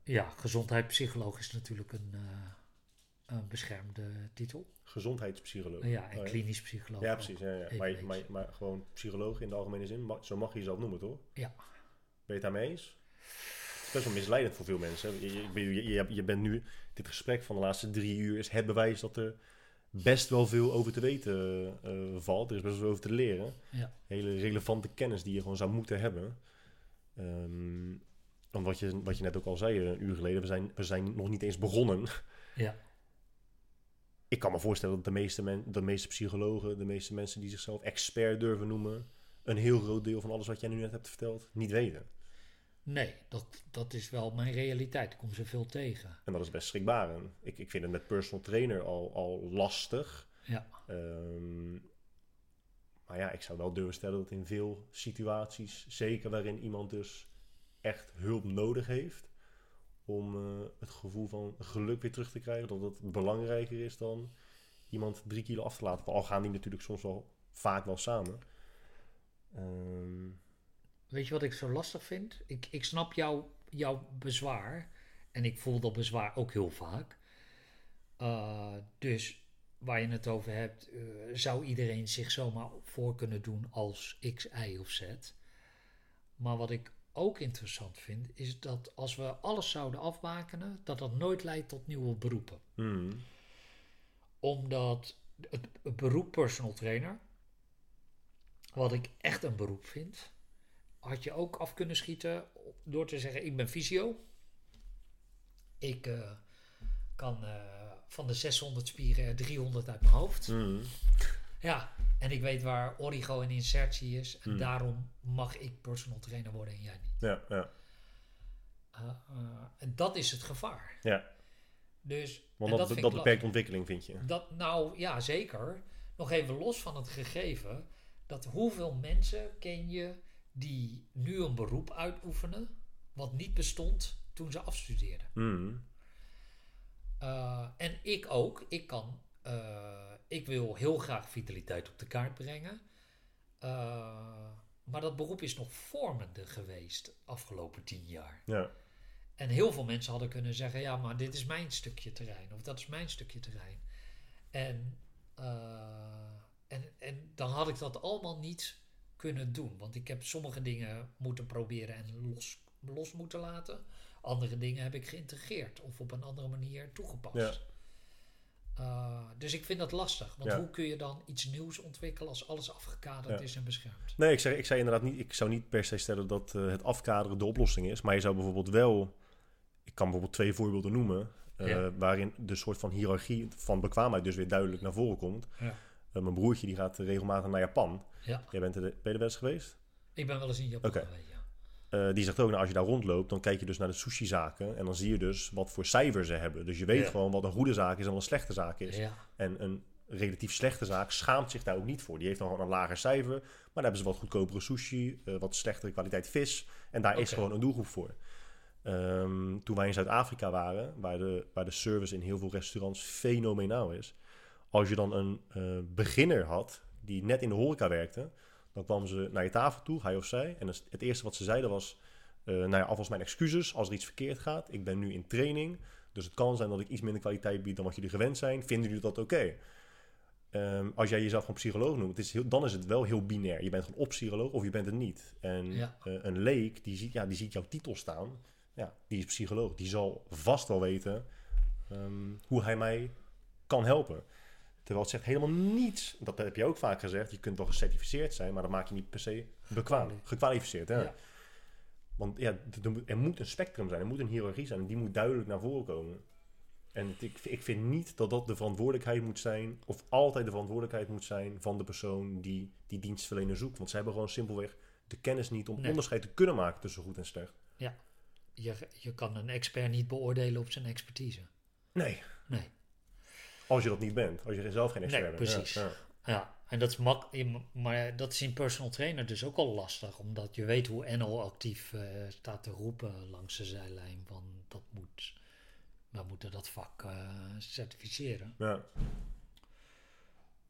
Ja, gezondheidspsycholoog is natuurlijk een, eh, een beschermde titel. gezondheidspsycholoog. ja, en Oh, klinisch psycholoog. Ja, precies. Ja, Maar, maar, maar gewoon psycholoog in de algemene zin, zo mag je jezelf noemen, toch? Ja. Ben je het daarmee eens? Het is best wel misleidend voor veel mensen. Je, je, je, je, bent nu, dit gesprek van de laatste drie uur is het bewijs dat er best wel veel over te weten eh, valt. Er is best wel veel over te leren. Ja. Hele relevante kennis die je gewoon zou moeten hebben. Want wat je, wat je net ook al zei eh, een uur geleden, we zijn, we zijn nog niet eens begonnen. Ja. Ik kan me voorstellen dat de meeste, men, de meeste psychologen, de meeste mensen die zichzelf expert durven noemen, een heel groot deel van alles wat jij nu net hebt verteld, niet weten. Nee, dat, dat is wel mijn realiteit. Ik kom zoveel tegen. En dat is best schrikbarend. Ik, ik vind het met personal trainer al, al lastig. Ja. Ehm, maar ja, ik zou wel durven stellen dat in veel situaties, zeker waarin iemand dus echt hulp nodig heeft om eh, het gevoel van geluk weer terug te krijgen, dat het belangrijker is dan iemand drie kilo af te laten. Al gaan die natuurlijk soms wel vaak wel samen. Ehm, Weet je wat ik zo lastig vind? Ik, ik snap jouw, jouw bezwaar. En ik voel dat bezwaar ook heel vaak. Uh, dus waar je het over hebt, uh, zou iedereen zich zomaar voor kunnen doen als X, Y of Z. Maar wat ik ook interessant vind, is dat als we alles zouden afbakenen, dat dat nooit leidt tot nieuwe beroepen. hmm. Omdat het, het beroep personal trainer, wat ik echt een beroep vind, had je ook af kunnen schieten door te zeggen: Ik ben fysio. Ik uh, kan uh, van de 600 spieren 300 uit mijn hoofd. Hmm. Ja, en ik weet waar origo en insertie is. En daarom mag ik personal trainer worden en jij niet. Ja, ja. Uh, en dat is het gevaar. Ja. Dus, Want dat, dat, dat beperkt ontwikkeling, vind je? Dat, nou ja, zeker. Nog even los van het gegeven dat hoeveel mensen ken je die nu een beroep uitoefenen wat niet bestond toen ze afstudeerden. Mm. Uh, en ik ook. Ik kan. Uh, ik wil heel graag vitaliteit op de kaart brengen. Uh, maar dat beroep is nog vormende geweest afgelopen tien jaar. Ja. En heel veel mensen hadden kunnen zeggen: ja, maar dit is mijn stukje terrein. Of dat is mijn stukje terrein. En, en, en dan had ik dat allemaal niet kunnen doen. Want ik heb sommige dingen moeten proberen en los, los moeten laten. Andere dingen heb ik geïntegreerd of op een andere manier toegepast. Ja. Uh, dus ik vind dat lastig. Want ja. hoe kun je dan iets nieuws ontwikkelen als alles afgekaderd ja. is en beschermd? Nee, ik, zeg, ik zei inderdaad niet, ik zou niet per se stellen dat uh, het afkaderen de oplossing is. Maar je zou bijvoorbeeld wel, ik kan bijvoorbeeld twee voorbeelden noemen. Uh, ja. Waarin de soort van hiërarchie van bekwaamheid dus weer duidelijk naar voren komt. mijn broertje die gaat regelmatig naar Japan. Jij bent er, ben je er wel eens geweest? Ik ben wel eens in Japan okay. geweest. Uh, die zegt ook, nou, als je daar rondloopt, dan kijk je dus naar de sushi-zaken. En dan zie je dus wat voor cijfer ze hebben. Dus je weet ja. gewoon wat een goede zaak is en wat een slechte zaak is. Ja. En een relatief slechte zaak schaamt zich daar ook niet voor. Die heeft dan gewoon een lager cijfer. Maar dan hebben ze wat goedkopere sushi, uh, wat slechtere kwaliteit vis. En daar okay. is gewoon een doelgroep voor. Um, toen wij in Zuid-Afrika waren, waar de, waar de service in heel veel restaurants fenomenaal is. Als je dan een uh, beginner had, die net in de horeca werkte... Dan kwam ze naar je tafel toe, hij of zij. En het eerste wat ze zeiden was... Eh, nou ja, alvast mijn excuses als er iets verkeerd gaat. Ik ben nu in training, dus het kan zijn dat ik iets minder kwaliteit bied dan wat jullie gewend zijn. Vinden jullie dat oké? Ehm, als jij jezelf gewoon psycholoog noemt, is heel, dan is het wel heel binair. Je bent gewoon op psycholoog of je bent het niet. En Ja. eh, een leek, die ziet, ja, die ziet jouw titel staan. Ja, die is psycholoog. Die zal vast wel weten ehm, hoe hij mij kan helpen. Terwijl het zegt helemaal niets. Dat heb je ook vaak gezegd. Je kunt wel gecertificeerd zijn, maar dat maak je niet per se bekwaam. Gekwalificeerd, hè? Ja. Want ja, er moet- een spectrum zijn, er moet een hiërarchie zijn en die moet duidelijk naar voren komen. En het- ik, ik vind niet dat dat de verantwoordelijkheid moet zijn, of altijd de verantwoordelijkheid moet zijn van de persoon die die dienstverlener zoekt. Want zij hebben gewoon simpelweg de kennis niet om Nee. onderscheid te kunnen maken tussen goed en slecht. Je, je kan een expert niet beoordelen op zijn expertise. Nee, Nee. Als je dat niet bent, als je zelf geen expert Nee, bent. Precies. ja. Ja, en dat is mak maar dat is in personal trainer dus ook al lastig, omdat je weet hoe NL actief eh, staat te roepen langs de zijlijn van dat moet, we moeten dat vak eh, certificeren. Ja.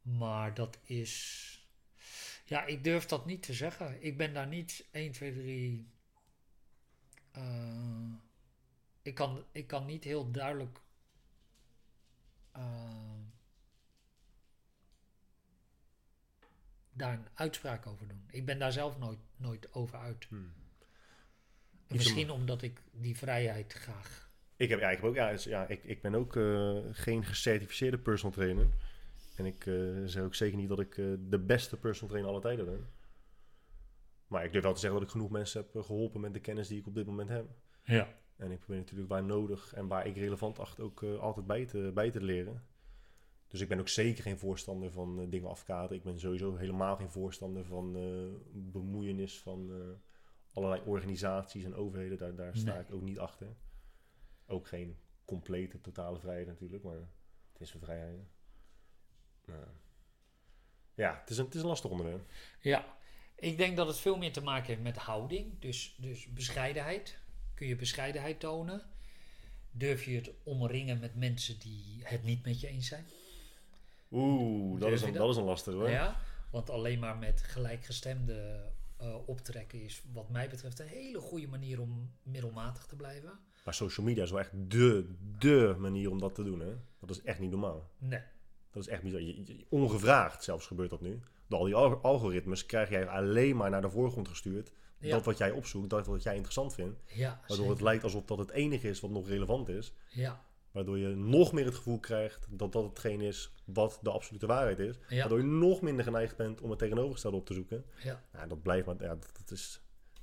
Maar dat is, ja, ik durf dat niet te zeggen. Ik ben daar niet 1, 2, 3. eh, ik, kan, ik kan niet heel duidelijk. Eh, daar een uitspraak over doen. Ik ben daar zelf nooit, nooit over uit. Hmm. Misschien omdat ik die vrijheid graag. Ik, heb, ja, ik, heb ook, ja, dus, ja, ik, ik ben ook eh, geen gecertificeerde personal trainer. En ik eh, zeg ook zeker niet dat ik de beste personal trainer alle tijden ben. Maar ik durf wel te zeggen dat ik genoeg mensen heb eh, geholpen met de kennis die ik op dit moment heb. Ja. En ik probeer natuurlijk waar nodig en waar ik relevant acht ook eh, altijd bij te, bij te leren. Dus ik ben ook zeker geen voorstander van eh, dingen afkaderen. Ik ben sowieso helemaal geen voorstander van eh, bemoeienis van allerlei organisaties en overheden. Daar, daar sta Nee. ik ook niet achter. Ook geen complete, totale vrijheid natuurlijk, maar het is een vrijheid. Ja, het is, een, het is een lastig onderwerp. Ja, ik denk dat het veel meer te maken heeft met houding. Dus, dus bescheidenheid. Kun je bescheidenheid tonen? Durf je het omringen met mensen die het niet met je eens zijn? Oeh, dat is, een, dat? dat is een lastig hoor. Ja, want alleen maar met gelijkgestemde eh, optrekken is wat mij betreft een hele goede manier om middelmatig te blijven. Maar social media is wel echt de, de manier om dat te doen. Hè? Dat is echt niet normaal. Nee, Dat is echt bizar. Ongevraagd zelfs gebeurt dat nu. Door al die al- algoritmes krijg jij alleen maar naar de voorgrond gestuurd. Ja. Dat wat jij opzoekt, dat wat jij interessant vindt. ja, Waardoor het lijkt alsof dat het enige is wat nog relevant is. Ja, Waardoor je nog meer het gevoel krijgt dat dat hetgeen is wat de absolute waarheid is. Ja. Waardoor je nog minder geneigd bent om het tegenovergestelde op te zoeken. ja, Ja, dat blijft maar... Ja, dat, dat is...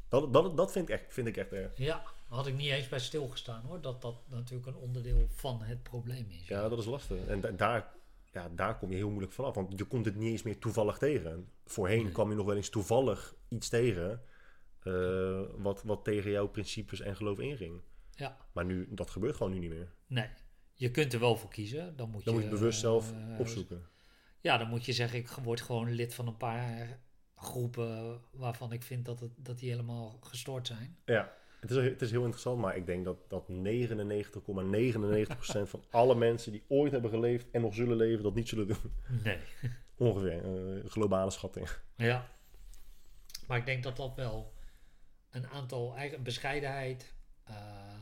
Dat, dat, dat vind, ik echt, vind ik echt erg. ja. Had ik niet eens bij stilgestaan hoor, dat dat natuurlijk een onderdeel van het probleem is. Ja, dat is lastig. En da- daar, ja, daar kom je heel moeilijk vanaf. Want je komt het niet eens meer toevallig tegen. Voorheen Nee. kwam je nog wel eens toevallig iets tegen... eh, wat, wat tegen jouw principes en geloof inging. Ja. Maar nu, dat gebeurt gewoon nu niet meer. Nee, je kunt er wel voor kiezen. Dan moet Dan je, moet je bewust zelf eh, opzoeken. Ja, dan moet je zeggen, ik word gewoon lid van een paar groepen waarvan ik vind dat, het, dat die helemaal gestoord zijn. Ja, het is, het is heel interessant, maar ik denk dat, dat 99,99% van alle mensen die ooit hebben geleefd en nog zullen leven, dat niet zullen doen. Nee. Ongeveer, eh, globale schatting. Ja. Maar ik denk dat dat wel een aantal eigen bescheidenheid, eh,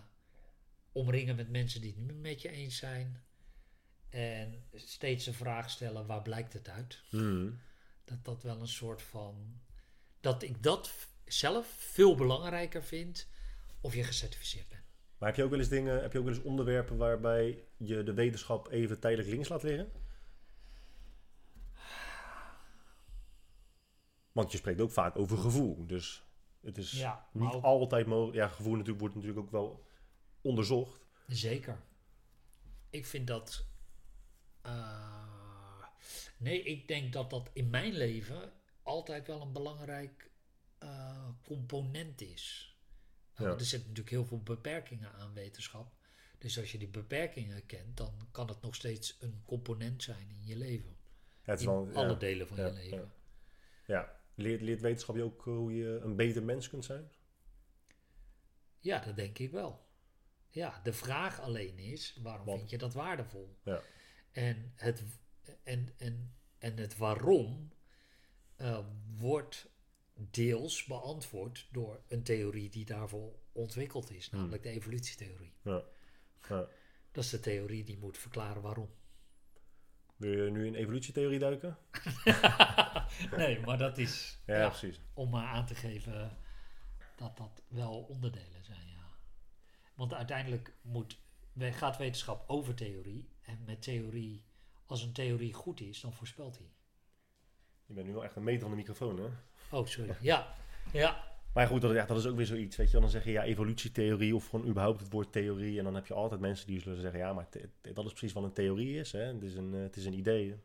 omringen met mensen die het niet met je eens zijn en steeds de vraag stellen waar blijkt het uit. Hmm. Dat dat wel een soort van dat ik dat zelf veel belangrijker vind of je gecertificeerd bent. Maar heb je ook wel eens dingen, heb je ook wel eens onderwerpen waarbij je de wetenschap even tijdelijk links laat liggen? Want je spreekt ook vaak over gevoel, dus het is Ja, niet ook- altijd mogelijk. Ja, gevoel natuurlijk, wordt natuurlijk ook wel onderzocht. Zeker. Ik vind dat. eh, nee, ik denk dat dat in mijn leven altijd wel een belangrijk eh, component is. Ja. Er zitten natuurlijk heel veel beperkingen aan wetenschap. Dus als je die beperkingen kent, dan kan het nog steeds een component zijn in je leven. Ja, het is In wel, alle delen van je leven. ja. Leert, leert wetenschap je ook hoe je een beter mens kunt zijn? Ja, dat denk ik wel. Ja, de vraag alleen is, waarom Wat? vind je dat waardevol? Ja. En het, en, en, en het waarom eh, wordt deels beantwoord door een theorie die daarvoor ontwikkeld is, Hmm. namelijk de evolutietheorie. Ja. Ja. Dat is de theorie die moet verklaren waarom. Wil je nu in evolutietheorie duiken? nee, maar dat is Ja, ja, precies. om maar aan te geven dat dat wel onderdelen zijn, ja. Want uiteindelijk moet, gaat wetenschap over theorie. En met theorie, als een theorie goed is, dan voorspelt hij. Je bent nu wel echt een meter van de microfoon, hè? Oh, sorry. Ja, ja, Maar goed, dat, ja, dat is ook weer zoiets. Weet je, dan zeg je ja, evolutietheorie of gewoon überhaupt het woord theorie. En dan heb je altijd mensen die zullen zeggen, ja, maar dat is precies wat een theorie is. Hè? Het, is een, eh, het is een idee.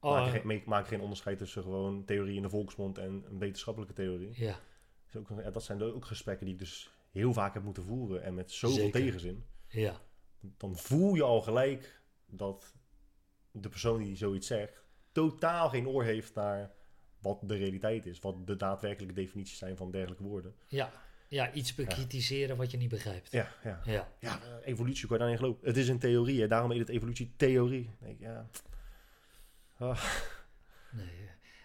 Oh, maak, geen, maak geen onderscheid tussen gewoon theorie in de volksmond en een wetenschappelijke theorie. ja, Dus ook, ja, dat zijn ook gesprekken die ik dus heel vaak heb moeten voeren. En met zoveel Zeker. tegenzin. ja, Dan voel je al gelijk dat de persoon die zoiets zegt totaal geen oor heeft naar wat de realiteit is. Wat de daadwerkelijke definities zijn van dergelijke woorden. ja. Ja, iets bekritiseren wat je niet begrijpt. Ja, ja. Ja. Ja, eh, evolutie kan je daar niet geloven. Het is een theorie, hè? daarom heet het evolutietheorie. Nee, ja. Ah, Nee. eh.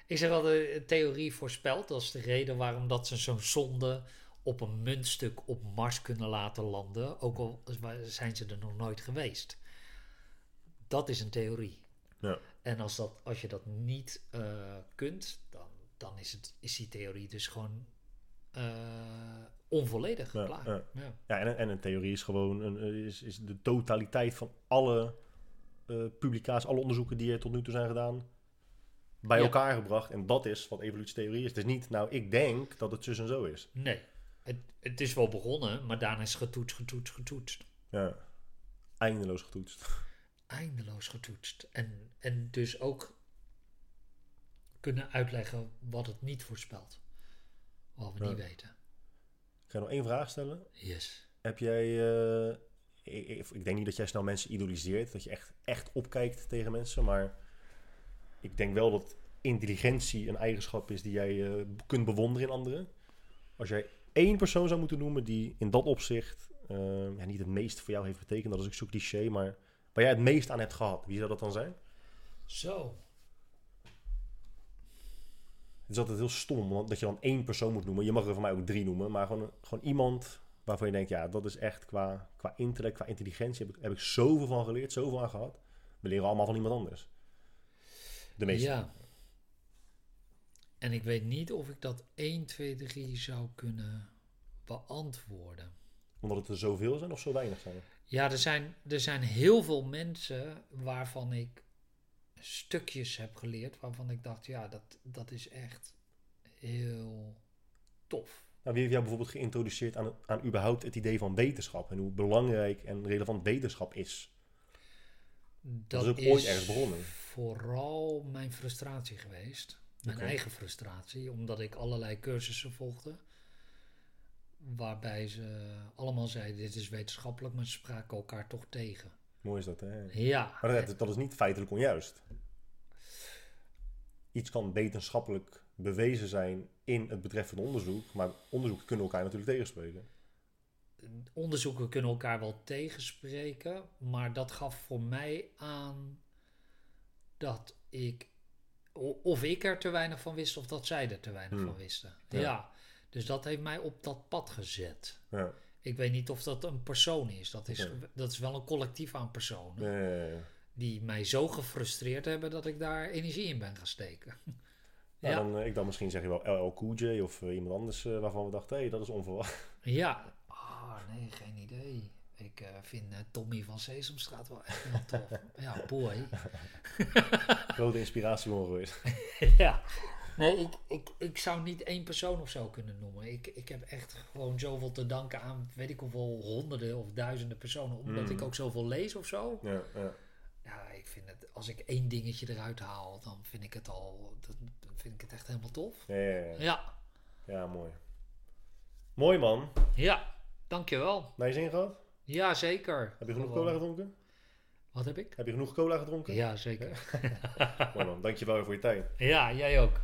Ik zeg wel, de theorie voorspelt. Dat is de reden waarom dat ze zo'n zonde op een muntstuk op Mars kunnen laten landen. Ook al zijn ze er nog nooit geweest. Dat is een theorie. Ja. En als, dat, als je dat niet eh, kunt, dan, dan is, het, is die theorie dus gewoon eh, onvolledig. Ja, klaar. ja. Ja. Ja, en, en een theorie is gewoon een, is, is de totaliteit van alle eh, publicaties, alle onderzoeken die er tot nu toe zijn gedaan, bij Ja. elkaar gebracht. En dat is wat evolutietheorie is. Het is niet, nou, ik denk dat het zus en zo is. Nee, het, het is wel begonnen, maar daarna is getoetst, getoetst, getoetst. Ja. Eindeloos getoetst. Eindeloos getoetst. En, en dus ook kunnen uitleggen wat het niet voorspelt. Wat we Ja. niet weten. Ik ga nog één vraag stellen. Yes. Heb jij, eh, ik, ik, denk niet dat jij snel mensen idoliseert, dat je echt, echt opkijkt tegen mensen, maar ik denk wel dat intelligentie een eigenschap is die jij eh, kunt bewonderen in anderen. Als jij één persoon zou moeten noemen die in dat opzicht eh, ja, niet het meest voor jou heeft betekend, dat is ook zo cliché, maar waar jij het meest aan hebt gehad, wie zou dat dan zijn? Zo. Het is altijd heel stom want dat je dan één persoon moet noemen. Je mag er voor mij ook drie noemen, maar gewoon, gewoon iemand waarvan je denkt, ja, dat is echt qua, qua intellect, qua intelligentie, heb ik, heb ik zoveel van geleerd, zoveel aan gehad. We leren allemaal van iemand anders. De meeste. Ja. En ik weet niet of ik dat 1, 2, 3 zou kunnen beantwoorden. Omdat het er zoveel zijn of zo weinig zijn. Ja, er zijn, er zijn heel veel mensen waarvan ik stukjes heb geleerd. Waarvan ik dacht, ja, dat, dat is echt heel tof. Nou, wie heeft jou bijvoorbeeld geïntroduceerd aan, aan überhaupt het idee van wetenschap en hoe belangrijk en relevant wetenschap is? Dat, is ook ooit ergens begonnen. Vooral mijn frustratie geweest. Mijn eigen frustratie, omdat ik allerlei cursussen volgde. Waarbij ze allemaal zeiden: dit is wetenschappelijk, maar ze spraken elkaar toch tegen. Mooi is dat, hè? Ja, Maar dat, dat is niet feitelijk onjuist. Iets kan wetenschappelijk bewezen zijn in het betreffende onderzoek, maar onderzoeken kunnen elkaar natuurlijk tegenspreken. onderzoeken kunnen elkaar wel tegenspreken, maar dat gaf voor mij aan dat ik, of ik er te weinig van wist, of dat zij er te weinig Hmm. van wisten. Ja. Ja. Dus dat heeft mij op dat pad gezet. Ja. Ik weet niet of dat een persoon is. Dat is, dat is wel een collectief aan personen. Ja, ja, ja. Die mij zo gefrustreerd hebben dat ik daar energie in ben gaan steken. Nou, ja, dan, eh, ik dan misschien zeg je wel LL Cool J of eh, iemand anders eh, waarvan we dachten, hé, hey, dat is onverwacht. ja. Ah, nee, geen idee. Ik vind Tommy van Sesamstraat wel echt heel tof. ja, boy. Grote inspiratiebron geweest. ja. Nee, ik, ik, ik zou niet één persoon of zo kunnen noemen. Ik, ik heb echt gewoon zoveel te danken aan, weet ik hoeveel, honderden of duizenden personen. Omdat Mm. ik ook zoveel lees of zo. Ja, ja. Ja, ik vind het, als ik één dingetje eruit haal, dan vind ik het al, dan vind ik het echt helemaal tof. Ja, ja, ja. Ja, ja, mooi. Mooi man. ja, dankjewel. Naar je zin gehad? Ja, zeker. Heb je genoeg cola gedronken? Wat heb ik? Heb je genoeg cola gedronken? Ja, zeker. Mooi man, dankjewel voor je tijd. Ja, jij ook.